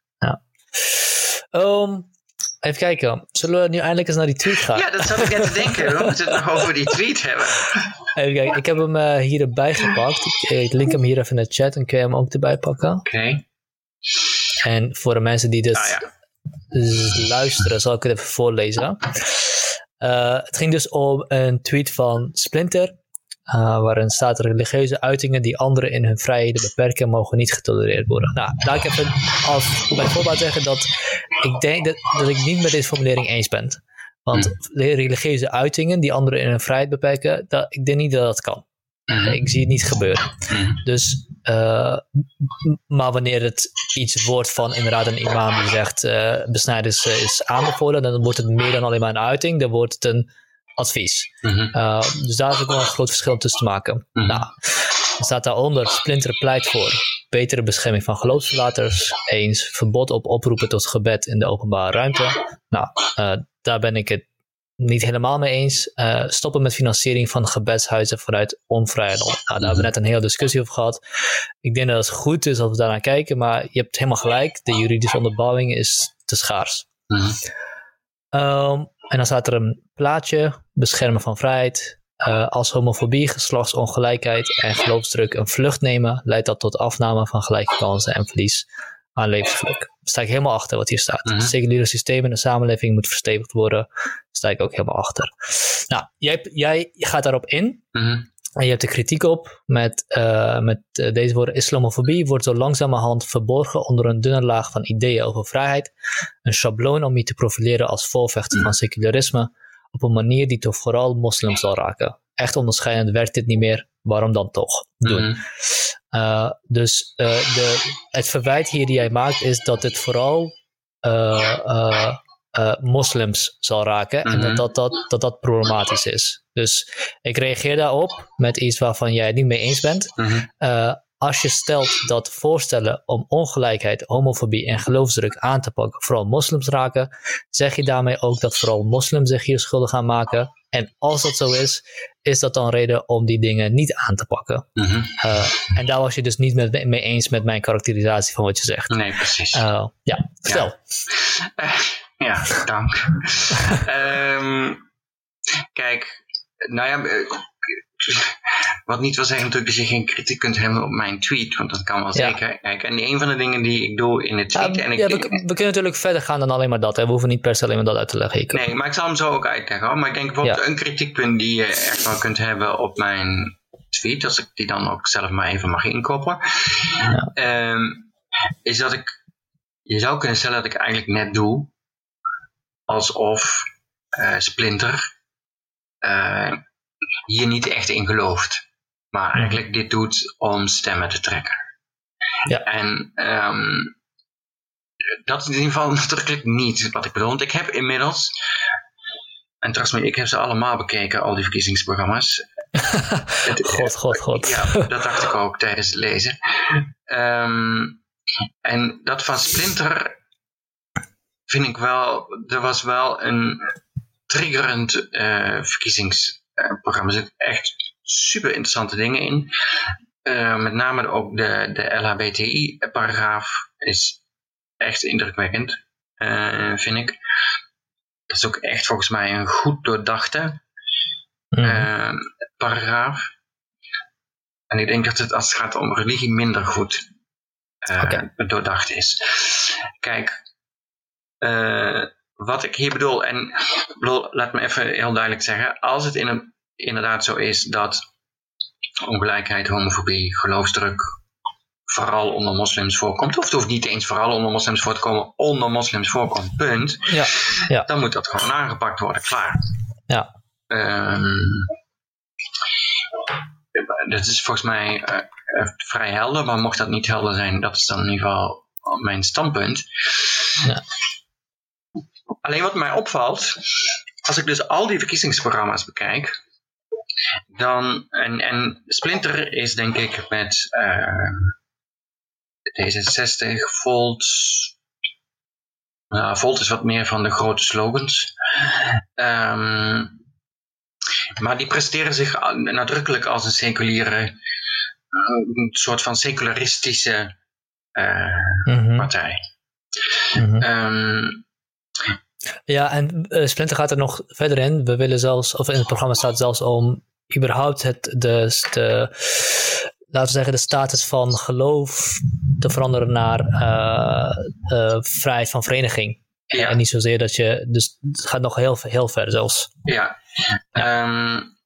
Ehm, even kijken. Zullen we nu eindelijk eens naar die tweet gaan? Ja, dat zat ik net te denken. We moeten het nog over die tweet hebben. Even kijken. Ik heb hem eh, hier erbij gepakt. Ik, ik link hem hier even in de chat en kun je hem ook erbij pakken. Oké. En voor de mensen die dit ja. z- luisteren, zal ik het even voorlezen. Eh, het ging dus om een tweet van Splinter, eh, waarin staat religieuze uitingen die anderen in hun vrijheden beperken, mogen niet getolereerd worden. Nou, laat ik even als bij voorbaat zeggen dat ik denk dat, dat ik niet met deze formulering eens ben. Want religieuze uitingen die anderen in hun vrijheid beperken, dat, ik denk niet dat dat kan. Mhm. Ik zie het niet gebeuren. Mhm. Dus, eh, maar wanneer het iets wordt van inderdaad een imam die zegt uh, eh, is aanbevolen, dan wordt het meer dan alleen maar een uiting, dan wordt het een advies. Mhm. Uh, dus daar is ook wel een groot verschil tussen te maken. Mhm. Nou, er staat daaronder, Splinter pleit voor betere bescherming van geloofsverlaters, eens verbod op oproepen tot gebed in de openbare ruimte. Nou, uh, daar ben ik het niet helemaal mee eens. Uh, stoppen met financiering van gebedshuizen vanuit onvrijheid. Nou, daar hebben we net een hele discussie over gehad. Ik denk dat het goed is als we daarnaar kijken, maar je hebt helemaal gelijk. De juridische onderbouwing is te schaars. Mhm. Um, en dan staat er een plaatje, beschermen van vrijheid. Uh, als homofobie, geslachtsongelijkheid en geloofsdruk een vlucht nemen, leidt dat tot afname van gelijke kansen en verlies aan levensgeluk. Daar sta ik helemaal achter wat hier staat. Mhm. Het seculiere systeem in de samenleving moet verstevigd worden. Daar sta ik ook helemaal achter. Nou, jij, jij gaat daarop in. Mhm. En je hebt er kritiek op met, uh, met uh, deze woorden. Islamofobie wordt zo langzamerhand verborgen onder een dunne laag van ideeën over vrijheid. Een schabloon om je te profileren als volvechter van secularisme. Op een manier die toch vooral moslims zal raken. Echt onderscheidend werkt dit niet meer. Waarom dan toch doen? Mhm. Uh, dus de, het verwijt hier die jij maakt is dat dit vooral uh, moslims zal raken. Mhm. En dat dat, dat, dat dat problematisch is. Dus ik reageer daarop met iets waarvan jij het niet mee eens bent. Mhm. Uh, als je stelt dat voorstellen om ongelijkheid, homofobie en geloofsdruk aan te pakken vooral moslims raken, zeg je daarmee ook dat vooral moslims zich hier schuldig gaan maken? En als dat zo is, is dat dan reden om die dingen niet aan te pakken? Mhm. Uh, en daar was je dus niet met, mee eens met mijn karakterisatie van wat je zegt. Nee, precies. Uh, ja, stel. Uh, Ja, dank. <laughs> Ehm, kijk, nou ja, eh, <laughs> wat niet wil zeggen natuurlijk dat je geen kritiek kunt hebben op mijn tweet, want dat kan wel zeker. Kijk, en een van de dingen die ik doe in het tweet... Ja, en ik, ja, we, we, kunnen natuurlijk verder gaan dan alleen maar dat. Hè. We hoeven niet per se alleen maar dat uit te leggen. Ik, nee, maar ik zal hem zo ook uitleggen. Hoor. Maar ik denk bijvoorbeeld een kritiekpunt die je echt wel kunt hebben op mijn tweet, als ik die dan ook zelf maar even mag inkoppelen, ja. Ehm, is dat ik... Je zou kunnen stellen dat ik eigenlijk net doe alsof uh, Splinter uh, hier niet echt in gelooft. Maar mhm. eigenlijk dit doet om stemmen te trekken. Ja. En um, dat is in ieder geval <laughs> natuurlijk niet wat ik bedoel. Want ik heb inmiddels, en trouwens, ik heb ze allemaal bekeken, al die verkiezingsprogramma's. <laughs> god, god, god. Ja, dat dacht ik ook tijdens het lezen. Um, en dat van Splinter vind ik wel, er was wel een triggerend uh, verkiezingsprogramma. Er zitten echt super interessante dingen in. Uh, met name ook de, de LHBTI-paragraaf is echt indrukwekkend, uh, vind ik. Dat is ook echt volgens mij een goed doordachte mm. paragraaf. En ik denk dat het als het gaat om religie minder goed okay. doordacht is. Kijk, wat ik hier bedoel, en bedoel, laat me even heel duidelijk zeggen, als het in een, inderdaad zo is dat ongelijkheid, homofobie, geloofsdruk vooral onder moslims voorkomt, of het hoeft niet eens vooral onder moslims voor te komen, onder moslims voorkomt, punt, ja, ja. dan moet dat gewoon aangepakt worden, klaar. Ja. Um, dat is volgens mij uh, vrij helder, maar mocht dat niet helder zijn, dat is dan in ieder geval mijn standpunt. Ja. Alleen wat mij opvalt, als ik dus al die verkiezingsprogramma's bekijk, dan, en, en Splinter is denk ik met uh, D66, Volt, nou, Volt is wat meer van de grote slogans. Um, maar die presteren zich nadrukkelijk als een seculiere, een soort van secularistische uh, mm -hmm. partij. Mm -hmm. um, ja, en uh, Splinter gaat er nog verder in. We willen zelfs, of in het programma staat zelfs om überhaupt het, de, de, laten we zeggen, de status van geloof te veranderen naar uh, uh, vrijheid van vereniging. Ja. En niet zozeer dat je, dus het gaat nog heel, heel ver zelfs. Ja, um,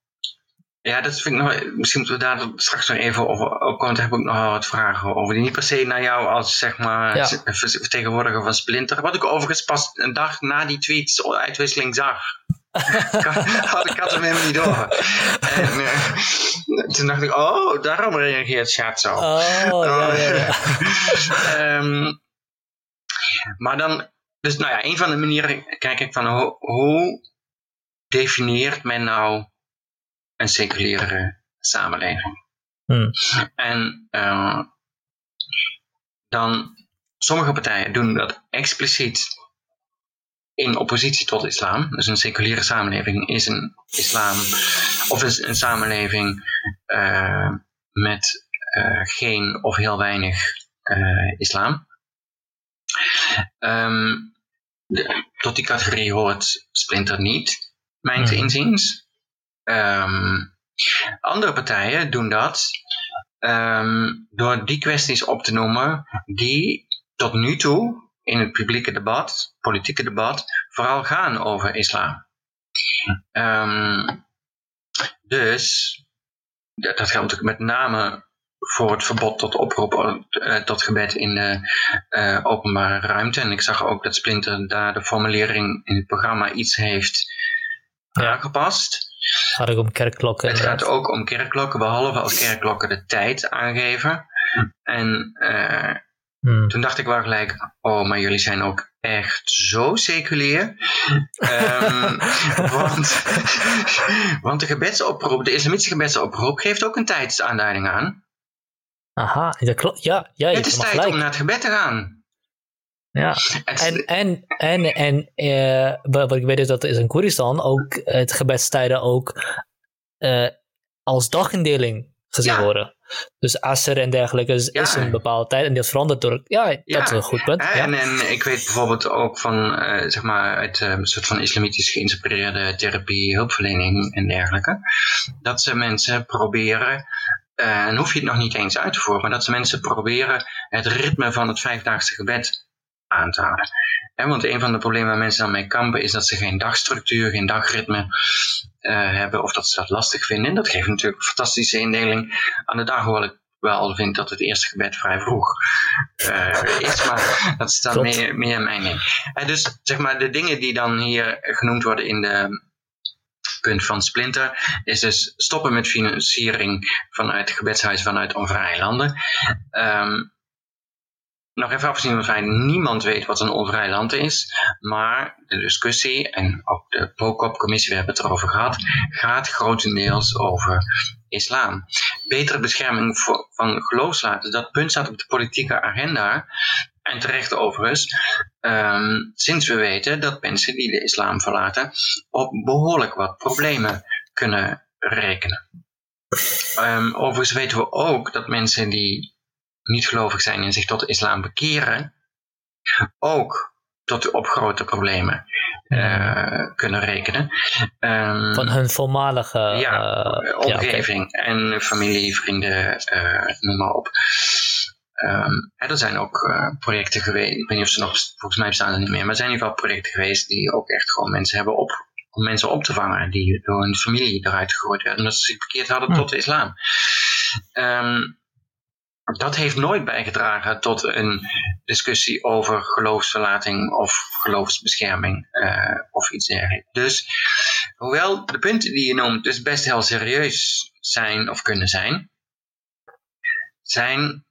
ja, dat vind ik nog, misschien moeten we daar straks nog even over komen. Daar heb ik nog wel wat vragen over. Die niet per se naar jou als zeg maar ja. vertegenwoordiger van Splinter. Wat ik overigens pas een dag na die tweets uitwisseling zag. had <laughs> <laughs> ik had hem helemaal niet door. En uh, toen dacht ik, oh, daarom reageert Chat zo. Oh, ja, ja, ja. um, <laughs> maar dan, dus nou ja, een van de manieren kijk ik van ho hoe definieert men nou een seculiere samenleving. Hmm. En uh, dan, sommige partijen doen dat expliciet in oppositie tot islam. Dus een seculiere samenleving is een islam, of is een samenleving uh, met uh, geen of heel weinig islam. Um, de, tot die categorie hoort Splinter niet, mijns hmm. inziens. Um, andere partijen doen dat um, door die kwesties op te noemen die tot nu toe in het publieke debat, politieke debat, vooral gaan over islam. Um, dus, dat geldt natuurlijk met name voor het verbod tot oproep uh, tot gebed in de uh, openbare ruimte. En ik zag ook dat Splinter daar de formulering in het programma iets heeft aangepast. Het gaat ook om kerkklokken. Het gaat ook om kerkklokken, behalve als kerkklokken de tijd aangeven. En uh, hmm. toen dacht ik wel gelijk, oh, maar jullie zijn ook echt zo seculier. um, <laughs> want, <laughs> want de gebedsoproep, de islamitische gebedsoproep geeft ook een tijdsaanduiding aan. Aha, dat klopt. Ja, ja, het is tijd gelijk. om naar het gebed te gaan. Ja, en, en, en, en uh, wat ik weet is dat is in Koeristan ook het gebedstijden ook uh, als dagindeling gezien worden. Dus Asser en dergelijke is, is een bepaalde tijd en dat verandert door. Ja, dat is een goed punt. En, en ik weet bijvoorbeeld ook van, uh, zeg maar, uit een soort van islamitisch geïnspireerde therapie, hulpverlening en dergelijke. Dat ze mensen proberen en hoef je het nog niet eens uit te voeren, maar dat ze mensen proberen het ritme van het vijfdaagse gebed aan te houden. want een van de problemen waar mensen dan mee kampen is dat ze geen dagstructuur, geen dagritme uh, hebben of dat ze dat lastig vinden. En dat geeft natuurlijk een fantastische indeling aan de dag, hoewel ik wel vind dat het eerste gebed vrij vroeg uh, is, maar dat is dan meer, meer mijn ding. En dus zeg maar de dingen die dan hier genoemd worden in de punt van Splinter is dus stoppen met financiering vanuit gebedshuis vanuit onvrije landen. Um, nog even afgezien van feit niemand weet wat een onvrij land is, maar de discussie en ook de POCOP-commissie, we hebben het erover gehad, gaat grotendeels over islam. Betere bescherming van geloofslaten, dat punt staat op de politieke agenda en terecht overigens, um, sinds we weten dat mensen die de islam verlaten op behoorlijk wat problemen kunnen rekenen. Um, overigens weten we ook dat mensen die niet gelovig zijn en zich tot de islam bekeren, ook tot op grote problemen uh, kunnen rekenen. Um, Van hun voormalige ja, uh, omgeving ja, okay. en familie, vrienden, uh, noem maar op. Um, er zijn ook uh, projecten geweest, ik weet niet of ze nog, volgens mij bestaan er niet meer, maar er zijn in ieder geval projecten geweest die ook echt gewoon mensen hebben op, om mensen op te vangen die door hun familie eruit gegooid werden, omdat ze zich bekeerd hadden tot de islam. Um, dat heeft nooit bijgedragen tot een discussie over geloofsverlating of geloofsbescherming uh, of iets dergelijks. Dus hoewel de punten die je noemt dus best heel serieus zijn of kunnen zijn, zijn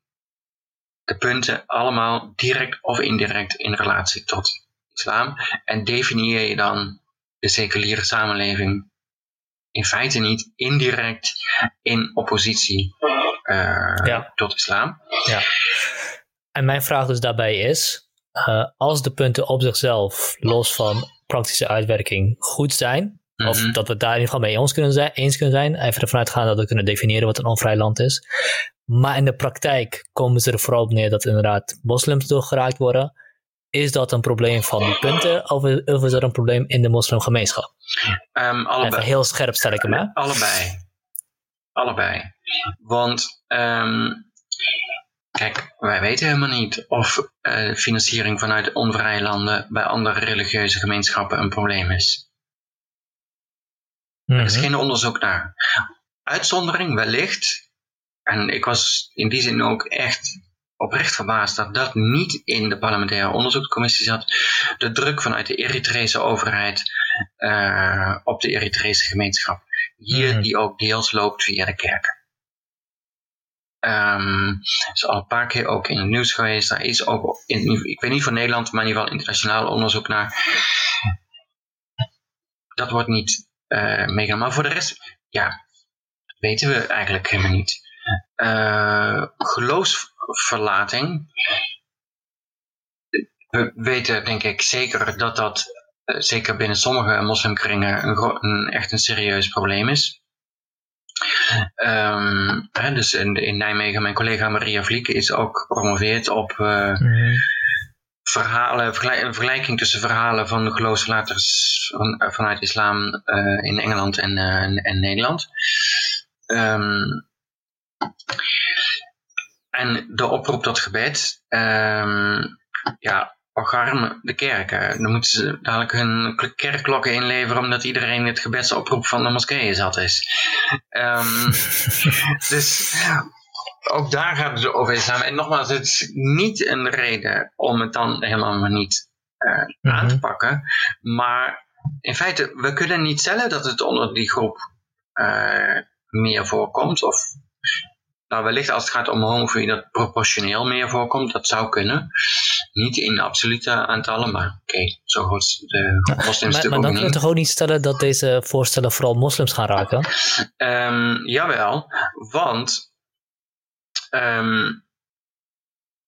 de punten allemaal direct of indirect in relatie tot islam. En definieer je dan de seculiere samenleving in feite niet indirect in oppositie uh, tot islam. Ja. En mijn vraag dus daarbij is, uh, als de punten op zichzelf, los van praktische uitwerking, goed zijn, of mhm. dat we daar in ieder geval mee ons kunnen zijn, eens kunnen zijn, even ervan uitgaan dat we kunnen definiëren wat een onvrij land is. Maar in de praktijk komen ze er vooral op neer dat inderdaad moslims doorgeraakt worden. Is dat een probleem van die punten of is dat een probleem in de moslimgemeenschap? Um, allebei. Even heel scherp stel ik hem, hè? Allebei. Allebei. Want um, kijk, wij weten helemaal niet of uh, financiering vanuit onvrije landen bij andere religieuze gemeenschappen een probleem is. Er is mhm. geen onderzoek naar. Uitzondering wellicht, en ik was in die zin ook echt oprecht verbaasd dat dat niet in de parlementaire onderzoekscommissie zat. De druk vanuit de Eritrese overheid uh, op de Eritrese gemeenschap. Hier mhm. die ook deels loopt via de kerken. Um, is al een paar keer ook in het nieuws geweest. Daar is ook, in, ik weet niet van Nederland, maar in ieder geval internationaal onderzoek naar. Dat wordt niet uh, meegenomen. Maar voor de rest, ja, weten we eigenlijk helemaal niet. Uh, geloofsverlating. We weten denk ik zeker dat dat, zeker binnen sommige moslimkringen, een, een, echt een serieus probleem is. Um, hè, dus in, in, Nijmegen, mijn collega Maria Vlieken is ook gepromoveerd op uh, mm. verhalen, een vergelijking tussen verhalen van de geloofsverlaters van, uh, vanuit islam uh, in Engeland en, en Nederland. Um, en de oproep tot gebed, um, ja, Ogarm, de kerken. Dan moeten ze dadelijk hun kerkklokken inleveren omdat iedereen het gebedsoproep van de moskeeën zat is. Um, <laughs> dus ook daar gaat het over samen. En nogmaals, het is niet een reden om het dan helemaal niet uh, aan te mhm. pakken. Maar in feite, we kunnen niet stellen dat het onder die groep uh, meer voorkomt. Of nou, wellicht als het gaat om homofobie dat proportioneel meer voorkomt, dat zou kunnen. Niet in absolute aantallen, maar oké, okay, zo goed de moslims Maar, maar dan kunnen we toch ook niet stellen dat deze voorstellen vooral moslims gaan raken? Um, jawel, want um,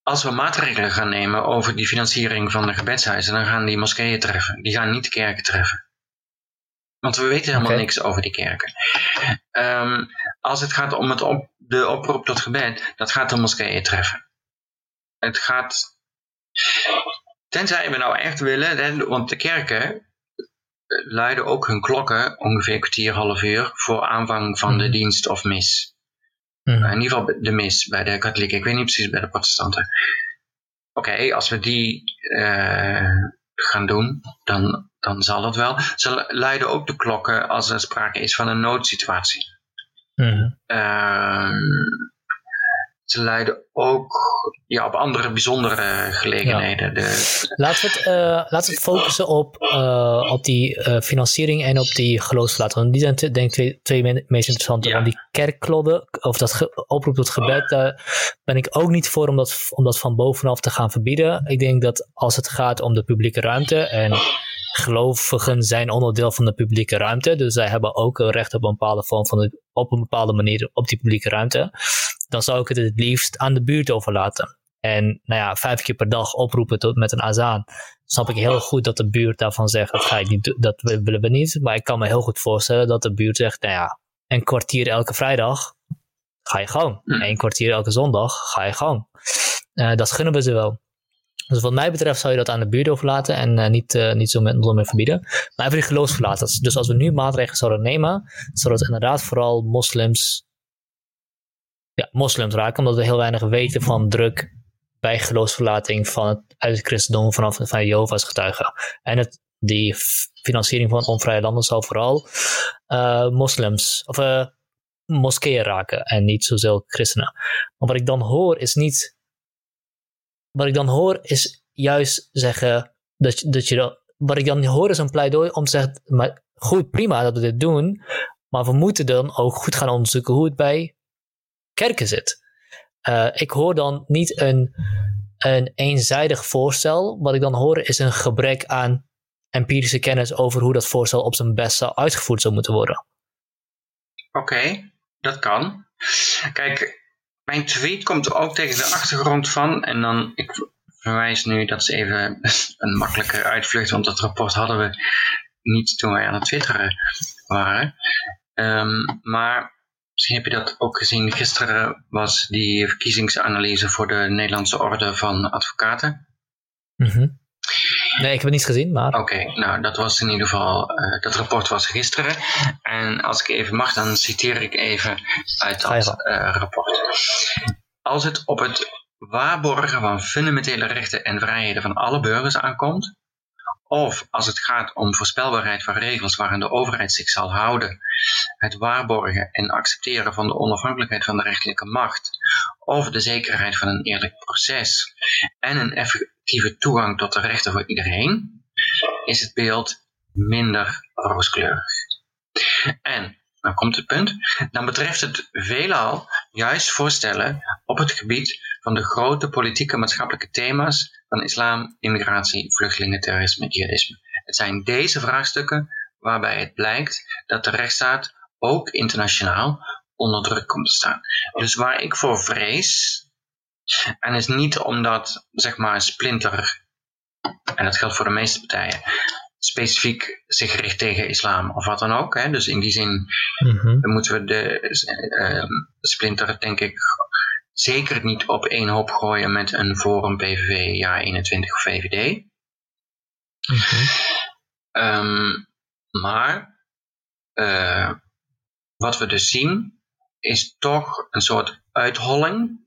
als we maatregelen gaan nemen over die financiering van de gebedshuizen, dan gaan die moskeeën treffen. Die gaan niet de kerken treffen. Want we weten helemaal niks over die kerken. Ehm, als het gaat om het op, de oproep tot gebed, dat gaat de moskeeën treffen. Het gaat, tenzij we nou echt willen, want de kerken luiden ook hun klokken ongeveer een kwartier, half uur voor aanvang van de mhm. dienst of mis. Mhm. In ieder geval de mis bij de katholieken. Ik weet niet precies bij de protestanten. Oké, als we die uh, gaan doen, dan, dan zal het wel. Ze luiden ook de klokken als er sprake is van een noodsituatie. Mm ze leiden ook ja, op andere bijzondere gelegenheden. De, laten, we het, uh, laten we het focussen op, uh, op die uh, financiering en op die geloofsverlaten. Die zijn denk ik twee, twee meest interessante. Ja. Want die kerkklodden, of dat oproep tot gebed, daar ben ik ook niet voor om dat, om dat van bovenaf te gaan verbieden. Ik denk dat als het gaat om de publieke ruimte en gelovigen zijn onderdeel van de publieke ruimte. Dus zij hebben ook een recht op een bepaalde vorm van de, op een bepaalde manier op die publieke ruimte. Dan zou ik het het liefst aan de buurt overlaten. En nou ja, vijf keer per dag oproepen tot, met een azaan. Snap ik heel goed dat de buurt daarvan zegt, dat, ga ik niet, dat willen we niet. Maar ik kan me heel goed voorstellen dat de buurt zegt, nou ja, een kwartier elke vrijdag, ga je gang. Een hmm. kwartier elke zondag, ga je gang. Uh, dat gunnen we ze wel. Dus wat mij betreft zou je dat aan de buurt overlaten en uh, niet, uh, niet zo met verbieden. Maar even die geloofsverlaters. Dus als we nu maatregelen zouden nemen, zodat inderdaad vooral moslims, ja, moslims raken, omdat we heel weinig weten van druk bij geloofsverlating van het, uit het christendom vanaf van Jehovah's getuigen. En het, die financiering van onvrije landen zal vooral uh, moslims of moskeeën raken en niet zozeer christenen. Maar wat ik dan hoor is niet wat ik dan hoor is juist zeggen dat, dat je dat, wat ik dan hoor is een pleidooi om te zeggen, maar goed, prima dat we dit doen, maar we moeten dan ook goed gaan onderzoeken hoe het bij kerken zit. Uh, ik hoor dan niet een, een eenzijdig voorstel. Wat ik dan hoor is een gebrek aan empirische kennis over hoe dat voorstel op zijn best uitgevoerd zou moeten worden. Oké, dat kan. Kijk, mijn tweet komt ook tegen de achtergrond van. En dan, ik verwijs nu, dat is even <laughs> een makkelijke uitvlucht, want dat rapport hadden we niet toen wij aan het twitteren waren. Um, maar misschien heb je dat ook gezien. Gisteren was die verkiezingsanalyse voor de Nederlandse Orde van Advocaten. Mm Nee, ik heb het niet gezien, maar... Oké, nou dat was in ieder geval, uh, dat rapport was gisteren. En als ik even mag, dan citeer ik even uit dat uh, rapport. Als het op het waarborgen van fundamentele rechten en vrijheden van alle burgers aankomt, of als het gaat om voorspelbaarheid van regels waaraan de overheid zich zal houden, het waarborgen en accepteren van de onafhankelijkheid van de rechterlijke macht, of de zekerheid van een eerlijk proces en een effectieve toegang tot de rechten voor iedereen, is het beeld minder rooskleurig. En, dan komt het punt, dan betreft het veelal juist voorstellen op het gebied van de grote politieke maatschappelijke thema's van islam, immigratie, vluchtelingen, terrorisme, jihadisme. Het zijn deze vraagstukken waarbij het blijkt dat de rechtsstaat ook internationaal onder druk komt te staan. Dus waar ik voor vrees, en is niet omdat zeg maar Splinter, en dat geldt voor de meeste partijen, specifiek zich richt tegen islam of wat dan ook. Hè? Dus in die zin mm moeten we de uh, Splinter denk ik zeker niet op één hoop gooien met een Forum PVV ja 21 of VVD. Mhm. Ehm, maar uh, wat we dus zien is toch een soort uitholling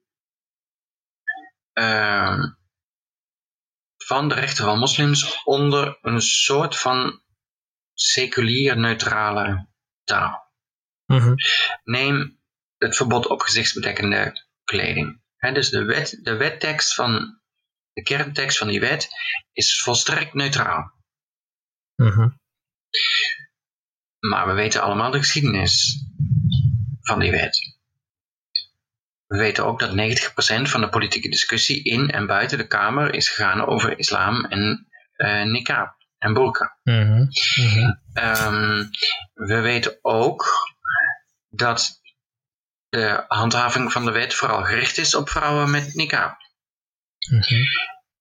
uh, van de rechten van moslims onder een soort van seculier neutrale taal. Mm Neem het verbod op gezichtsbedekkende kleding. dus de, wet, de wettekst van de kerntekst van die wet is volstrekt neutraal. Mm Maar we weten allemaal de geschiedenis van die wet. We weten ook dat 90% van de politieke discussie in en buiten de Kamer is gegaan over islam en uh, niqab en burqa. Mm -hmm. we weten ook dat de handhaving van de wet vooral gericht is op vrouwen met niqab. Mm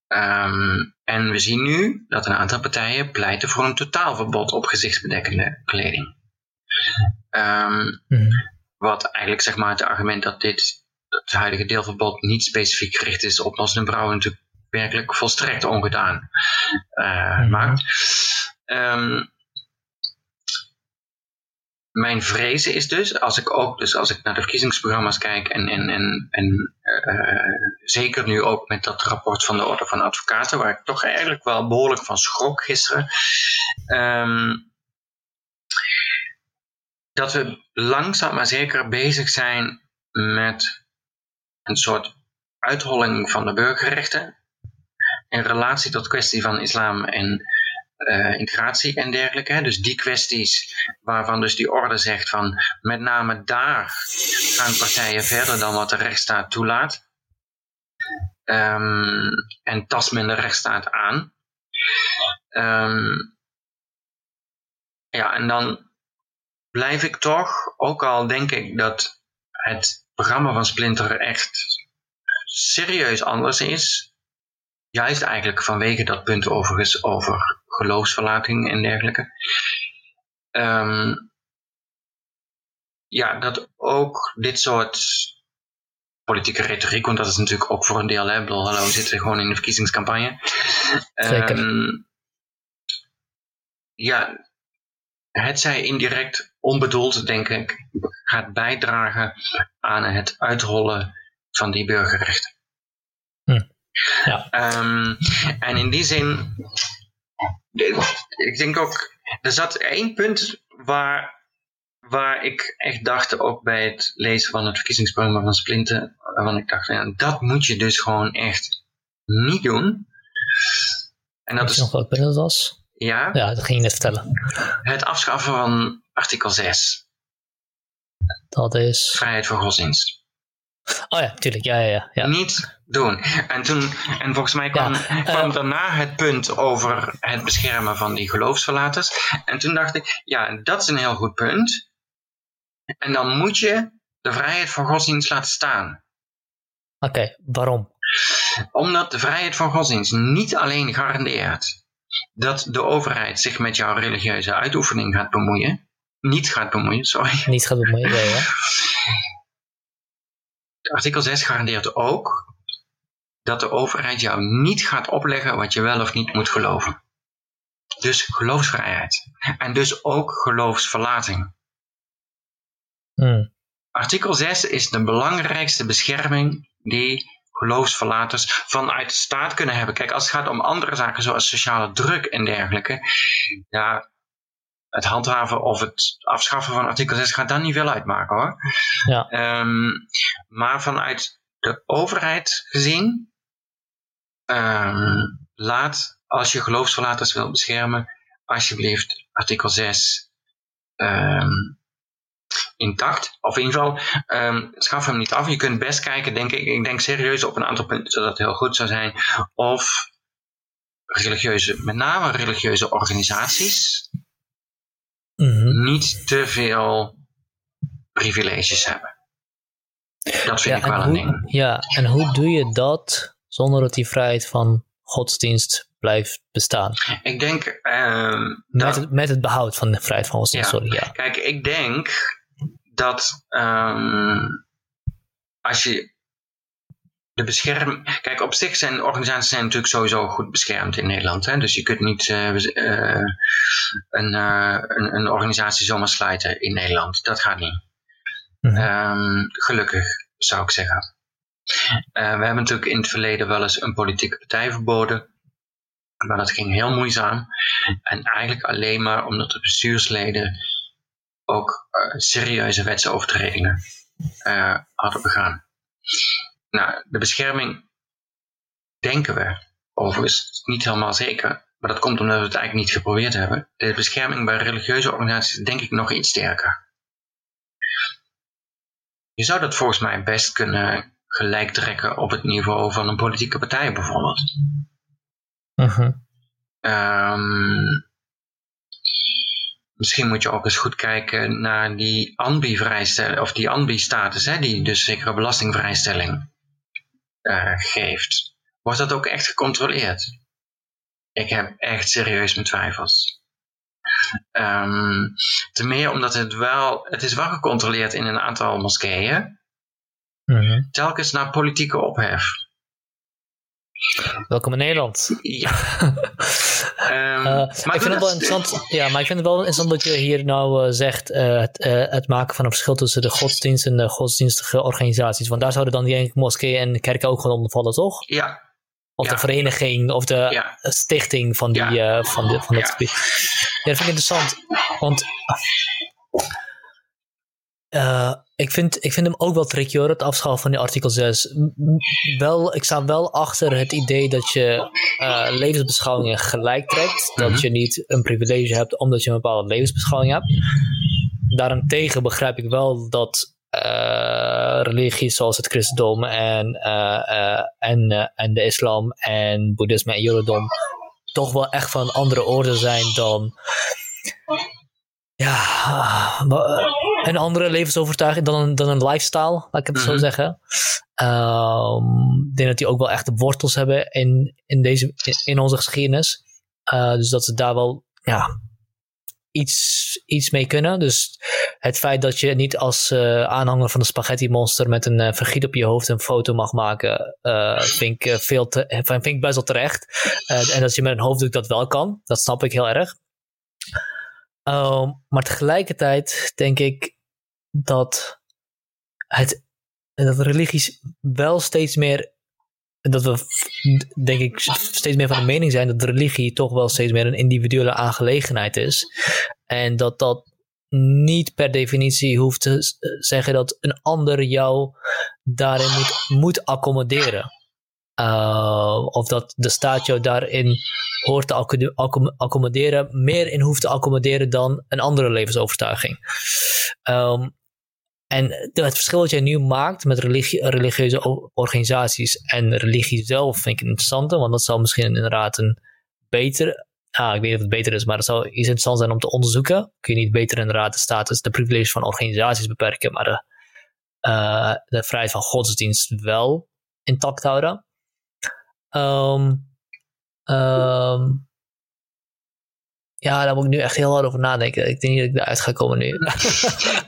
Ehm, en we zien nu dat een aantal partijen pleiten voor een totaalverbod op gezichtsbedekkende kleding. Ehm, Mhm. Wat eigenlijk zeg maar het argument dat dit het huidige deelverbod niet specifiek gericht is op moslimbrouwen vrouwen natuurlijk werkelijk volstrekt ongedaan Mhm. maakt. Ehm, mijn vrees is dus, als ik ook, dus als ik naar de verkiezingsprogramma's kijk en, en, en, en eh, zeker nu ook met dat rapport van de Orde van Advocaten, waar ik toch eigenlijk wel behoorlijk van schrok gisteren, ehm, dat we langzaam maar zeker bezig zijn met een soort uitholling van de burgerrechten in relatie tot kwestie van islam en eh, integratie en dergelijke. Dus die kwesties waarvan dus die orde zegt van met name daar gaan partijen verder dan wat de rechtsstaat toelaat. Ehm, en tast men de rechtsstaat aan. Ehm, ja, en dan blijf ik toch, ook al denk ik dat het programma van Splinter echt serieus anders is, juist eigenlijk vanwege dat punt overigens over geloofsverlating en dergelijke. Ehm, ja, dat ook dit soort politieke retoriek, want dat is natuurlijk ook voor een deel, hè, bedoel, hallo, we zitten gewoon in de verkiezingscampagne. Zeker. Ehm, ja, het zij indirect onbedoeld, denk ik, gaat bijdragen aan het uithollen van die burgerrechten. Hm. Ja. Ehm, en in die zin, ik denk ook, er zat één punt waar, waar ik echt dacht, ook bij het lezen van het verkiezingsprogramma van Splinten, waarvan ik dacht, ja, dat moet je dus gewoon echt niet doen. En dat Weet je is, nog dat was? ja, Ja, dat ging je net vertellen. het afschaffen van artikel 6, Dat is... vrijheid van godsdienst. Oh ja, tuurlijk. Ja, ja, ja. ja. Niet doen. En, toen, en volgens mij kwam, Ja, kwam eh, daarna het punt over het beschermen van die geloofsverlaters. En toen dacht ik, ja, dat is een heel goed punt. En dan moet je de vrijheid van godsdienst laten staan. Oké, waarom? Omdat de vrijheid van godsdienst niet alleen garandeert dat de overheid zich met jouw religieuze uitoefening gaat bemoeien. Niet gaat bemoeien, sorry. Niet gaat bemoeien. Ja, ja. Artikel 6 garandeert ook dat de overheid jou niet gaat opleggen wat je wel of niet moet geloven. Dus geloofsvrijheid. En dus ook geloofsverlating. Hm. Artikel 6 is de belangrijkste bescherming die geloofsverlaters vanuit de staat kunnen hebben. Kijk, als het gaat om andere zaken zoals sociale druk en dergelijke, ja, het handhaven of het afschaffen van artikel 6 gaat daar niet veel uitmaken hoor. Ja. Ehm, maar vanuit de overheid gezien, ehm, laat als je geloofsverlaters wilt beschermen, alsjeblieft artikel 6 ehm, intact. Of in ieder geval, schaf hem niet af. Je kunt best kijken, denk ik, ik denk serieus op een aantal punten dat het heel goed zou zijn. Of religieuze, met name religieuze organisaties, Mhm. niet te veel privileges hebben. Dat vind Ja, ik wel en een hoe, ding. ja, en hoe doe je dat zonder dat die vrijheid van godsdienst blijft bestaan? Ik denk ehm, Met dat, het, met het behoud van de vrijheid van godsdienst, Ja. sorry. Ja. kijk, ik denk dat ehm, als je de bescherm... Kijk, op zich zijn organisaties zijn natuurlijk sowieso goed beschermd in Nederland. Hè? Dus je kunt niet eh, eh, een, eh, een, een organisatie zomaar sluiten in Nederland. Dat gaat niet. Mhm. Ehm, gelukkig, zou ik zeggen. We hebben natuurlijk in het verleden wel eens een politieke partij verboden. Maar dat ging heel moeizaam. En eigenlijk alleen maar omdat de bestuursleden ook serieuze wetsovertredingen hadden begaan. Nou, de bescherming denken we, overigens niet helemaal zeker, maar dat komt omdat we het eigenlijk niet geprobeerd hebben. De bescherming bij religieuze organisaties is denk ik nog iets sterker. Je zou dat volgens mij best kunnen gelijk trekken op het niveau van een politieke partij bijvoorbeeld. Mhm. Ehm, misschien moet je ook eens goed kijken naar die ANBI-vrijstelling, of die ANBI-status, hè, die dus zekere belastingvrijstelling eh, geeft. wordt dat ook echt gecontroleerd? Ik heb echt serieus mijn twijfels. Um, ten meer omdat het wel, het is wel gecontroleerd in een aantal moskeeën. Mm Telkens naar politieke ophef. Welkom in Nederland. Ja. um, <laughs> maar ik vind het wel interessant. Ja, maar ik vind het wel interessant dat je hier nou uh, zegt uh, het, het, maken van een verschil tussen de godsdienst en de godsdienstige organisaties. Want daar zouden dan die moskeeën en kerken ook gewoon onder vallen, toch? Ja, of de vereniging of de stichting van, die, van, de, van dat gebied. Ja, dat vind ik interessant. Want ik, vind, ik vind hem ook wel tricky hoor, het afschaffen van die artikel 6. Wel, ik sta wel achter het idee dat je uh, levensbeschouwingen gelijk trekt. Dat mhm. je niet een privilege hebt omdat je een bepaalde levensbeschouwing hebt. Daarentegen begrijp ik wel dat uh, religies zoals het christendom en, uh, en, en de islam en boeddhisme en jodendom toch wel echt van andere orde zijn dan ja, een andere levensovertuiging dan een, dan een lifestyle, laat ik het zo mhm. zeggen. Um, ik denk dat die ook wel echt de wortels hebben in, in, deze, in onze geschiedenis. Uh, dus dat ze daar wel ja, iets, iets mee kunnen. Dus het feit dat je niet als uh, aanhanger van de spaghetti monster met een uh, vergiet op je hoofd een foto mag maken, uh, vind, ik, veel te, vind ik best wel terecht. en dat je met een hoofddoek dat wel kan, dat snap ik heel erg. Um, maar tegelijkertijd denk ik dat, het, dat religies wel steeds meer dat we, denk ik, steeds meer van de mening zijn dat religie toch wel steeds meer een individuele aangelegenheid is. En dat dat niet per definitie hoeft te zeggen dat een ander jou daarin moet, moet accommoderen. Uh, of dat de staat jou daarin hoort te accommoderen, meer in hoeft te accommoderen dan een andere levensovertuiging. Um, en het verschil dat jij nu maakt met religie, religieuze organisaties en religie zelf vind ik interessant, want dat zou misschien inderdaad een beter, ah, ik weet niet of het beter is, maar het zou iets interessant zijn om te onderzoeken. Kun je niet beter inderdaad de status, de privileges van organisaties beperken, maar de, de vrijheid van godsdienst wel intact houden. Um, um, ja, daar moet ik nu echt heel hard over nadenken. Ik denk niet dat ik eruit ga komen nu. <laughs>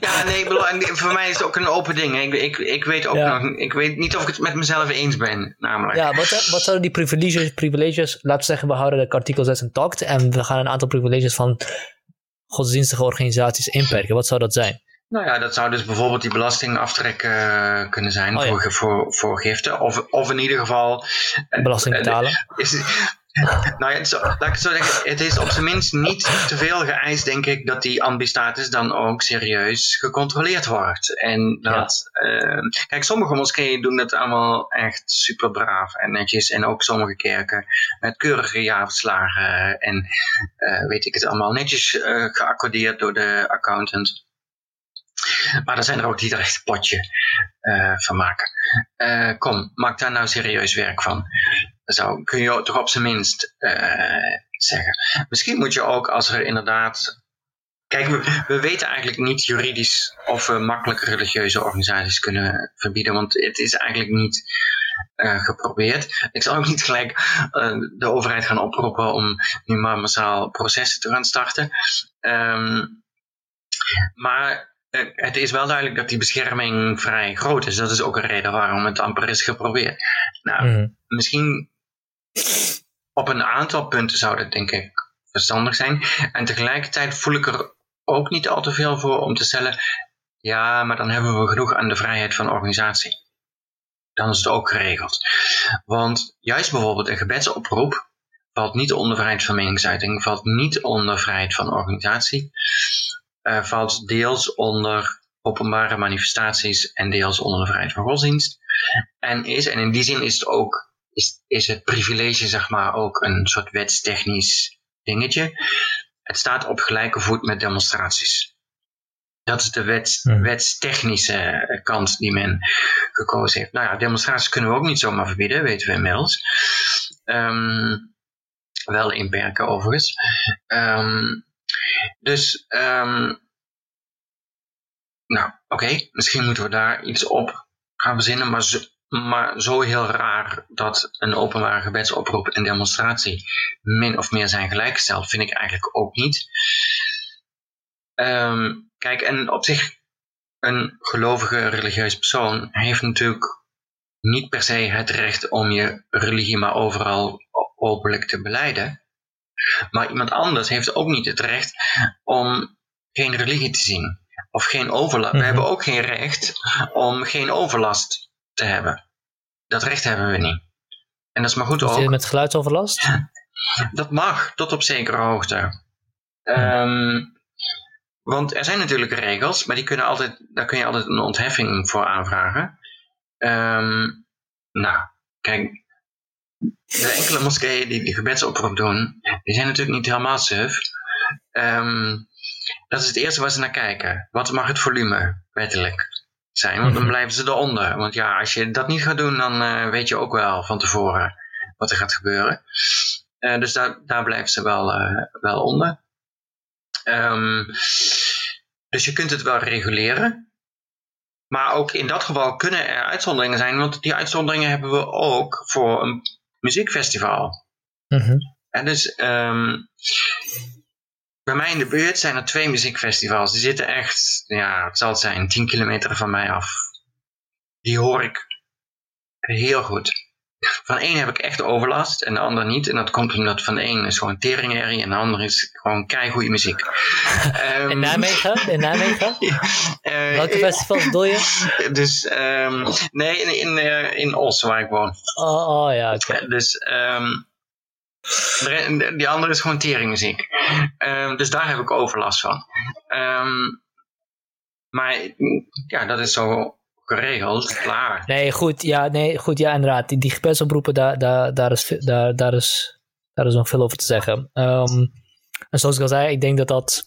ja, nee, voor mij is het ook een open ding. Ik, ik, ik weet ook nog, ik weet niet of ik het met mezelf eens ben, namelijk. Ja, wat, wat zouden die privileges, privileges, laten we zeggen, we houden de artikel 6 intact en we gaan een aantal privileges van godsdienstige organisaties inperken. Wat zou dat zijn? Nou ja, dat zou dus bijvoorbeeld die belastingaftrek uh, kunnen zijn oh, voor, voor, voor giften. Of, of in ieder geval... Belasting betalen. <laughs> Is, <laughs> nou ja, zo, laat ik het zo zeggen. Het is op zijn minst niet te veel geëist, denk ik, dat die ambistatus dan ook serieus gecontroleerd wordt. En dat, uh, kijk, sommige moskeeën doen het allemaal echt super braaf en netjes. En ook sommige kerken met keurige jaarverslagen en uh, weet ik het allemaal netjes uh, geaccordeerd door de accountant. Maar er zijn er ook die er echt potje uh, van maken. Uh, kom, maak daar nou serieus werk van. Zo kun je toch op zijn minst uh, zeggen. Misschien moet je ook als er inderdaad. Kijk, we, we, weten eigenlijk niet juridisch of we makkelijk religieuze organisaties kunnen verbieden, want het is eigenlijk niet geprobeerd. Ik zal ook niet gelijk de overheid gaan oproepen om nu maar massaal processen te gaan starten. Um, maar het is wel duidelijk dat die bescherming vrij groot is. Dat is ook een reden waarom het amper is geprobeerd. Nou, mm. misschien op een aantal punten zou dat denk ik verstandig zijn. En tegelijkertijd voel ik er ook niet al te veel voor om te stellen, ja, maar dan hebben we genoeg aan de vrijheid van organisatie. Dan is het ook geregeld. Want juist bijvoorbeeld een gebedsoproep valt niet onder vrijheid van meningsuiting, valt niet onder vrijheid van organisatie, uh, valt deels onder openbare manifestaties en deels onder de vrijheid van godsdienst. En, is, en in die zin is het ook is, is het privilege zeg maar ook een soort wetstechnisch dingetje. Het staat op gelijke voet met demonstraties. Dat is de wet, wetstechnische kant die men gekozen heeft. Nou ja, demonstraties kunnen we ook niet zomaar verbieden, weten we inmiddels. Um, wel inperken overigens. Um, dus, um, nou oké, misschien moeten we daar iets op gaan verzinnen, maar maar zo heel raar dat een openbare gebedsoproep en demonstratie min of meer zijn gelijkgesteld, vind ik eigenlijk ook niet. Ehm, kijk, en op zich, een gelovige religieus persoon heeft natuurlijk niet per se het recht om je religie maar overal openlijk te beleiden. Maar iemand anders heeft ook niet het recht om geen religie te zien. Of geen overlast. We mhm. hebben ook geen recht om geen overlast te hebben. Dat recht hebben we niet. En dat is maar goed ook. met geluidsoverlast? Dat mag, tot op zekere hoogte. Ehm, want er zijn natuurlijk regels, maar die kunnen altijd, daar kun je altijd een ontheffing voor aanvragen. Ehm, nou, kijk, de enkele moskeeën die de gebedsoproep doen, die zijn natuurlijk niet helemaal suf. Ehm, dat is het eerste waar ze naar kijken. Wat mag het volume wettelijk zijn? Want dan mhm. blijven ze eronder. Want ja, als je dat niet gaat doen, dan uh, weet je ook wel van tevoren wat er gaat gebeuren. Uh, dus daar, daar blijven ze wel, uh, wel onder. Um, dus je kunt het wel reguleren. Maar ook in dat geval kunnen er uitzonderingen zijn, want die uitzonderingen hebben we ook voor een muziekfestival. Mm En dus um, bij mij in de buurt zijn er twee muziekfestivals. Die zitten echt, ja, het zal het zijn, 10 kilometer van mij af. Die hoor ik heel goed. Van één heb ik echt overlast en de ander niet. En dat komt omdat van de één is gewoon teringherrie en de ander is gewoon keigoede muziek. um, <laughs> in Nijmegen? In Nijmegen? <laughs> uh, Welke festivals bedoel je? Dus, um, nee, in, in, uh, in Os waar ik woon. Oh, oh ja, oké. Dus, um, die andere is gewoon teringmuziek. Dus daar heb ik overlast van. Maar ja, dat is zo geregeld, klaar. Nee, goed, ja, nee, goed, ja inderdaad. Die, die daar, daar, daar, is, daar, daar, is, daar is nog veel over te zeggen. Um, en zoals ik al zei, ik denk dat dat...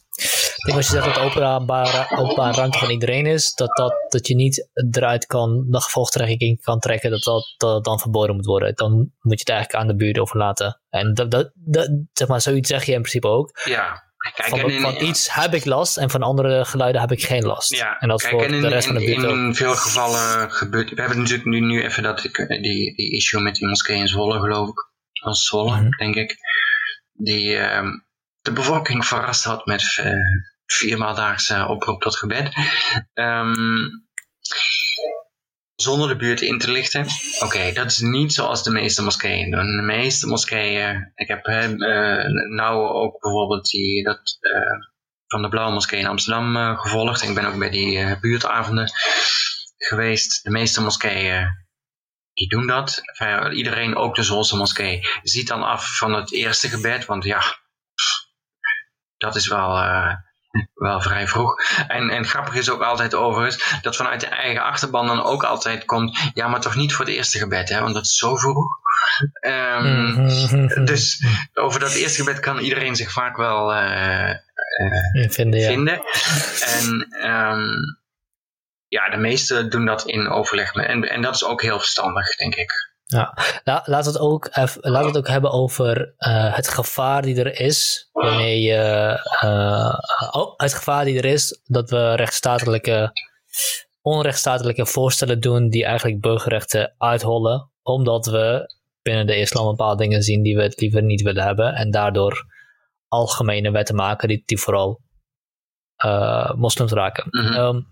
Ik denk als je zegt dat openbare, openbare ruimte van iedereen is, dat, dat, dat je niet eruit kan, de gevolgtrekking kan trekken, dat dat, dat dan verboden moet worden. Dan moet je het eigenlijk aan de buurt overlaten. En dat, dat, dat, zeg maar, zoiets zeg je in principe ook. Ja. Kijk, van, van iets heb ik last en van andere geluiden heb ik geen last. Ja, en dat voor de rest van de buurt in, in veel gevallen gebeurt... We hebben natuurlijk nu, nu even dat, die, die issue met die moskee in Zwolle, geloof ik. Als Zwolle, mhm. denk ik. Die uh, de bevolking verrast had met uh, viermaaldaagse oproep tot gebed. Um, zonder de buurt in te lichten. Oké, dat is niet zoals de meeste moskeeën doen. De meeste moskeeën, ik heb uh, nou ook bijvoorbeeld die, dat uh, van de Blauwe Moskee in Amsterdam uh, gevolgd. Ik ben ook bij die buurtavonden geweest. De meeste moskeeën, die doen dat. Iedereen, ook de Zolse moskee, ziet dan af van het eerste gebed. Want ja, dat is wel wel vrij vroeg. En, en grappig is ook altijd overigens dat vanuit de eigen achterban dan ook altijd komt, ja, maar toch niet voor het eerste gebed, hè, want dat is zo vroeg. Um, dus over dat eerste gebed kan iedereen zich vaak wel uh, uh, vinden. Ja. vinden. En um, ja, de meesten doen dat in overleg. Met, en, en dat is ook heel verstandig, denk ik. Ja, nou, laat het ook, laat het ook hebben over uh, het gevaar die er is wanneer je, uh, oh, het gevaar die er is dat we rechtsstatelijke, onrechtsstatelijke voorstellen doen die eigenlijk burgerrechten uithollen, omdat we binnen de islam een paar dingen zien die we het liever niet willen hebben en daardoor algemene wetten maken die, die vooral uh, moslims raken. Mm -hmm. um,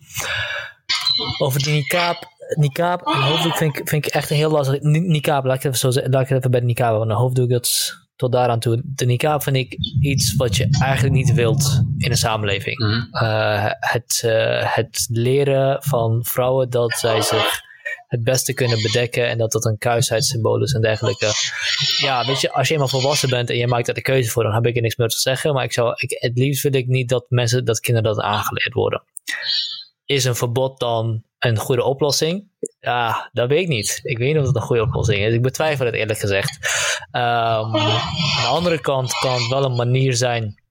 over die niqab niqab en hoofddoek vind ik, vind ik echt een heel lastig. Niqab, laat ik het even, zo, laat ik het even bij de niqab. Want een hoofddoek, dat tot daaraan toe. De niqab vind ik iets wat je eigenlijk niet wilt in een samenleving. Mhm. Eh, het, uh, het leren van vrouwen dat zij zich het beste kunnen bedekken en dat dat een kuisheidsymbool is en dergelijke. Ja, weet je, als je eenmaal volwassen bent en je maakt daar de keuze voor, dan heb ik er niks meer te zeggen. Maar ik zou, ik, het liefst wil ik niet dat mensen, dat kinderen dat aangeleerd worden. Is een verbod dan een goede oplossing? Ja, dat weet ik niet. Ik weet niet of het een goede oplossing is. Ik betwijfel het eerlijk gezegd. Um, aan de andere kant kan het wel een manier zijn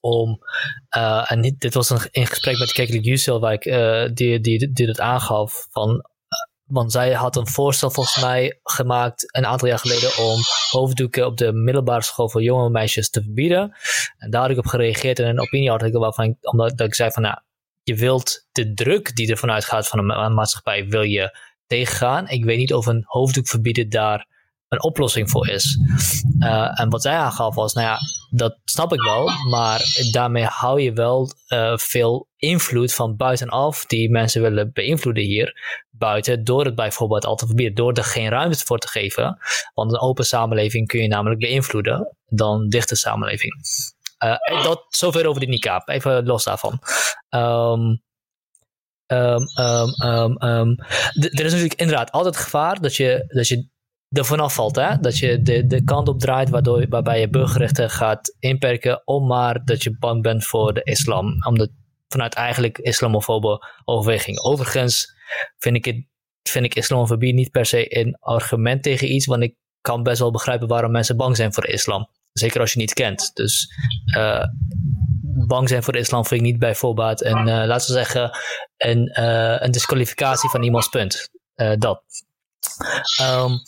om, uh, en dit was een, in gesprek met Keklik Yusel, waar ik, die, die, die het aangaf, van, uh, want zij had een voorstel volgens mij gemaakt een aantal jaar geleden om hoofddoeken op de middelbare school voor jonge meisjes te verbieden. En daar heb ik op gereageerd in een opinieartikel waarvan omdat dat ik zei van, nou, je wilt de druk die er vanuit gaat van een maatschappij, wil je tegengaan. Ik weet niet of een hoofddoek verbieden daar een oplossing voor is. Uh, en wat zij aangaf was, nou ja, dat snap ik wel, maar daarmee hou je wel uh, veel invloed van buitenaf die mensen willen beïnvloeden hier buiten, door het bijvoorbeeld al te verbieden, door er geen ruimte voor te geven. Want een open samenleving kun je namelijk beïnvloeden dan dichte samenleving. Uh, dat zover over die niqab, even los daarvan. Um, um, um, er is natuurlijk inderdaad altijd gevaar dat je, dat je er vanaf valt. Hè? Dat je de, de kant op draait waardoor, waarbij je burgerrechten gaat inperken. Om maar dat je bang bent voor de islam. Omdat vanuit eigenlijk islamofobe overweging. Overigens vind ik, het, vind ik islamofobie niet per se een argument tegen iets. Want ik kan best wel begrijpen waarom mensen bang zijn voor de islam. Zeker als je niet kent. Dus uh, bang zijn voor de islam vind ik niet bij voorbaat. En uh, laten we zeggen, een, uh, een disqualificatie van iemands punt. dat. Um,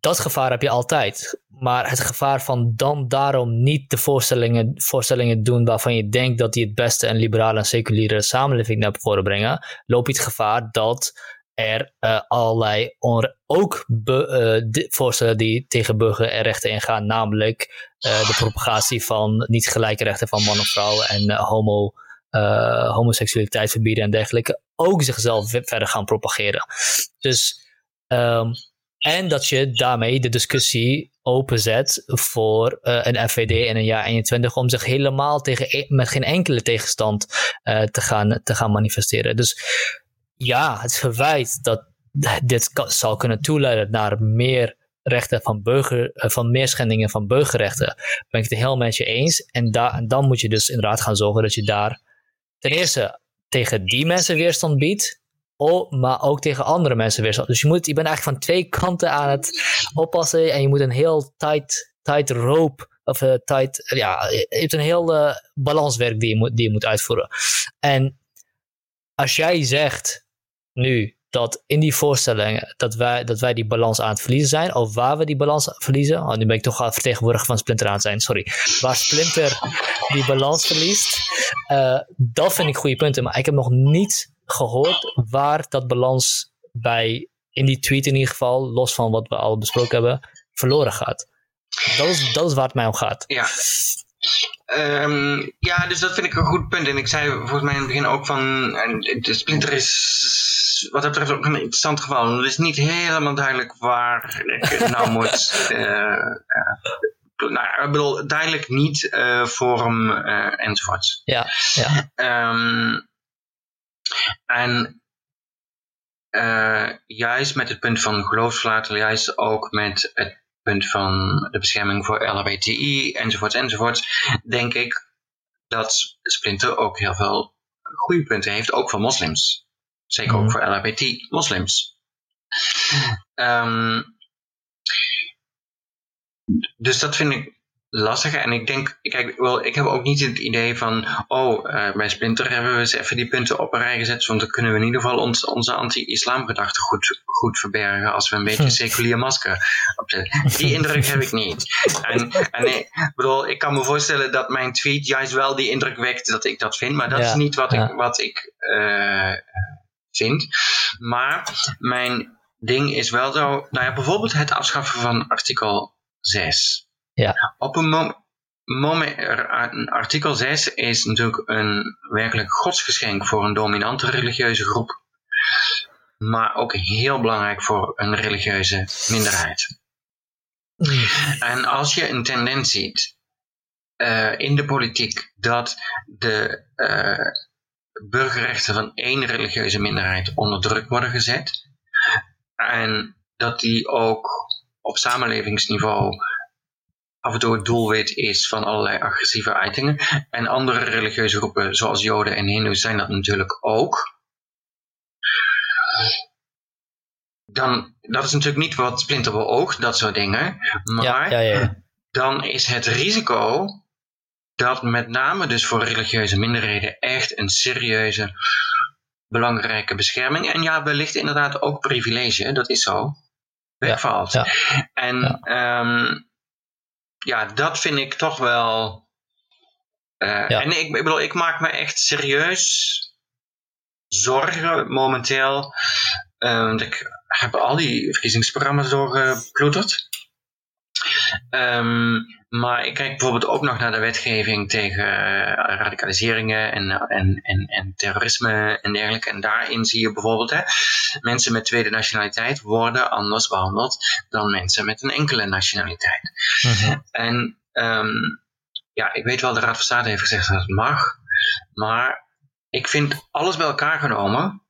dat gevaar heb je altijd. Maar het gevaar van dan daarom niet de voorstellingen, voorstellingen doen waarvan je denkt dat die het beste en liberale en seculiere samenleving naar voren brengen, loop je het gevaar dat er uh, allerlei ook be, uh, voorstellen die tegen burgerrechten ingaan, namelijk uh, de propagatie van niet gelijke rechten van man en vrouw en homo, homoseksualiteit verbieden en dergelijke, ook zichzelf verder gaan propageren. Dus Um, en dat je daarmee de discussie openzet voor een FVD in een jaar 21 om zich helemaal tegen, e-, met geen enkele tegenstand te, gaan, te gaan manifesteren. Dus ja, het verwijt dat dit zal kunnen toeleiden naar meer rechten van burger, uh, van meer schendingen van burgerrechten, ben ik het heel met je eens. En, da en dan moet je dus inderdaad gaan zorgen dat je daar ten eerste tegen die mensen weerstand biedt. Oh, maar ook tegen andere mensen weer. Dus je, moet, je bent eigenlijk van twee kanten aan het oppassen en je moet een heel tight, tight rope of uh, tight, ja, je hebt een heel uh, balanswerk die je, moet, die je moet uitvoeren. En als jij zegt nu dat in die voorstellingen dat wij, dat wij die balans aan het verliezen zijn, of waar we die balans verliezen, oh, nu ben ik toch al vertegenwoordiger van Splinter aan het zijn, sorry, waar Splinter die balans verliest, uh, dat vind ik goede punten, maar ik heb nog niet gehoord waar dat balans bij, in die tweet in ieder geval, los van wat we al besproken hebben, verloren gaat. Dat is, dat is waar het mij om gaat. Ja. Um, ja, dus dat vind ik een goed punt. En ik zei volgens mij in het begin ook van, de Splinter is wat dat betreft ook een interessant geval. Het is niet helemaal duidelijk waar ik nou <laughs> moet... Uh, uh, nou, ik bedoel, duidelijk niet uh, Forum enzovoort. Ja, ja. Um, en juist met het punt van geloofsverlaten, juist ook met het punt van de bescherming voor LHBTI enzovoort enzovoort, denk ik dat Splinter ook heel veel goede punten heeft, ook voor moslims. Zeker ook mhm. voor LHBT-moslims. Um, dus dat vind ik lastig. En ik denk, kijk, wel, ik heb ook niet het idee van, oh, uh, bij Splinter hebben we eens even die punten op een rij gezet, want dan kunnen we in ieder geval ons, onze anti-islam gedachten goed, goed verbergen als we een beetje seculier masker opzetten. Die indruk heb ik niet. En, en nee, bedoel, ik kan me voorstellen dat mijn tweet juist wel die indruk wekt dat ik dat vind, maar dat is niet wat ik, wat ik uh, vind. Maar mijn ding is wel zo, nou ja, bijvoorbeeld het afschaffen van artikel 6. Ja. Op een moment, artikel 6 is natuurlijk een werkelijk godsgeschenk voor een dominante religieuze groep. Maar ook heel belangrijk voor een religieuze minderheid. Mm. En als je een tendens ziet uh, in de politiek dat de uh, burgerrechten van één religieuze minderheid onder druk worden gezet. En dat die ook op samenlevingsniveau af en toe het doelwit is van allerlei agressieve uitingen. En andere religieuze groepen, zoals Joden en Hindoes, zijn dat natuurlijk ook. Dan, dat is natuurlijk niet wat Splinter beoogt, dat soort dingen. Maar ja, ja, ja. dan is het risico dat met name dus voor religieuze minderheden echt een serieuze, belangrijke bescherming. En ja, wellicht inderdaad ook privilege, dat is zo. Wegvalt. En um, ja, dat vind ik toch wel. Uh, En ik, ik bedoel, ik maak me echt serieus zorgen momenteel want ik heb al die verkiezingsprogramma's doorgeploeterd. Um, maar ik kijk bijvoorbeeld ook nog naar de wetgeving tegen uh, radicaliseringen en, en, en, en terrorisme en dergelijke. En daarin zie je bijvoorbeeld hè, mensen met tweede nationaliteit worden anders behandeld dan mensen met een enkele nationaliteit. Mhm. En um, ja, ik weet wel, de Raad van State heeft gezegd dat het mag. Maar ik vind alles bij elkaar genomen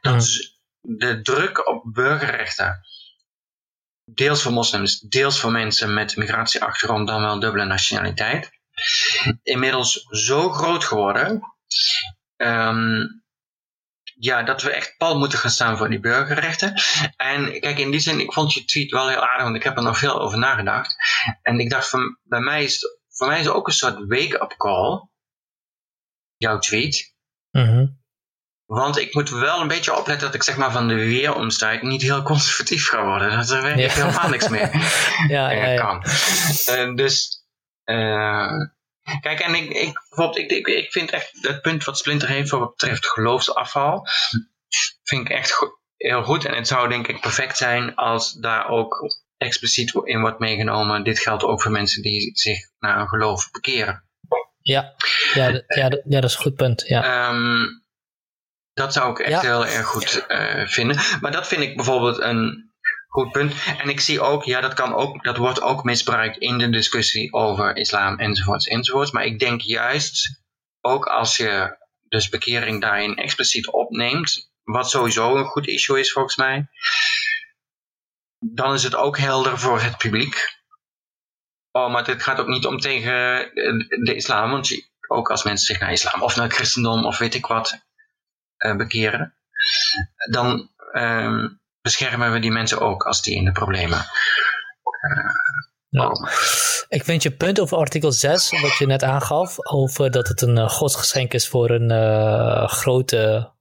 dat mhm. de druk op burgerrechten deels voor moslims, deels voor mensen met migratieachtergrond, dan wel dubbele nationaliteit, inmiddels zo groot geworden. Um, ja, dat we echt pal moeten gaan staan voor die burgerrechten. En kijk, in die zin, ik vond je tweet wel heel aardig, want ik heb er nog veel over nagedacht. En ik dacht, van, bij mij is, voor mij is het ook een soort wake-up call, jouw tweet. Mm want ik moet wel een beetje opletten dat ik zeg maar van de weeromstuit niet heel conservatief ga worden. Dat er werkelijk ja. helemaal niks meer <laughs> ja, ja, kan. Uh, dus, uh, kijk, en ik, ik, bijvoorbeeld, ik, ik, ik vind echt het punt wat Splinter heeft wat betreft geloofsafval, vind ik echt heel goed. En het zou denk ik perfect zijn als daar ook expliciet in wordt meegenomen. Dit geldt ook voor mensen die zich naar een geloof bekeren. Ja, ja, ja, ja dat is een goed punt. Ja. Um, dat zou ik echt heel erg goed uh, vinden. Maar dat vind ik bijvoorbeeld een goed punt. En ik zie ook, ja, dat, kan ook, dat wordt ook misbruikt in de discussie over islam enzovoorts enzovoorts. Maar ik denk juist, ook als je dus bekering daarin expliciet opneemt, wat sowieso een goed issue is volgens mij, dan is het ook helder voor het publiek. Oh, maar het gaat ook niet om tegen de islam, want ook als mensen zich naar islam of naar christendom of weet ik wat bekeren, dan uh, beschermen we die mensen ook als die in de problemen ja. Ik vind je punt over artikel 6, wat je net aangaf, over dat het een uh, godsgeschenk is voor een grote,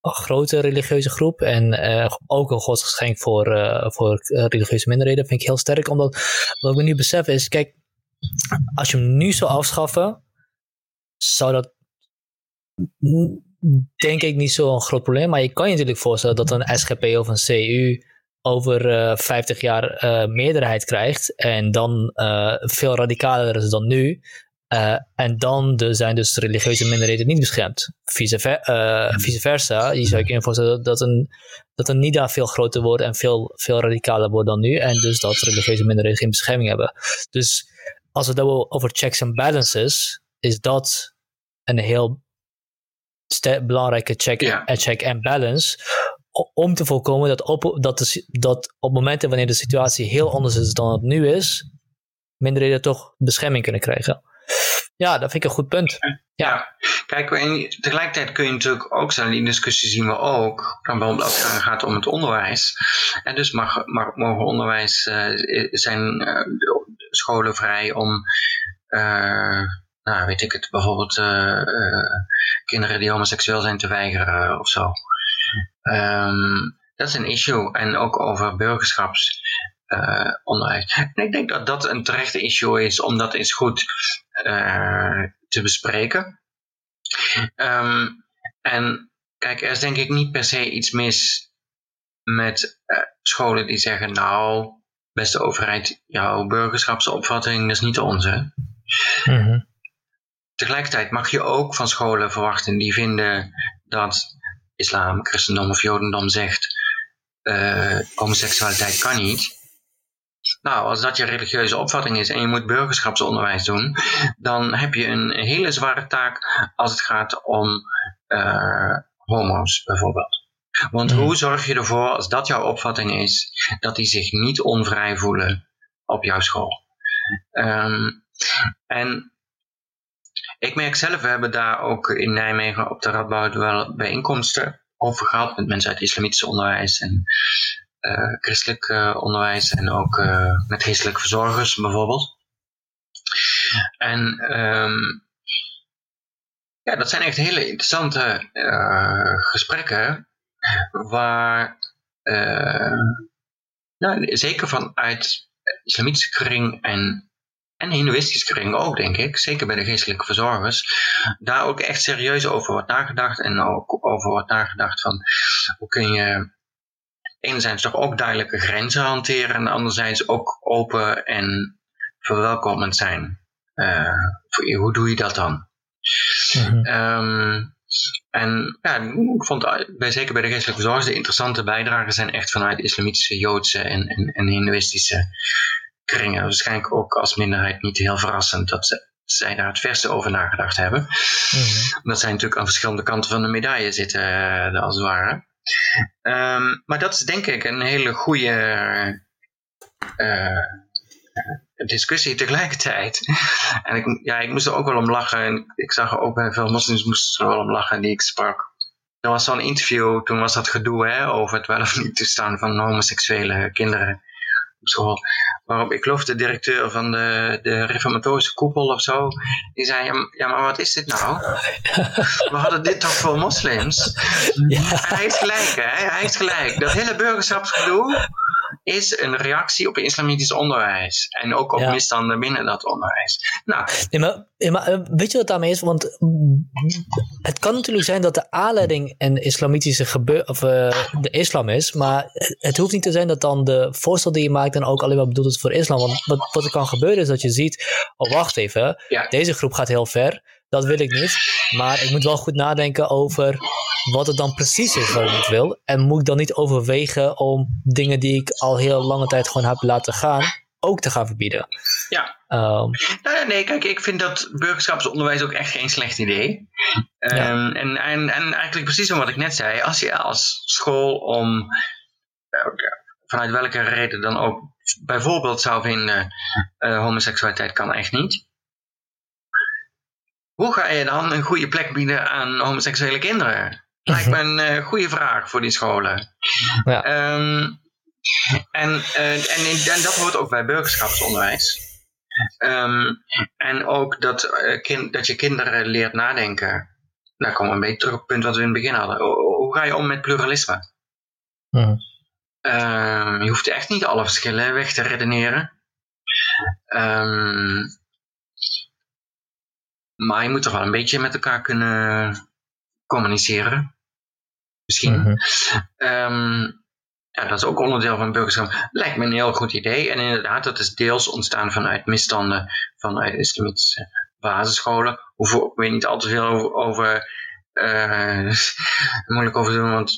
grote religieuze groep en ook een godsgeschenk voor, voor religieuze minderheden, vind ik heel sterk. Omdat wat we nu beseffen is, kijk, als je hem nu zou afschaffen, zou dat denk ik niet zo'n groot probleem. Maar je kan je natuurlijk voorstellen dat een SGP of een CU over uh, eh, 50 jaar uh, meerderheid krijgt. En dan uh, veel radicaler is dan nu. en dan de, zijn dus religieuze minderheden niet beschermd. Vice, ver, vice versa. Je zou je kunnen voorstellen dat een, dat een NIDA veel groter wordt en veel, veel radicaler wordt dan nu. En dus dat religieuze minderheden geen bescherming hebben. Dus als we het over checks and balances, is dat een heel belangrijke check. Eh, check and balance. Om te voorkomen dat op, dat, de, dat op momenten wanneer de situatie heel anders is dan het nu is, minderheden toch bescherming kunnen krijgen. Ja, dat vind ik een goed punt. Ja, ja. kijk, en tegelijkertijd kun je natuurlijk ook zijn, die discussie zien we ook, dan als het gaat om het onderwijs. En dus mag, mag, mogen onderwijs, uh, zijn uh, scholen vrij om uh, nou, weet ik het, bijvoorbeeld uh, kinderen die homoseksueel zijn te weigeren uh, of zo. Um, dat is een issue. En ook over burgerschapsonderwijs. en ik denk dat dat een terechte issue is om dat eens goed te bespreken. Um, en kijk, er is denk ik niet per se iets mis met scholen die zeggen, nou, beste overheid, jouw burgerschapsopvatting is niet onze. Mm Tegelijkertijd mag je ook van scholen verwachten die vinden dat islam, christendom of jodendom zegt uh, homoseksualiteit kan niet. Nou, als dat je religieuze opvatting is en je moet burgerschapsonderwijs doen, dan heb je een hele zware taak als het gaat om uh, homo's bijvoorbeeld. Want hmm. hoe zorg je ervoor, als dat jouw opvatting is, dat die zich niet onvrij voelen op jouw school? Um, en ik merk zelf, we hebben daar ook in Nijmegen op de Radboud wel bijeenkomsten over gehad met mensen uit islamitisch onderwijs en uh, christelijk uh, onderwijs en ook uh, met geestelijke verzorgers bijvoorbeeld. En um, ja, dat zijn echt hele interessante gesprekken waar nou, zeker vanuit islamitische kring en en hindoeïstische kring ook, denk ik, zeker bij de geestelijke verzorgers, daar ook echt serieus over wordt nagedacht en ook over wordt nagedacht van hoe kun je enerzijds toch ook duidelijke grenzen hanteren en anderzijds ook open en verwelkomend zijn. hoe doe je dat dan? Mhm. Ehm, en ja, ik vond bij, zeker bij de geestelijke zorg de interessante bijdragen zijn echt vanuit islamitische, joodse en, en, en hindoeïstische kringen. Waarschijnlijk ook als minderheid niet heel verrassend dat ze, zij daar het verste over nagedacht hebben. Mm Omdat zij natuurlijk aan verschillende kanten van de medaille zitten, uh, als het ware. Ehm, maar dat is denk ik een hele goede uh, discussie tegelijkertijd. <laughs> En ik, ja, ik moest er ook wel om lachen. En ik zag ook bij veel moslims moesten er wel om lachen die ik sprak. Er was zo'n interview, toen was dat gedoe hè, over het wel of niet toestaan van homoseksuele kinderen op school. Waarop ik geloof de directeur van de, de reformatorische koepel of zo, die zei, ja, maar wat is dit nou? <laughs> We hadden dit toch voor moslims? Ja. Hij heeft gelijk, hè? Hij heeft gelijk. Dat hele burgerschapsgedoe, is een reactie op islamitisch onderwijs. En ook op misstanden binnen dat onderwijs. Nou. Nee, maar, maar, eh, weet je wat daarmee is? Want het kan natuurlijk zijn dat de aanleiding een islamitische gebeur of uh, de islam is. Maar het hoeft niet te zijn dat dan de voorstel die je maakt dan ook alleen maar bedoeld is voor islam. Want wat, wat er kan gebeuren is dat je ziet, oh wacht even, deze groep gaat heel ver. Dat wil ik niet. Maar ik moet wel goed nadenken over wat het dan precies is wat ik niet wil. En moet ik dan niet overwegen om dingen die ik al heel lange tijd gewoon heb laten gaan, ook te gaan verbieden. Ja. Um, nee, kijk, ik vind dat burgerschapsonderwijs ook echt geen slecht idee. Um, en, en, en eigenlijk precies om wat ik net zei, als je als school om uh, vanuit welke reden dan ook bijvoorbeeld zou vinden uh, homoseksualiteit kan echt niet. Hoe ga je dan een goede plek bieden aan homoseksuele kinderen? Lijkt me een uh, goede vraag voor die scholen. Ja. Um, en, uh, en, en, dat hoort ook bij burgerschapsonderwijs. Um, en ook dat, uh, kind, dat je kinderen leert nadenken. Nou komen we een beetje terug op het punt wat we in het begin hadden. Hoe ga je om met pluralisme? Um, je hoeft echt niet alle verschillen weg te redeneren. Um, maar je moet toch wel een beetje met elkaar kunnen communiceren misschien. Mhm. Ehm, ja, dat is ook onderdeel van burgerschap. Lijkt me een heel goed idee. En inderdaad, dat is deels ontstaan vanuit misstanden vanuit islamitische basisscholen. Hoef ik weet niet al te veel over, over uh, <laughs> moeilijk over te doen, want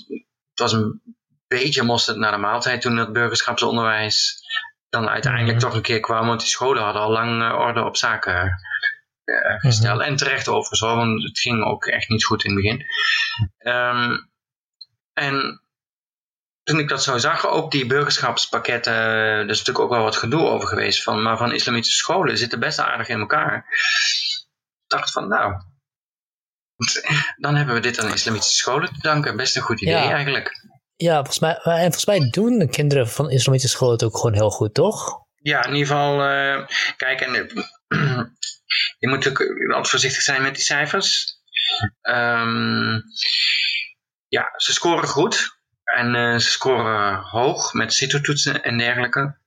het was een beetje mosterd naar de maaltijd toen dat burgerschapsonderwijs dan uiteindelijk mhm. toch een keer kwam, want die scholen hadden al lang uh, orde op zaken gesteld. Mm En terecht overigens, want het ging ook echt niet goed in het begin. Um, en toen ik dat zo zag, ook die burgerschapspakketten, er is natuurlijk ook wel wat gedoe over geweest, van, maar van islamitische scholen zitten best aardig in elkaar. Ik dacht van, nou, dan hebben we dit aan islamitische scholen te danken. Best een goed idee eigenlijk. Ja, volgens mij, en volgens mij doen de kinderen van islamitische scholen het ook gewoon heel goed, toch? Ja, in ieder geval, uh, kijk, en, je moet natuurlijk altijd voorzichtig zijn met die cijfers. Um, ja, ze scoren goed. En uh, ze scoren hoog met CITO-toetsen en dergelijke.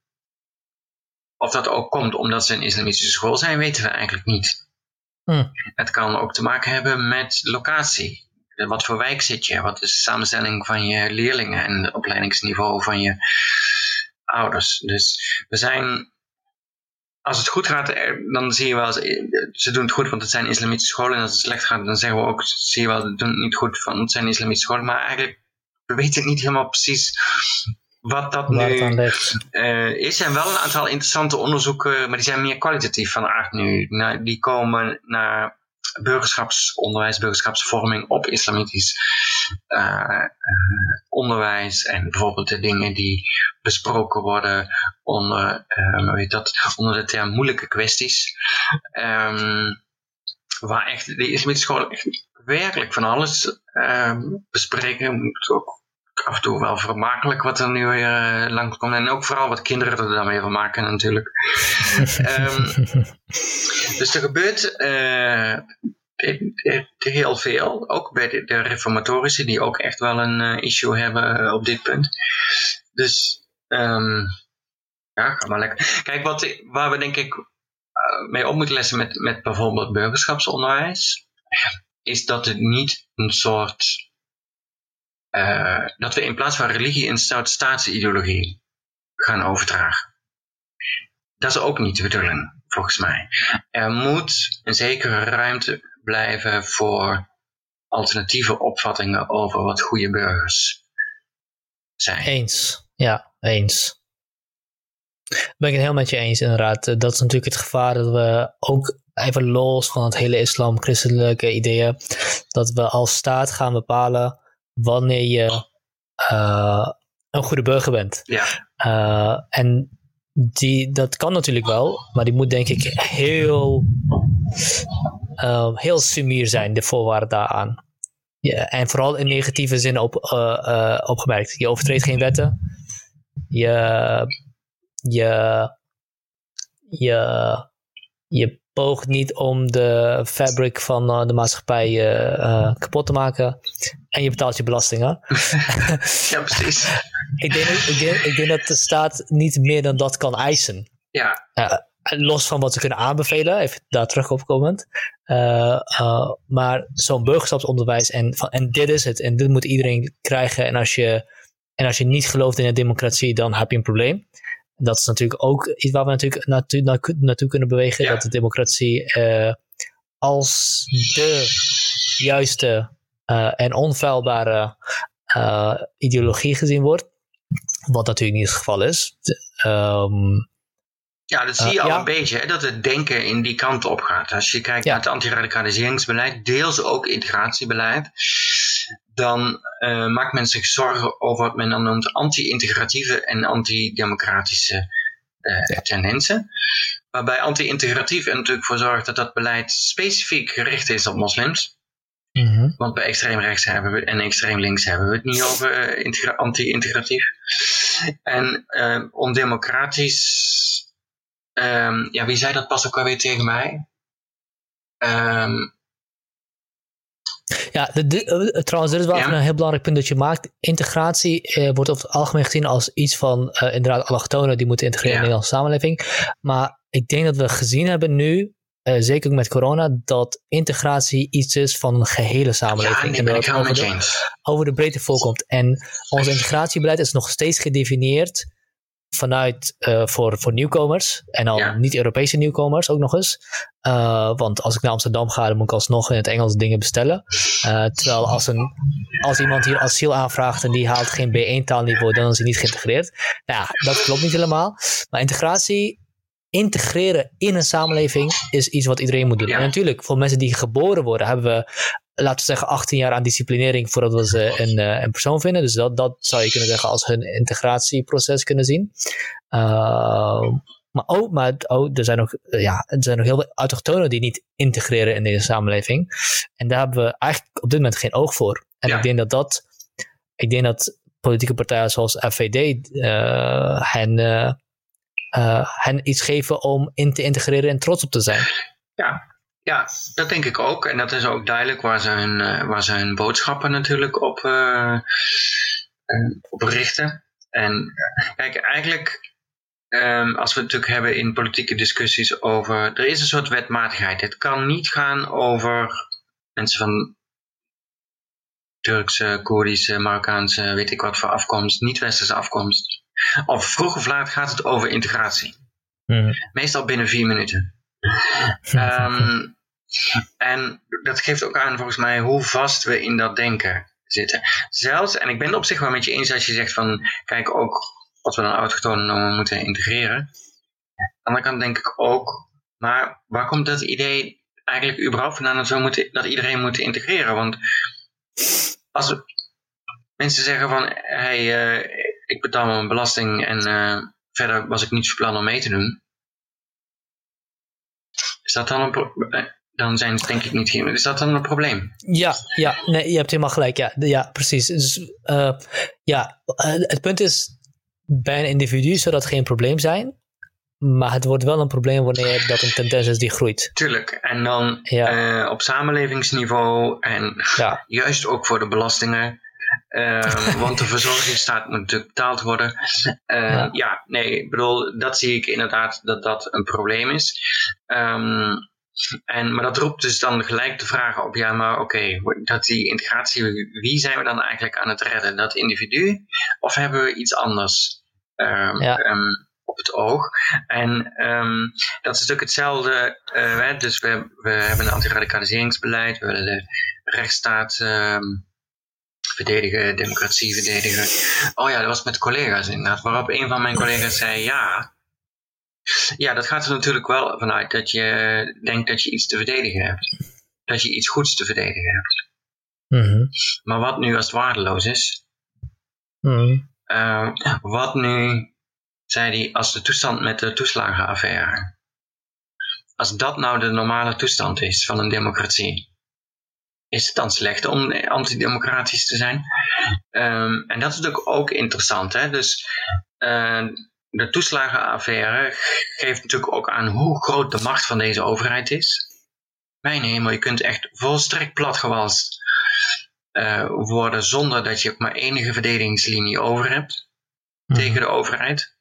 Of dat ook komt omdat ze een islamitische school zijn, weten we eigenlijk niet. Hm. Het kan ook te maken hebben met locatie. Wat voor wijk zit je? Wat is de samenstelling van je leerlingen en het opleidingsniveau van je ouders? Dus we zijn als het goed gaat, dan zie je wel, ze doen het goed, want het zijn islamitische scholen. En als het slecht gaat, dan zeggen we ook, zie je wel, ze doen het niet goed, want het zijn islamitische scholen. Maar eigenlijk, we weten niet helemaal precies wat dat nu uh, is. En wel een aantal interessante onderzoeken, maar die zijn meer kwalitatief van aard nu. Nou, die komen naar burgerschapsonderwijs, burgerschapsvorming op islamitisch uh, onderwijs en bijvoorbeeld de dingen die besproken worden onder, weet dat, onder de term moeilijke kwesties. Um, waar echt de islamitische scholen echt werkelijk van alles um, bespreken. Het ook af en toe wel vermakelijk wat er nu weer uh, langs komt. En ook vooral wat kinderen er dan weer van maken natuurlijk. um, <laughs> dus er gebeurt uh, heel veel. Ook bij de, de reformatorische, die ook echt wel een uh, issue hebben op dit punt. Dus um, ja, ga maar lekker. Kijk, wat, waar we denk ik uh, mee op moeten lessen met, met bijvoorbeeld burgerschapsonderwijs, is dat het niet een soort uh, dat we in plaats van religie een staatsideologie gaan overdragen. Dat is ook niet de bedoeling, volgens mij. Er moet een zekere ruimte blijven voor alternatieve opvattingen over wat goede burgers zijn. Eens, ja, eens. Ben ik het heel met je eens, inderdaad. Dat is natuurlijk het gevaar dat we ook even los van het hele islam-christelijke ideeën, dat we als staat gaan bepalen wanneer je uh, een goede burger bent. Ja. Uh, en die, dat kan natuurlijk wel, maar die moet denk ik heel, uh, heel sumier zijn, de voorwaarden daaraan. Ja, en vooral in negatieve zin op, opgemerkt. Je overtreedt geen wetten. Je, je, je, je poogt niet om de fabric van uh, de maatschappij uh, kapot te maken. En je betaalt je belastingen. <laughs> ja, precies. ik, denk, ik, denk, ik denk dat de staat niet meer dan dat kan eisen. Ja. los van wat ze kunnen aanbevelen, even daar terug op komend. maar zo'n burgerschapsonderwijs en, van, en dit is het en dit moet iedereen krijgen. En als je, en als je niet gelooft in de democratie, dan heb je een probleem dat is natuurlijk ook iets waar we natuurlijk naartoe, naartoe kunnen bewegen. Dat de democratie uh, als de juiste uh, en onfeilbare uh, ideologie gezien wordt. Wat natuurlijk niet het geval is. Um, ja, dat zie je al een beetje, hè, dat het denken in die kant op gaat. Als je kijkt naar het antiradicaliseringsbeleid, deels ook integratiebeleid, dan uh, maakt men zich zorgen over wat men dan noemt anti-integratieve en anti-democratische uh, tendensen. Waarbij anti-integratief er natuurlijk voor zorgt dat dat beleid specifiek gericht is op moslims. Mm -hmm. Want bij extreem rechts hebben we en extreem links hebben we het niet over uh, anti-integratief. En ondemocratisch Um, ja, wie zei dat pas ook alweer tegen mij? Um, ja, de, de, uh, trouwens, dit is wel ja. een heel belangrijk punt dat je maakt. Integratie uh, wordt over het algemeen gezien als iets van uh, inderdaad allochtonen die moeten integreren ja. in de Nederlandse samenleving. Maar ik denk dat we gezien hebben nu, zeker ook met corona, dat integratie iets is van een gehele samenleving. Ja, en dat het over de, over de breedte voorkomt. En ons integratiebeleid is nog steeds gedefinieerd vanuit uh, voor, voor nieuwkomers. En al ja. niet-Europese nieuwkomers ook nog eens. Uh, want als ik naar Amsterdam ga, dan moet ik alsnog in het Engels dingen bestellen. Uh, terwijl als, een, als iemand hier asiel aanvraagt en die haalt geen B1 taalniveau, dan is hij niet geïntegreerd. Nou ja, dat klopt niet helemaal. Maar integratie, integreren in een samenleving is iets wat iedereen moet doen. Ja. En natuurlijk, voor mensen die geboren worden, hebben we laten we zeggen, 18 jaar aan disciplinering voordat we ze een, uh, een persoon vinden. Dus dat, dat zou je kunnen zeggen als hun integratieproces kunnen zien. Uh, maar ook, maar ook, er zijn nog, ja, er zijn nog heel veel autochtonen die niet integreren in deze samenleving. En daar hebben we eigenlijk op dit moment geen oog voor. En Ja. ik denk dat dat, ik denk dat politieke partijen zoals FVD uh, hen, uh, hen iets geven om in te integreren en trots op te zijn. Ja, dat denk ik ook. En dat is ook duidelijk waar ze hun, uh, waar ze hun boodschappen natuurlijk op, uh, uh, op richten. En kijk, eigenlijk, um, als we het natuurlijk hebben in politieke discussies over, er is een soort wetmatigheid. Het kan niet gaan over mensen van Turkse, Koerdische, Marokkaanse, weet ik wat voor afkomst, niet-westerse afkomst. Of vroeg of laat gaat het over integratie. Meestal binnen vier minuten. Um, en dat geeft ook aan volgens mij hoe vast we in dat denken zitten. Zelfs, en ik ben het op zich wel met je eens als je zegt van, kijk ook wat we dan autochtonen noemen moeten integreren. Aan de andere kant denk ik ook, maar waar komt dat idee eigenlijk überhaupt vandaan dat, we moeten, dat iedereen moet integreren? Want als we, mensen zeggen van, hey, uh, ik betaal mijn belasting en uh, verder was ik niet van plan om mee te doen. Is dat dan een probleem? Dan zijn ze denk ik niet geen. Is dat dan een probleem? Ja, ja nee, je hebt helemaal gelijk. Ja, ja precies. Dus, uh, ja, het punt is, bij een individu zou dat geen probleem zijn. Maar het wordt wel een probleem wanneer dat een tendens is die groeit. Tuurlijk. En dan ja. uh, op samenlevingsniveau en ja. juist ook voor de belastingen. Uh, <laughs> want de verzorgingsstaat moet natuurlijk betaald worden. Uh, ja. ja. nee, ik bedoel, dat zie ik inderdaad dat dat een probleem is. Um, En, maar dat roept dus dan gelijk de vraag op, ja, maar oké, dat die integratie, wie zijn we dan eigenlijk aan het redden? Dat individu? Of hebben we iets anders um, um, op het oog? En um, dat is natuurlijk hetzelfde, uh, dus we, we hebben een antiradicaliseringsbeleid, we willen de rechtsstaat verdedigen, democratie verdedigen. Oh ja, dat was met collega's inderdaad, waarop een van mijn collega's zei, ja, ja, dat gaat er natuurlijk wel vanuit dat je denkt dat je iets te verdedigen hebt. Dat je iets goeds te verdedigen hebt. Mhm. Maar wat nu als het waardeloos is? Mhm. Uh, wat nu, zei hij, als de toestand met de toeslagenaffaire. Als dat nou de normale toestand is van een democratie. Is het dan slecht om antidemocratisch te zijn? Um, en dat is natuurlijk ook interessant. Hè? Dus uh, de toeslagenaffaire geeft natuurlijk ook aan hoe groot de macht van deze overheid is. Mijn hemel, je kunt echt volstrekt platgewalst uh, worden zonder dat je maar enige verdedigingslinie over hebt Mhm. tegen de overheid.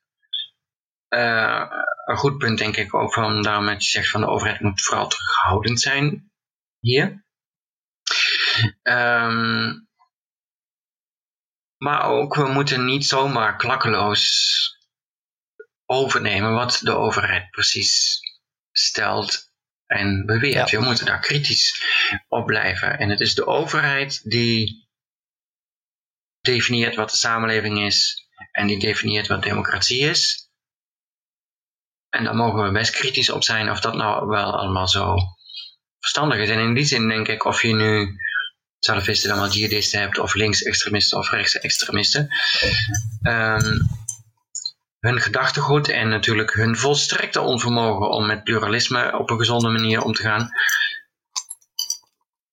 Uh, een goed punt denk ik ook van daarom dat je zegt van de overheid moet vooral terughoudend zijn hier. Um, maar ook we moeten niet zomaar klakkeloos overnemen wat de overheid precies stelt en beweert. Ja. We moeten daar kritisch op blijven. En het is de overheid die definieert wat de samenleving is en die definieert wat democratie is. En daar mogen we best kritisch op zijn of dat nou wel allemaal zo verstandig is. En in die zin denk ik of je nu salafisten dan wel jihadisten hebt of linksextremisten of rechtsextremisten. Um, hun gedachtegoed en natuurlijk hun volstrekte onvermogen om met pluralisme op een gezonde manier om te gaan.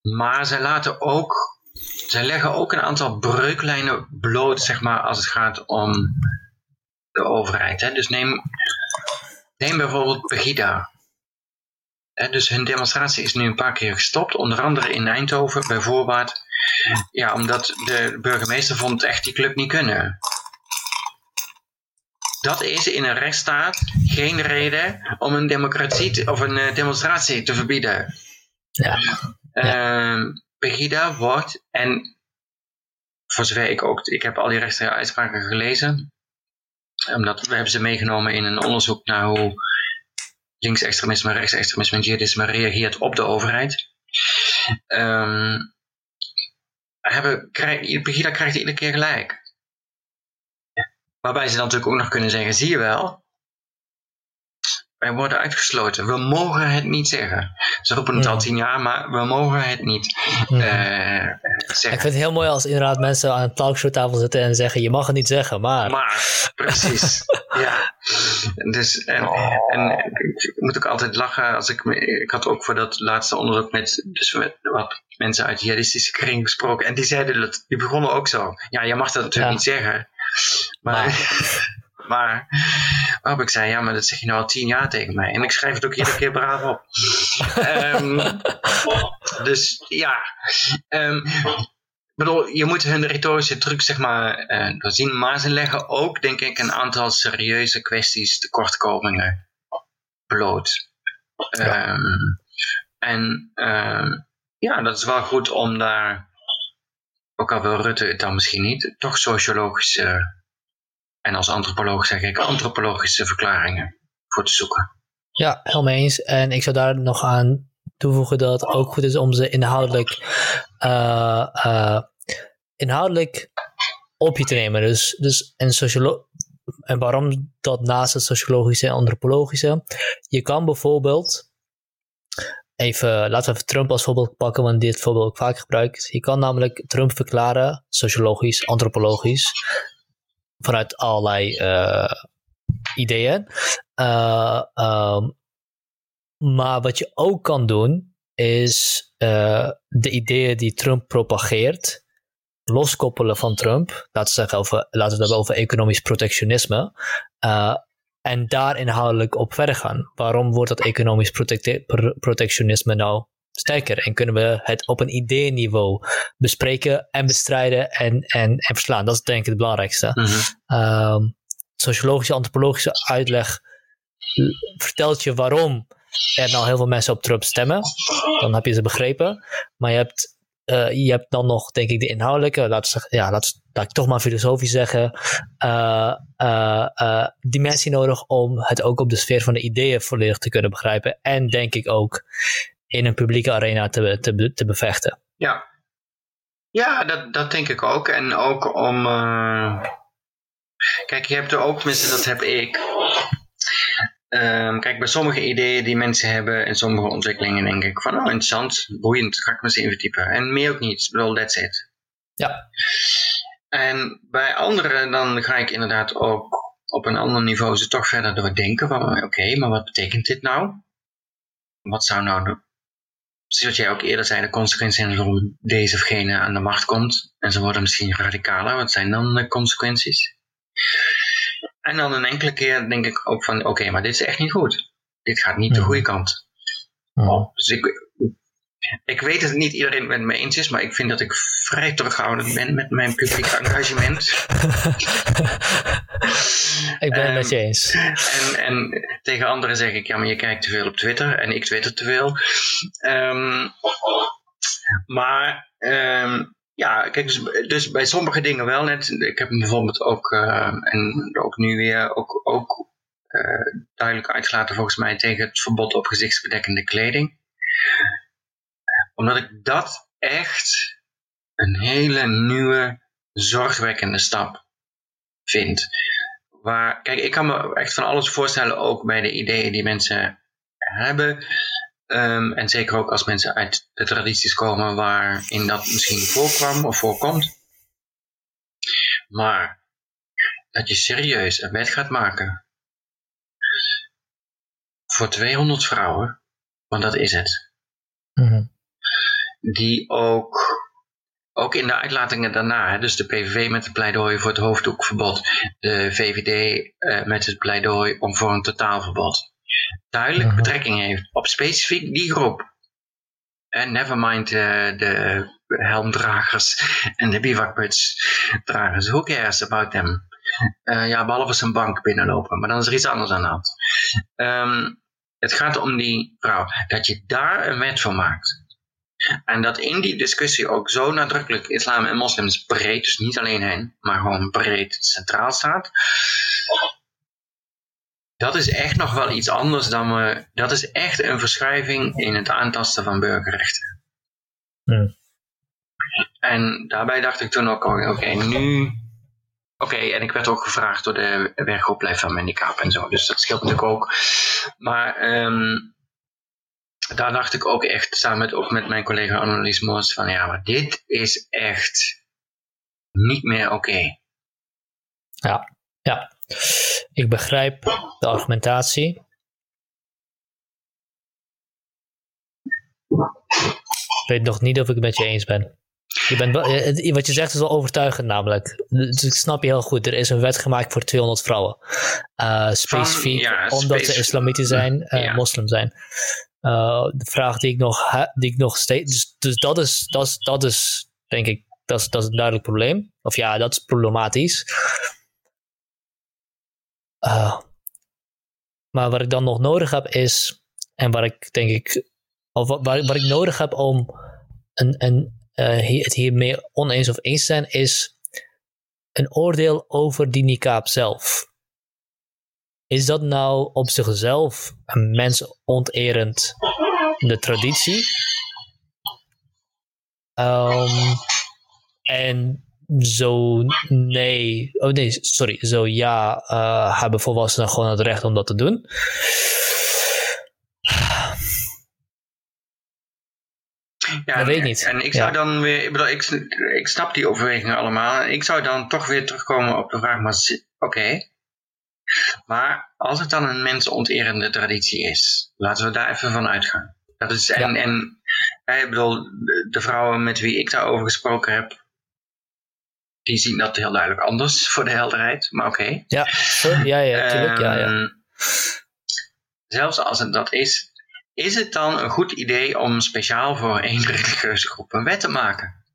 Maar zij laten ook, zij leggen ook een aantal breuklijnen bloot, zeg maar, als het gaat om de overheid. Hè. Dus neem, neem bijvoorbeeld Pegida. Hè, dus hun demonstratie is nu een paar keer gestopt, onder andere in Eindhoven bij voorbaat. Ja, omdat de burgemeester vond echt die club niet kunnen dat is in een rechtsstaat geen reden om een democratie te, of een uh, demonstratie te verbieden. Ja. Uh, Pegida wordt, en voor zover ik ook, ik heb al die rechtstreekse uitspraken gelezen, omdat we hebben ze meegenomen in een onderzoek naar hoe linksextremisme, rechtsextremisme en jihadisme reageert op de overheid. Um, hebben, krijg, Pegida krijgt iedere keer gelijk. Waarbij ze dan natuurlijk ook nog kunnen zeggen, zie je wel, wij worden uitgesloten. We mogen het niet zeggen. Ze roepen het Ja. al tien jaar, maar we mogen het niet Mhm. eh, Ik zeggen. vind het heel mooi als inderdaad mensen aan een talkshowtafel zitten en zeggen: Je mag het niet zeggen, maar. Maar, precies. <laughs> ja. Dus, en, en ik moet ook altijd lachen als ik, ik had ook voor dat laatste onderzoek met, dus met wat mensen uit jihadistische kring gesproken en die zeiden dat, die begonnen ook zo. Ja, je mag dat natuurlijk Ja. niet zeggen. Maar, maar, <laughs> waarop ik zei, ja, maar dat zeg je nou al tien jaar tegen mij. En ik schrijf het ook iedere keer braaf op. <laughs> Ehm, dus ja, Ehm, ik bedoel, je moet hun retorische truc zeg maar eh, doorzien, maar ze leggen ook, denk ik, een aantal serieuze kwesties, tekortkomingen bloot. Ja. Ehm, en ehm, ja, dat is wel goed om daar, ook al wil Rutte het dan misschien niet, toch sociologische, en als antropoloog zeg ik antropologische verklaringen voor te zoeken. Ja, helemaal eens. En ik zou daar nog aan toevoegen dat het ook goed is om ze inhoudelijk, eh, inhoudelijk op je te nemen. Dus, dus en, sociolo en waarom dat naast het sociologische en antropologische? Je kan bijvoorbeeld, even, laten we even Trump als voorbeeld pakken, want dit voorbeeld ook vaak gebruikt. Je kan namelijk Trump verklaren, sociologisch, antropologisch, vanuit allerlei eh, ideeën. Eh, ehm, maar wat je ook kan doen, is eh, de ideeën die Trump propageert, loskoppelen van Trump. Laten we, zeggen over, laten we het hebben over economisch protectionisme. eh, en daar inhoudelijk op verder gaan. Waarom wordt dat economisch protectionisme nou sterker? En kunnen we het op een ideeniveau bespreken en bestrijden en, en, en verslaan? Dat is denk ik het belangrijkste Mhm. ehm, sociologische, antropologische uitleg vertelt je waarom er nou heel veel mensen op Trump stemmen, dan heb je ze begrepen. Maar je hebt, uh, je hebt dan nog, denk ik, de inhoudelijke, laat, ja, laat, laat ik toch maar filosofisch zeggen, uh, uh, dimensie nodig om het ook op de sfeer van de ideeën volledig te kunnen begrijpen. En denk ik ook in een publieke arena te, te, te bevechten. Ja, ja dat, dat denk ik ook. En ook om. Kijk, je hebt er ook, tenminste, dat heb ik. Um, kijk, bij sommige ideeën die mensen hebben en sommige ontwikkelingen denk ik van, oh interessant, boeiend, ga ik me eens even verdiepen. En meer ook niet, ik bedoel, that's it. Ja. En bij anderen dan ga ik inderdaad ook op een ander niveau ze toch verder doordenken van, oké, maar wat betekent dit nou? Wat zou nou de, zoals jij ook eerder zei, de consequenties zijn als deze of gene aan de macht komt. En ze worden misschien radicaler, wat zijn dan de consequenties? En dan een enkele keer denk ik ook van, oké, maar dit is echt niet goed. Dit gaat niet de goede kant. Oh, dus ik, ik weet dat niet iedereen het met me eens is, maar ik vind dat ik vrij terughoudend ben met mijn publiek engagement. <laughs> ik ben het met je ehm, eens. En, en, tegen anderen zeg ik, ja, maar je kijkt te veel op Twitter en ik twitter te veel. Um, maar um, ja, kijk, dus, dus, bij sommige dingen wel net. Ik heb bijvoorbeeld ook, uh, en ook nu weer, ook, ook uh, duidelijk uitgelaten volgens mij tegen het verbod op gezichtsbedekkende kleding. Omdat ik dat echt een hele nieuwe, zorgwekkende stap vind. Waar, kijk, ik kan me echt van alles voorstellen, ook bij de ideeën die mensen hebben. Um, en zeker ook als mensen uit de tradities komen waarin dat misschien voorkwam of voorkomt. Maar dat je serieus een wet gaat maken voor 200 vrouwen, want dat is het. Mm Die ook, ook in de uitlatingen daarna, dus de PVV met het pleidooi voor het hoofddoekverbod, de VVD uh, met het pleidooi om voor een totaalverbod duidelijk betrekking heeft op specifiek die groep. En nevermind uh, de helmdragers en de bivakmutsdragers. Who cares about them? Uh, ja, behalve zijn bank binnenlopen. Maar dan is er iets anders aan de hand. Um, het gaat om die vrouw. Dat je daar een wet van maakt. En dat in die discussie ook zo nadrukkelijk islam en moslims breed, dus niet alleen hen, maar gewoon breed centraal staat dat is echt nog wel iets anders dan we. Dat is echt een verschuiving in het aantasten van burgerrechten. En daarbij dacht ik toen ook, oké, nu. Oké, en ik werd ook gevraagd door de werkgroep Blijf van Handicap en zo, dus dat scheelt natuurlijk ook. Maar um, daar dacht ik ook echt samen met, ook met mijn collega Annelies Moos van ja, maar dit is echt niet meer oké. Ja, ja. Ik begrijp de argumentatie. Ik weet nog niet of ik het met je eens ben. Je bent wel, wat je zegt is wel overtuigend namelijk. Dus ik snap je heel goed. Er is een wet gemaakt voor 200 vrouwen. Uh, specifiek omdat ze islamitisch zijn, uh, moslim zijn. Uh, de vraag die ik nog, die ik nog steeds... Dus, dus, dat, is, dat, is, dat is, denk ik, dat is, dat een duidelijk probleem. Of ja, dat is problematisch. Uh, maar wat ik dan nog nodig heb is, en waar ik denk ik, of wat, wat ik nodig heb om een, een, uh, het hiermee oneens of eens te zijn, is een oordeel over die niqab zelf. Is dat nou op zichzelf een mensonterend de traditie? Um, en zo nee, oh nee, sorry, zo ja, uh, hebben volwassenen gewoon het recht om dat te doen. Ja, dat weet ik niet. En ik zou dan weer, ik bedoel, ik, ik snap die overwegingen allemaal. Ik zou dan toch weer terugkomen op de vraag, maar oké. Maar als het dan een mensonterende traditie is, laten we daar even van uitgaan. Dat is, en, ja. en ik bedoel, de vrouwen met wie ik daarover gesproken heb, die zien dat heel duidelijk anders voor de helderheid, maar oké. Ja, ja, ja, ja. Ehm, zelfs als het dat is, is het dan een goed idee om speciaal voor één religieuze groep een wet te maken?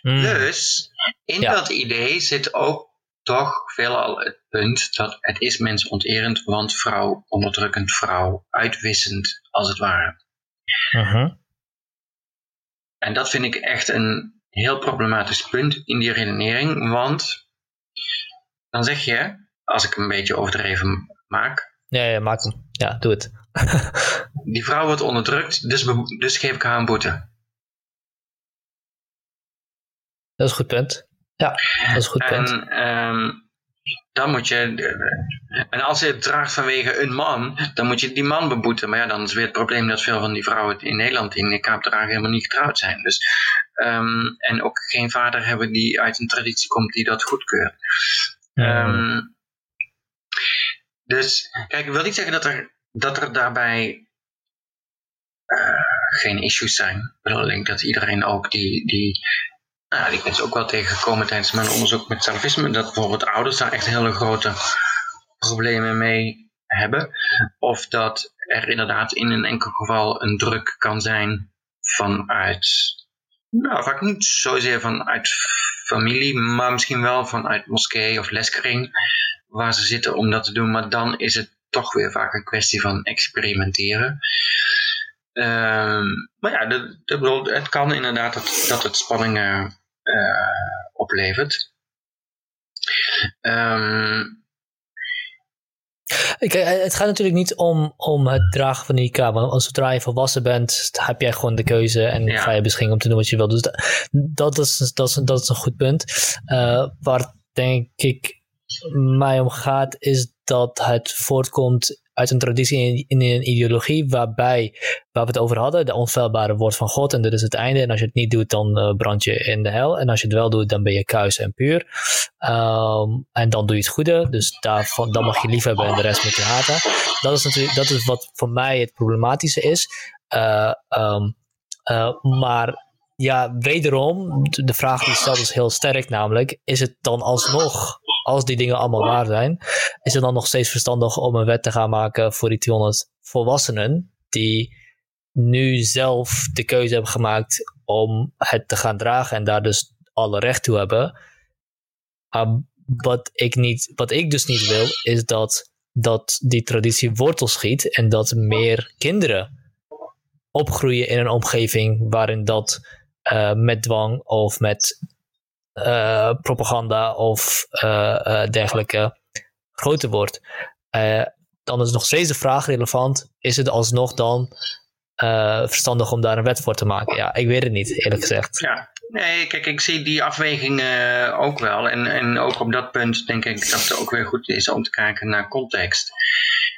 Hmm. Dus in dat idee zit ook toch veelal het punt dat het is mensonterend, want vrouw onderdrukkend, vrouw uitwissend, als het ware. Mhm. En dat vind ik echt een heel problematisch punt in die redenering, want dan zeg je, als ik een beetje overdreven maak, Ja, ja, maak hem. Ja, doe het. <laughs> die vrouw wordt onderdrukt, dus, dus geef ik haar een boete. Dat is een goed punt. Ja, dat is een goed punt. En ehm, dan moet je, en als je het draagt vanwege een man, dan moet je die man beboeten. Maar ja, dan is weer het probleem dat veel van die vrouwen in Nederland die niqab dragen helemaal niet getrouwd zijn. Dus, ehm, en ook geen vader hebben die uit een traditie komt die dat goedkeurt. Ehm, dus, kijk, ik wil niet zeggen dat er, dat er daarbij eh, geen issues zijn. Ik bedoel, ik denk dat iedereen ook die, die nou, ik ben ze ook wel tegengekomen tijdens mijn onderzoek met salafisme, dat bijvoorbeeld ouders daar echt hele grote problemen mee hebben. Of dat er inderdaad in een enkel geval een druk kan zijn vanuit, nou vaak niet zozeer vanuit familie, maar misschien wel vanuit moskee of leskring, waar ze zitten om dat te doen. Maar dan is het toch weer vaak een kwestie van experimenteren. Ehm, maar ja, de, bedoel, het kan inderdaad dat, dat het spanningen oplevert. Ehm, Kijk, eh, het gaat natuurlijk niet om, om het dragen van die niqab. Want als zodra je volwassen bent, heb jij gewoon de keuze en Ja. vrije beschikking om te doen wat je wil. Dus dat, dat, is, dat, is, dat is een goed punt. Eh, waar denk ik mij om gaat, is dat het voortkomt uit een traditie in, een ideologie waarbij, waar we het over hadden, de onfeilbare woord van God en dit is het einde. En als je het niet doet, dan eh, brand je in de hel. En als je het wel doet, dan ben je kuis en puur. Ehm, en dan doe je het goede. Dus daarvan, dan mag je lief hebben en de rest moet je haten. Dat is natuurlijk dat is wat voor mij het problematische is. Eh, ehm, eh, maar ja, wederom, de vraag die stelt is heel sterk, namelijk, is het dan alsnog, als die dingen allemaal waar zijn, is het dan nog steeds verstandig om een wet te gaan maken voor die 200 volwassenen die nu zelf de keuze hebben gemaakt om het te gaan dragen en daar dus alle recht toe hebben. Wat ik, niet, wat ik dus niet wil, is dat, dat die traditie wortel schiet en dat meer kinderen opgroeien in een omgeving waarin dat eh, met dwang of met eh, propaganda of eh, dergelijke groter wordt. Dan is nog steeds de vraag relevant: is het alsnog dan verstandig om daar een wet voor te maken? Ja, ik weet het niet, eerlijk gezegd. ja, nee, kijk, ik zie die afweging eh, ook wel. En, en ook op dat punt denk ik dat het ook weer goed is om te kijken naar context.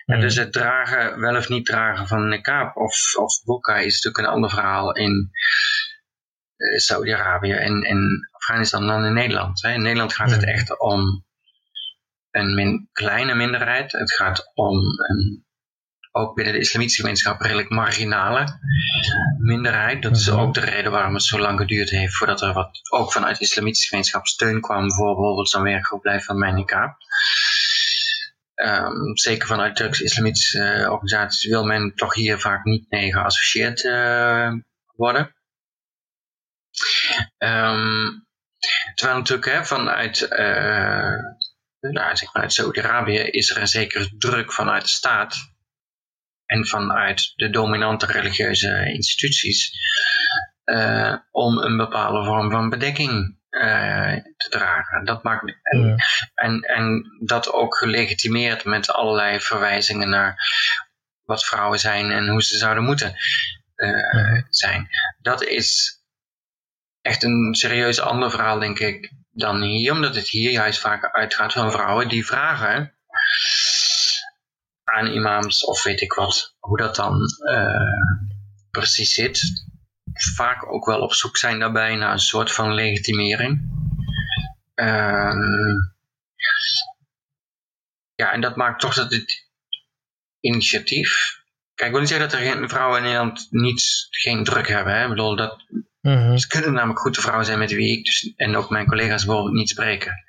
En Mhm. dus het dragen, wel of niet dragen van een kaap of, of is natuurlijk een ander verhaal in Saudi-Arabië en, en Afghanistan dan in Nederland. Hè. In Nederland gaat het echt om een min- kleine minderheid. Het gaat om een, ook binnen de islamitische gemeenschap redelijk marginale minderheid. Dat is Mhm. ook de reden waarom het zo lang geduurd heeft voordat er wat ook vanuit de islamitische gemeenschap steun kwam voor bijvoorbeeld zo'n werkgroep van mijn kaap. Ehm, zeker vanuit Turks-islamitische eh, organisaties wil men toch hier vaak niet mee geassocieerd eh, worden. Ehm, terwijl natuurlijk hè, vanuit, eh nou, zeg maar uit Saudi-Arabië is er een zekere druk vanuit de staat en vanuit de dominante religieuze instituties eh, om een bepaalde vorm van bedekking eh, te dragen. Dat maakt, en, en, en dat ook gelegitimeerd met allerlei verwijzingen naar wat vrouwen zijn en hoe ze zouden moeten zijn. Dat is echt een serieus ander verhaal, denk ik, dan hier, omdat het hier juist vaak uitgaat van vrouwen die vragen aan imams of weet ik wat, hoe dat dan eh, precies zit. Vaak ook wel op zoek zijn daarbij naar een soort van legitimering. Ehm, ja, en dat maakt toch dat het initiatief. Kijk, ik wil niet zeggen dat er geen vrouwen in Nederland niet, geen druk hebben. Hè? Ik bedoel, dat, Mhm, ze kunnen namelijk goed de vrouwen zijn met wie ik dus, en ook mijn collega's bijvoorbeeld niet spreken.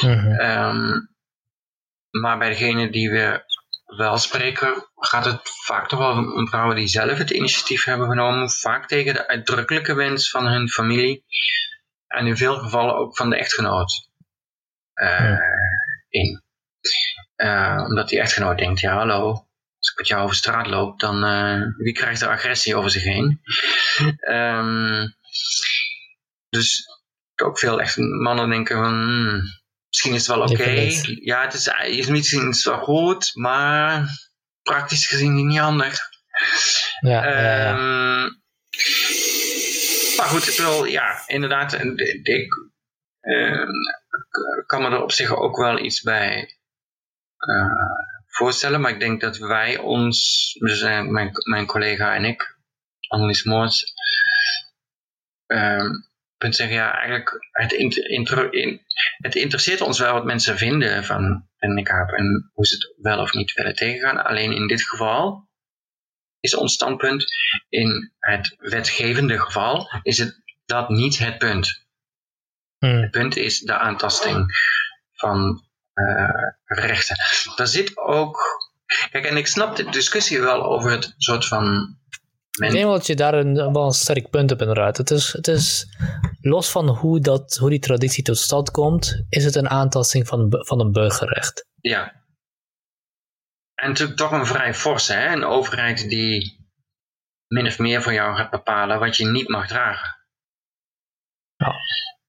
mhm. Ehm, maar bij degene die we wel spreken, gaat het vaak toch wel om vrouwen die zelf het initiatief hebben genomen. Vaak tegen de uitdrukkelijke wens van hun familie. En in veel gevallen ook van de echtgenoot. in. omdat die echtgenoot denkt, ja hallo, als ik met jou over straat loop, dan wie krijgt er agressie over zich heen? Um, dus ook veel echt mannen denken van, hmm, misschien is het wel oké. Ja, het is, is misschien zo goed, maar praktisch gezien niet handig. Ja, ja, um, maar goed, wel, ja, inderdaad, ik uh, kan me er op zich ook wel iets bij uh, voorstellen, maar ik denk dat wij ons, dus mijn, mijn collega en ik, Annelies Moors, kunt zeggen, ja, eigenlijk het, in, het interesseert ons wel wat mensen vinden van een niqab en hoe ze het wel of niet willen tegengaan. Alleen in dit geval is ons standpunt, in het wetgevende geval, is het dat niet het punt. Hmm. Het punt is de aantasting van uh, rechten. Daar zit ook, kijk, en ik snap de discussie wel over het soort van ik denk dat je daar een, wel een sterk punt hebt inderdaad. Het is, het is los van hoe, dat, hoe die traditie tot stand komt, is het een aantasting van, van een burgerrecht. Ja. En natuurlijk toch een vrij forse, hè? een overheid die min of meer voor jou gaat bepalen wat je niet mag dragen. Ja.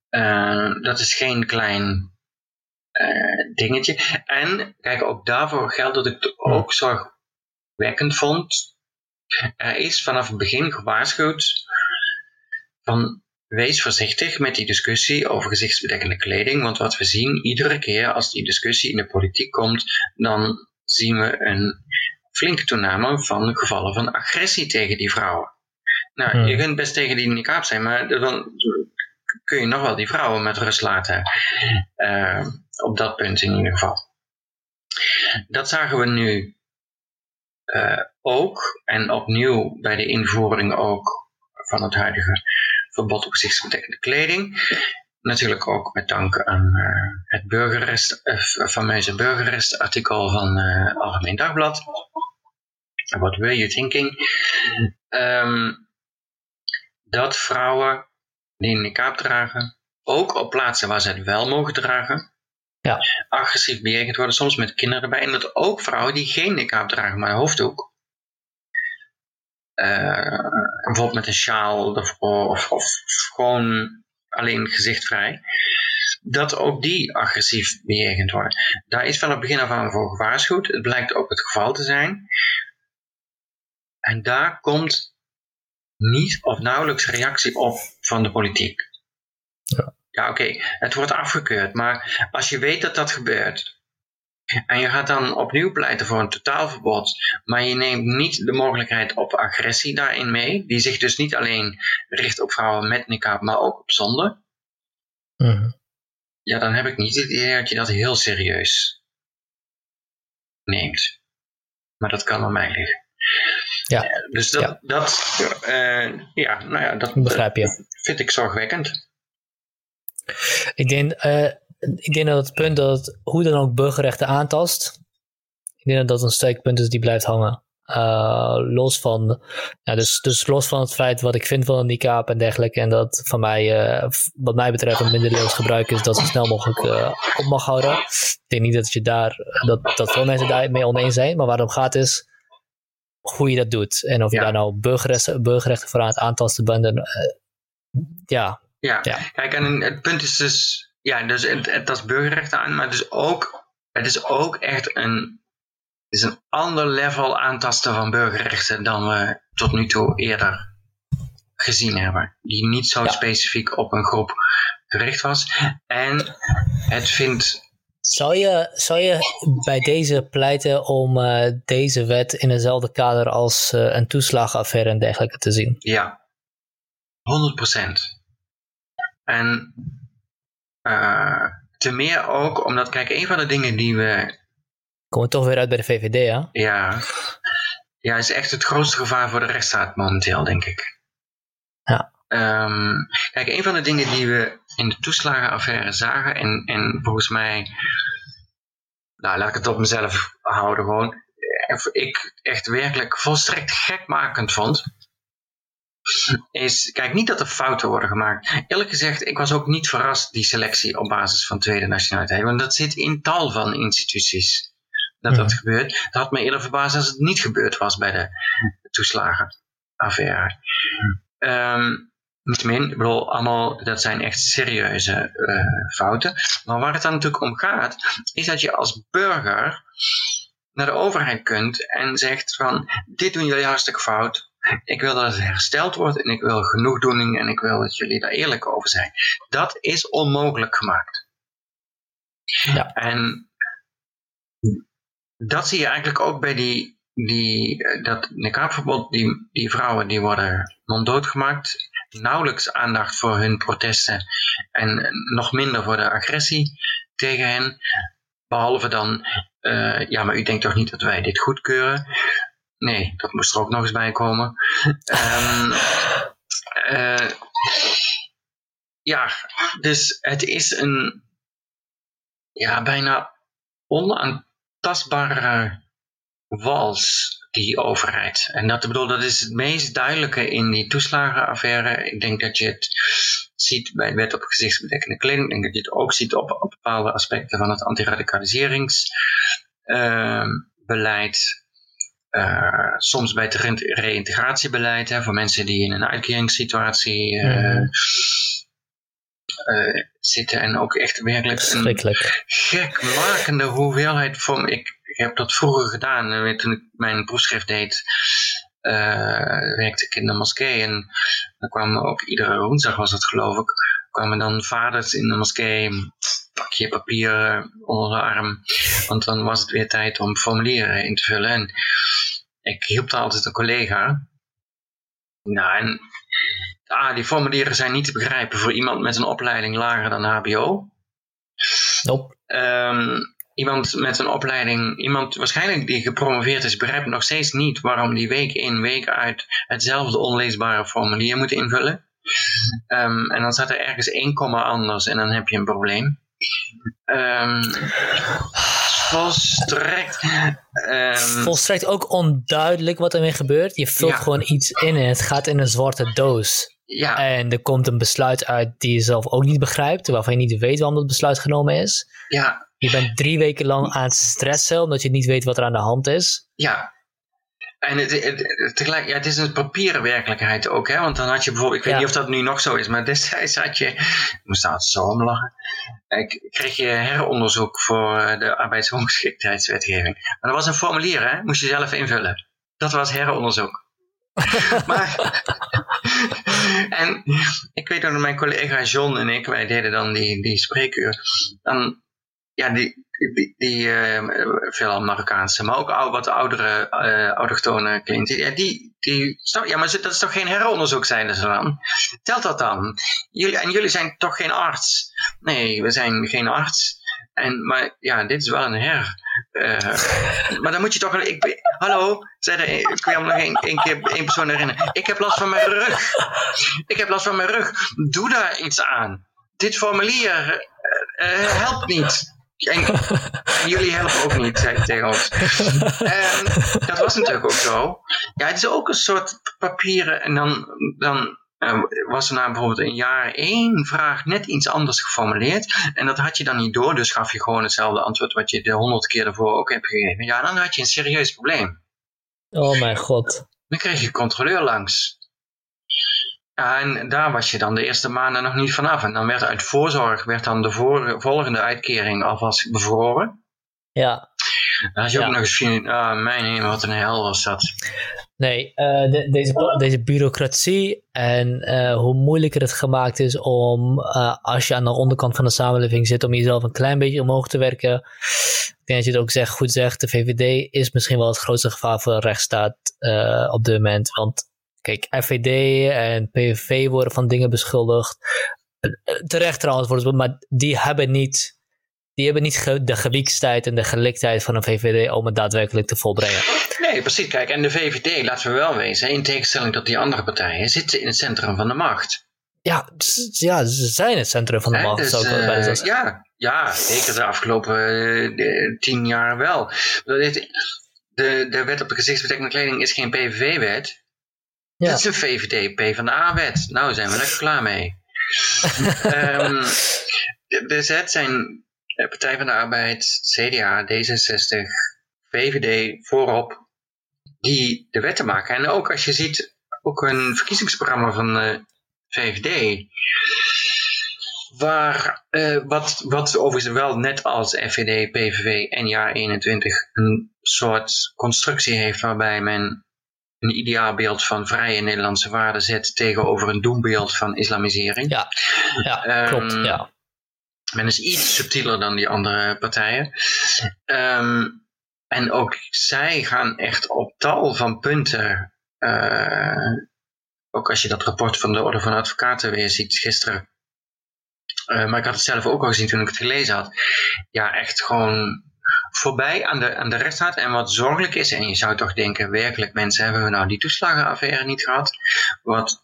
Uh, dat is geen klein uh, dingetje. En kijk, ook daarvoor geldt dat ik het ook zorgwekkend vond er is vanaf het begin gewaarschuwd van wees voorzichtig met die discussie over gezichtsbedekkende kleding, want wat we zien iedere keer als die discussie in de politiek komt, dan zien we een flinke toename van gevallen van agressie tegen die vrouwen. Nou, je kunt best tegen die niqab zijn, maar dan kun je nog wel die vrouwen met rust laten. Uh, op dat punt in ieder geval. Dat zagen we nu uh, ook, en opnieuw bij de invoering ook van het huidige verbod op gezichtsbedekkende kleding. Natuurlijk ook met dank aan uh, het burgerrecht, uh, fameuze burgerrestartikel van uh, Algemeen Dagblad. What were you thinking? Um, dat vrouwen die een niqab dragen, ook op plaatsen waar ze het wel mogen dragen, ja. agressief bejegend worden, soms met kinderen erbij. En dat ook vrouwen die geen niqab dragen, maar een hoofddoek. Uh, bijvoorbeeld met een sjaal of, of, of gewoon alleen gezichtvrij. Dat ook die agressief bejegend worden. Daar is van het begin af aan voor gewaarschuwd. Het blijkt ook het geval te zijn. En daar komt niet of nauwelijks reactie op van de politiek. Ja. Ja, oké, het wordt afgekeurd, maar als je weet dat dat gebeurt en je gaat dan opnieuw pleiten voor een totaalverbod, maar je neemt niet de mogelijkheid op agressie daarin mee, die zich dus niet alleen richt op vrouwen met niqab, maar ook op zonde, mhm. ja, dan heb ik niet het idee dat je dat heel serieus neemt. Maar dat kan aan mij liggen. Ja. Eh, dus dat, ja. dat uh, ja, nou ja, dat Begrijp je. vind ik zorgwekkend. Ik denk, ik denk dat het punt dat het hoe dan ook burgerrechten aantast, ik denk dat dat een sterk punt is die blijft hangen. Uh, los van, ja, dus, dus los van het feit wat ik vind van een niqab en dergelijke, en dat van mij, uh, wat mij betreft, een middeleeuws gebruik is dat zo snel mogelijk uh, op mag houden. Ik denk niet dat je daar, dat, dat veel mensen daarmee oneens zijn, maar waar het om gaat is hoe je dat doet. En of je daar nou burgerrechten, burgerrechten voor aan het aantasten bent. En, ja, ja. kijk, en het punt is dus, ja, dus het, het is burgerrechten aan, maar dus ook, het is ook echt een, het is een ander level aantasten van burgerrechten dan we tot nu toe eerder gezien hebben. Die niet zo specifiek op een groep gericht was. En het vindt zou je, zou je bij deze pleiten om uh, deze wet in hetzelfde kader als uh, een toeslagenaffaire en dergelijke te zien? Ja, 100%. En uh, te meer ook omdat, kijk, een van de dingen die we... Komen we toch weer uit bij de VVD, hè? Ja. Ja, is echt het grootste gevaar voor de rechtsstaat momenteel, denk ik. Ja. Um, kijk, een van de dingen die we in de toeslagenaffaire zagen, en, en volgens mij, nou laat ik het op mezelf houden gewoon, ik echt werkelijk volstrekt gekmakend vond, is, kijk, niet dat er fouten worden gemaakt. Eerlijk gezegd, ik was ook niet verrast die selectie op basis van tweede nationaliteit, want dat zit in tal van instituties dat dat gebeurt. Dat had me eerder verbaasd als het niet gebeurd was bij de toeslagenaffaire. Um, Niettemin, ik bedoel, allemaal, dat zijn echt serieuze uh, fouten. Maar waar het dan natuurlijk om gaat, is dat je als burger naar de overheid kunt en zegt van, dit doen jullie hartstikke fout. Ik wil dat het hersteld wordt en ik wil genoegdoening en ik wil dat jullie daar eerlijk over zijn. Dat is onmogelijk gemaakt. Ja. En dat zie je eigenlijk ook bij die, die dat niqabverbod, die, die vrouwen die worden monddood gemaakt nauwelijks aandacht voor hun protesten en nog minder voor de agressie tegen hen. Behalve dan, uh, ja, maar u denkt toch niet dat wij dit goedkeuren? Nee, dat moest er ook nog eens bij komen. um, <laughs> uh, ja, dus het is een ja, bijna onaantastbare wals die overheid. En dat, bedoel, dat is het meest duidelijke in die toeslagenaffaire. Ik denk dat je het ziet bij de wet op gezichtsbedekkende kleding. Ik denk dat je het ook ziet op, op bepaalde aspecten van het antiradicaliseringsbeleid. Uh, soms bij het reïntegratiebeleid hè, voor mensen die in een uitkeringssituatie uh, uh, zitten en ook echt werkelijk een gekmakende hoeveelheid van ik heb dat vroeger gedaan. Eh, toen ik mijn proefschrift deed, uh, werkte ik in de moskee. En dan kwamen ook iedere woensdag was het geloof ik, kwamen dan vaders in de moskee, pakje papier onder de arm. Want dan was het weer tijd om formulieren in te vullen. En ik hielp daar altijd een collega. Nou, en ah, die formulieren zijn niet te begrijpen voor iemand met een opleiding lager dan HBO. Nope. Um, iemand met een opleiding, iemand waarschijnlijk die gepromoveerd is, begrijpt nog steeds niet waarom die week in, week uit hetzelfde onleesbare formulier moet invullen. Um, en dan staat er ergens één komma anders en dan heb je een probleem. Um, volstrekt. Um, volstrekt ook onduidelijk wat ermee gebeurt. Je vult gewoon iets in en het gaat in een zwarte doos. Ja. En er komt een besluit uit die je zelf ook niet begrijpt, waarvan je niet weet waarom dat besluit genomen is. Ja. Je bent drie weken lang aan het stressen omdat je niet weet wat er aan de hand is. Ja. En het, het, tegelijk, ja, het is een papieren werkelijkheid ook, hè? Want dan had je bijvoorbeeld, ik weet niet of dat nu nog zo is, maar <laughs> destijds had je, ik moest altijd zo om lachen, ik kreeg je heronderzoek voor de arbeidsongeschiktheidswetgeving. Maar dat was een formulier, hè? Moest je zelf invullen. Dat was heronderzoek. <laughs> maar, <laughs> en ik weet dat mijn collega John en ik, wij deden dan die, die spreekuur. Dan ja, die, die, die uh, veel Marokkaanse, maar ook wat oudere uh, autochtone cliënten, ja, die, die, ja, maar dat is toch geen heronderzoek, zijn ze dan? Telt dat dan? Jullie, en jullie zijn toch geen arts? Nee, we zijn geen arts. En, maar ja, dit is wel een her. Uh, maar dan moet je toch... Ik, hallo, zei ik wil nog één, keer één persoon herinneren. Ik heb last van mijn rug. Ik heb last van mijn rug. Doe daar iets aan. Dit formulier helpt niet. En, jullie helpen ook niet, zei tegen ons. En dat was natuurlijk ook zo. Ja, het is ook een soort papieren. En dan, dan uh, was er na bijvoorbeeld een jaar één vraag net iets anders geformuleerd. En dat had je dan niet door, dus gaf je gewoon hetzelfde antwoord wat je de honderd keer ervoor ook hebt gegeven. Ja, dan had je een serieus probleem. Oh mijn god. Dan kreeg je controleur langs. Ja, en daar was je dan de eerste maanden nog niet vanaf. En dan werd uit voorzorg werd dan de volgende uitkering alvast bevroren. Ja. Dan had je ook nog eens gezien, ah, mijn hemel, wat een hel was dat. Nee, uh, de, deze, deze bureaucratie en uh, hoe moeilijker het gemaakt is om, uh, als je aan de onderkant van de samenleving zit, om jezelf een klein beetje omhoog te werken. Ik denk dat je het ook zegt, goed zegt, de VVD is misschien wel het grootste gevaar voor de rechtsstaat op dit moment. Want Kijk, FVD en PVV worden van dingen beschuldigd. Terecht trouwens, maar die hebben niet, die hebben niet de gewiekstijd en de geliktheid van een VVD om het daadwerkelijk te volbrengen. Nee, precies. Kijk, en de VVD, laten we wel wezen, in tegenstelling tot die andere partijen, zitten in het centrum van de macht. Ja, ja ze zijn het centrum van de macht. Dus, zou ik bij uh, ja, ja, zeker de afgelopen uh, tien jaar wel. De, de wet op de gezichtsbedekkende kleding is geen PVV-wet. Dit is een VVD PvdA-wet. Nou zijn we lekker klaar mee. um, <laughs> de, de Z zijn Partij van de Arbeid, CDA, D66, VVD voorop die de wetten maken. En ook als je ziet, ook een verkiezingsprogramma van de VVD, waar, uh, wat, wat overigens wel net als FVD, PVV en jaar 21 een soort constructie heeft waarbij men een ideaalbeeld van vrije Nederlandse waarden zet tegenover een doembeeld van islamisering. Ja, ja klopt. Ehm, ja. Men is iets subtieler dan die andere partijen. Um, en ook zij gaan echt op tal van punten, uh, ook als je dat rapport van de Orde van Advocaten weer ziet gisteren, uh, maar ik had het zelf ook al gezien toen ik het gelezen had, ja echt gewoon voorbij aan de, aan de rechtsstaat. En wat zorgelijk is, en je zou toch denken, werkelijk mensen, hebben we nou die toeslagenaffaire niet gehad? Wat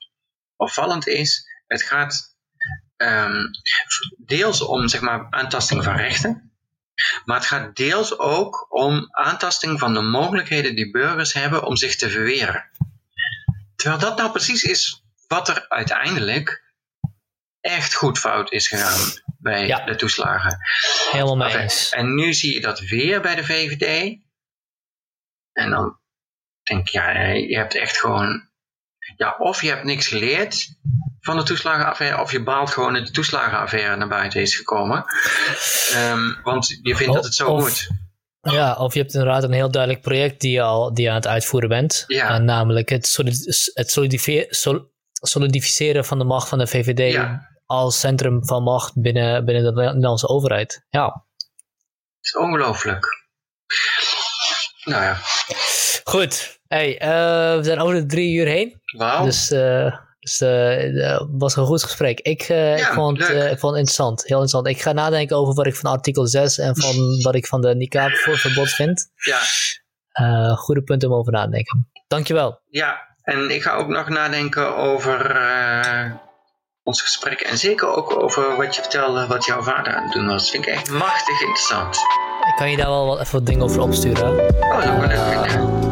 opvallend is, het gaat um, deels om zeg maar aantasting van rechten. Maar het gaat deels ook om aantasting van de mogelijkheden die burgers hebben om zich te verweren. Terwijl dat nou precies is wat er uiteindelijk echt goed fout is gegaan bij de toeslagen. Helemaal mee eens. En nu zie je dat weer bij de VVD. En dan denk ik, ja, je hebt echt gewoon... Ja, of je hebt niks geleerd van de toeslagenaffaire of je baalt gewoon dat de toeslagenaffaire naar buiten is gekomen. Um, want je vindt dat het zo moet. Ja, of je hebt inderdaad een heel duidelijk project die je, al, die je aan het uitvoeren bent. Ja. namelijk het, solid, het solidificeren van de macht van de VVD als centrum van macht binnen, binnen de Nederlandse overheid. Ja. Dat is ongelooflijk. Nou ja. Goed. Hey, uh, we zijn over de drie uur heen. Wauw. Dus uh, dus uh, was een goed gesprek. Ik, ik, vond, ik vond het interessant. Heel interessant. Ik ga nadenken over wat ik van artikel 6 en van <laughs> wat ik van de niqab verbod vind. Ja. goede punten om over na te denken. Dankjewel. Ja, en ik ga ook nog nadenken over ons gesprek. En zeker ook over wat je vertelde wat jouw vader aan het doen was. Dat vind ik echt machtig interessant. Ik kan je daar wel wat even wat dingen over opsturen. Oh, dat wil ik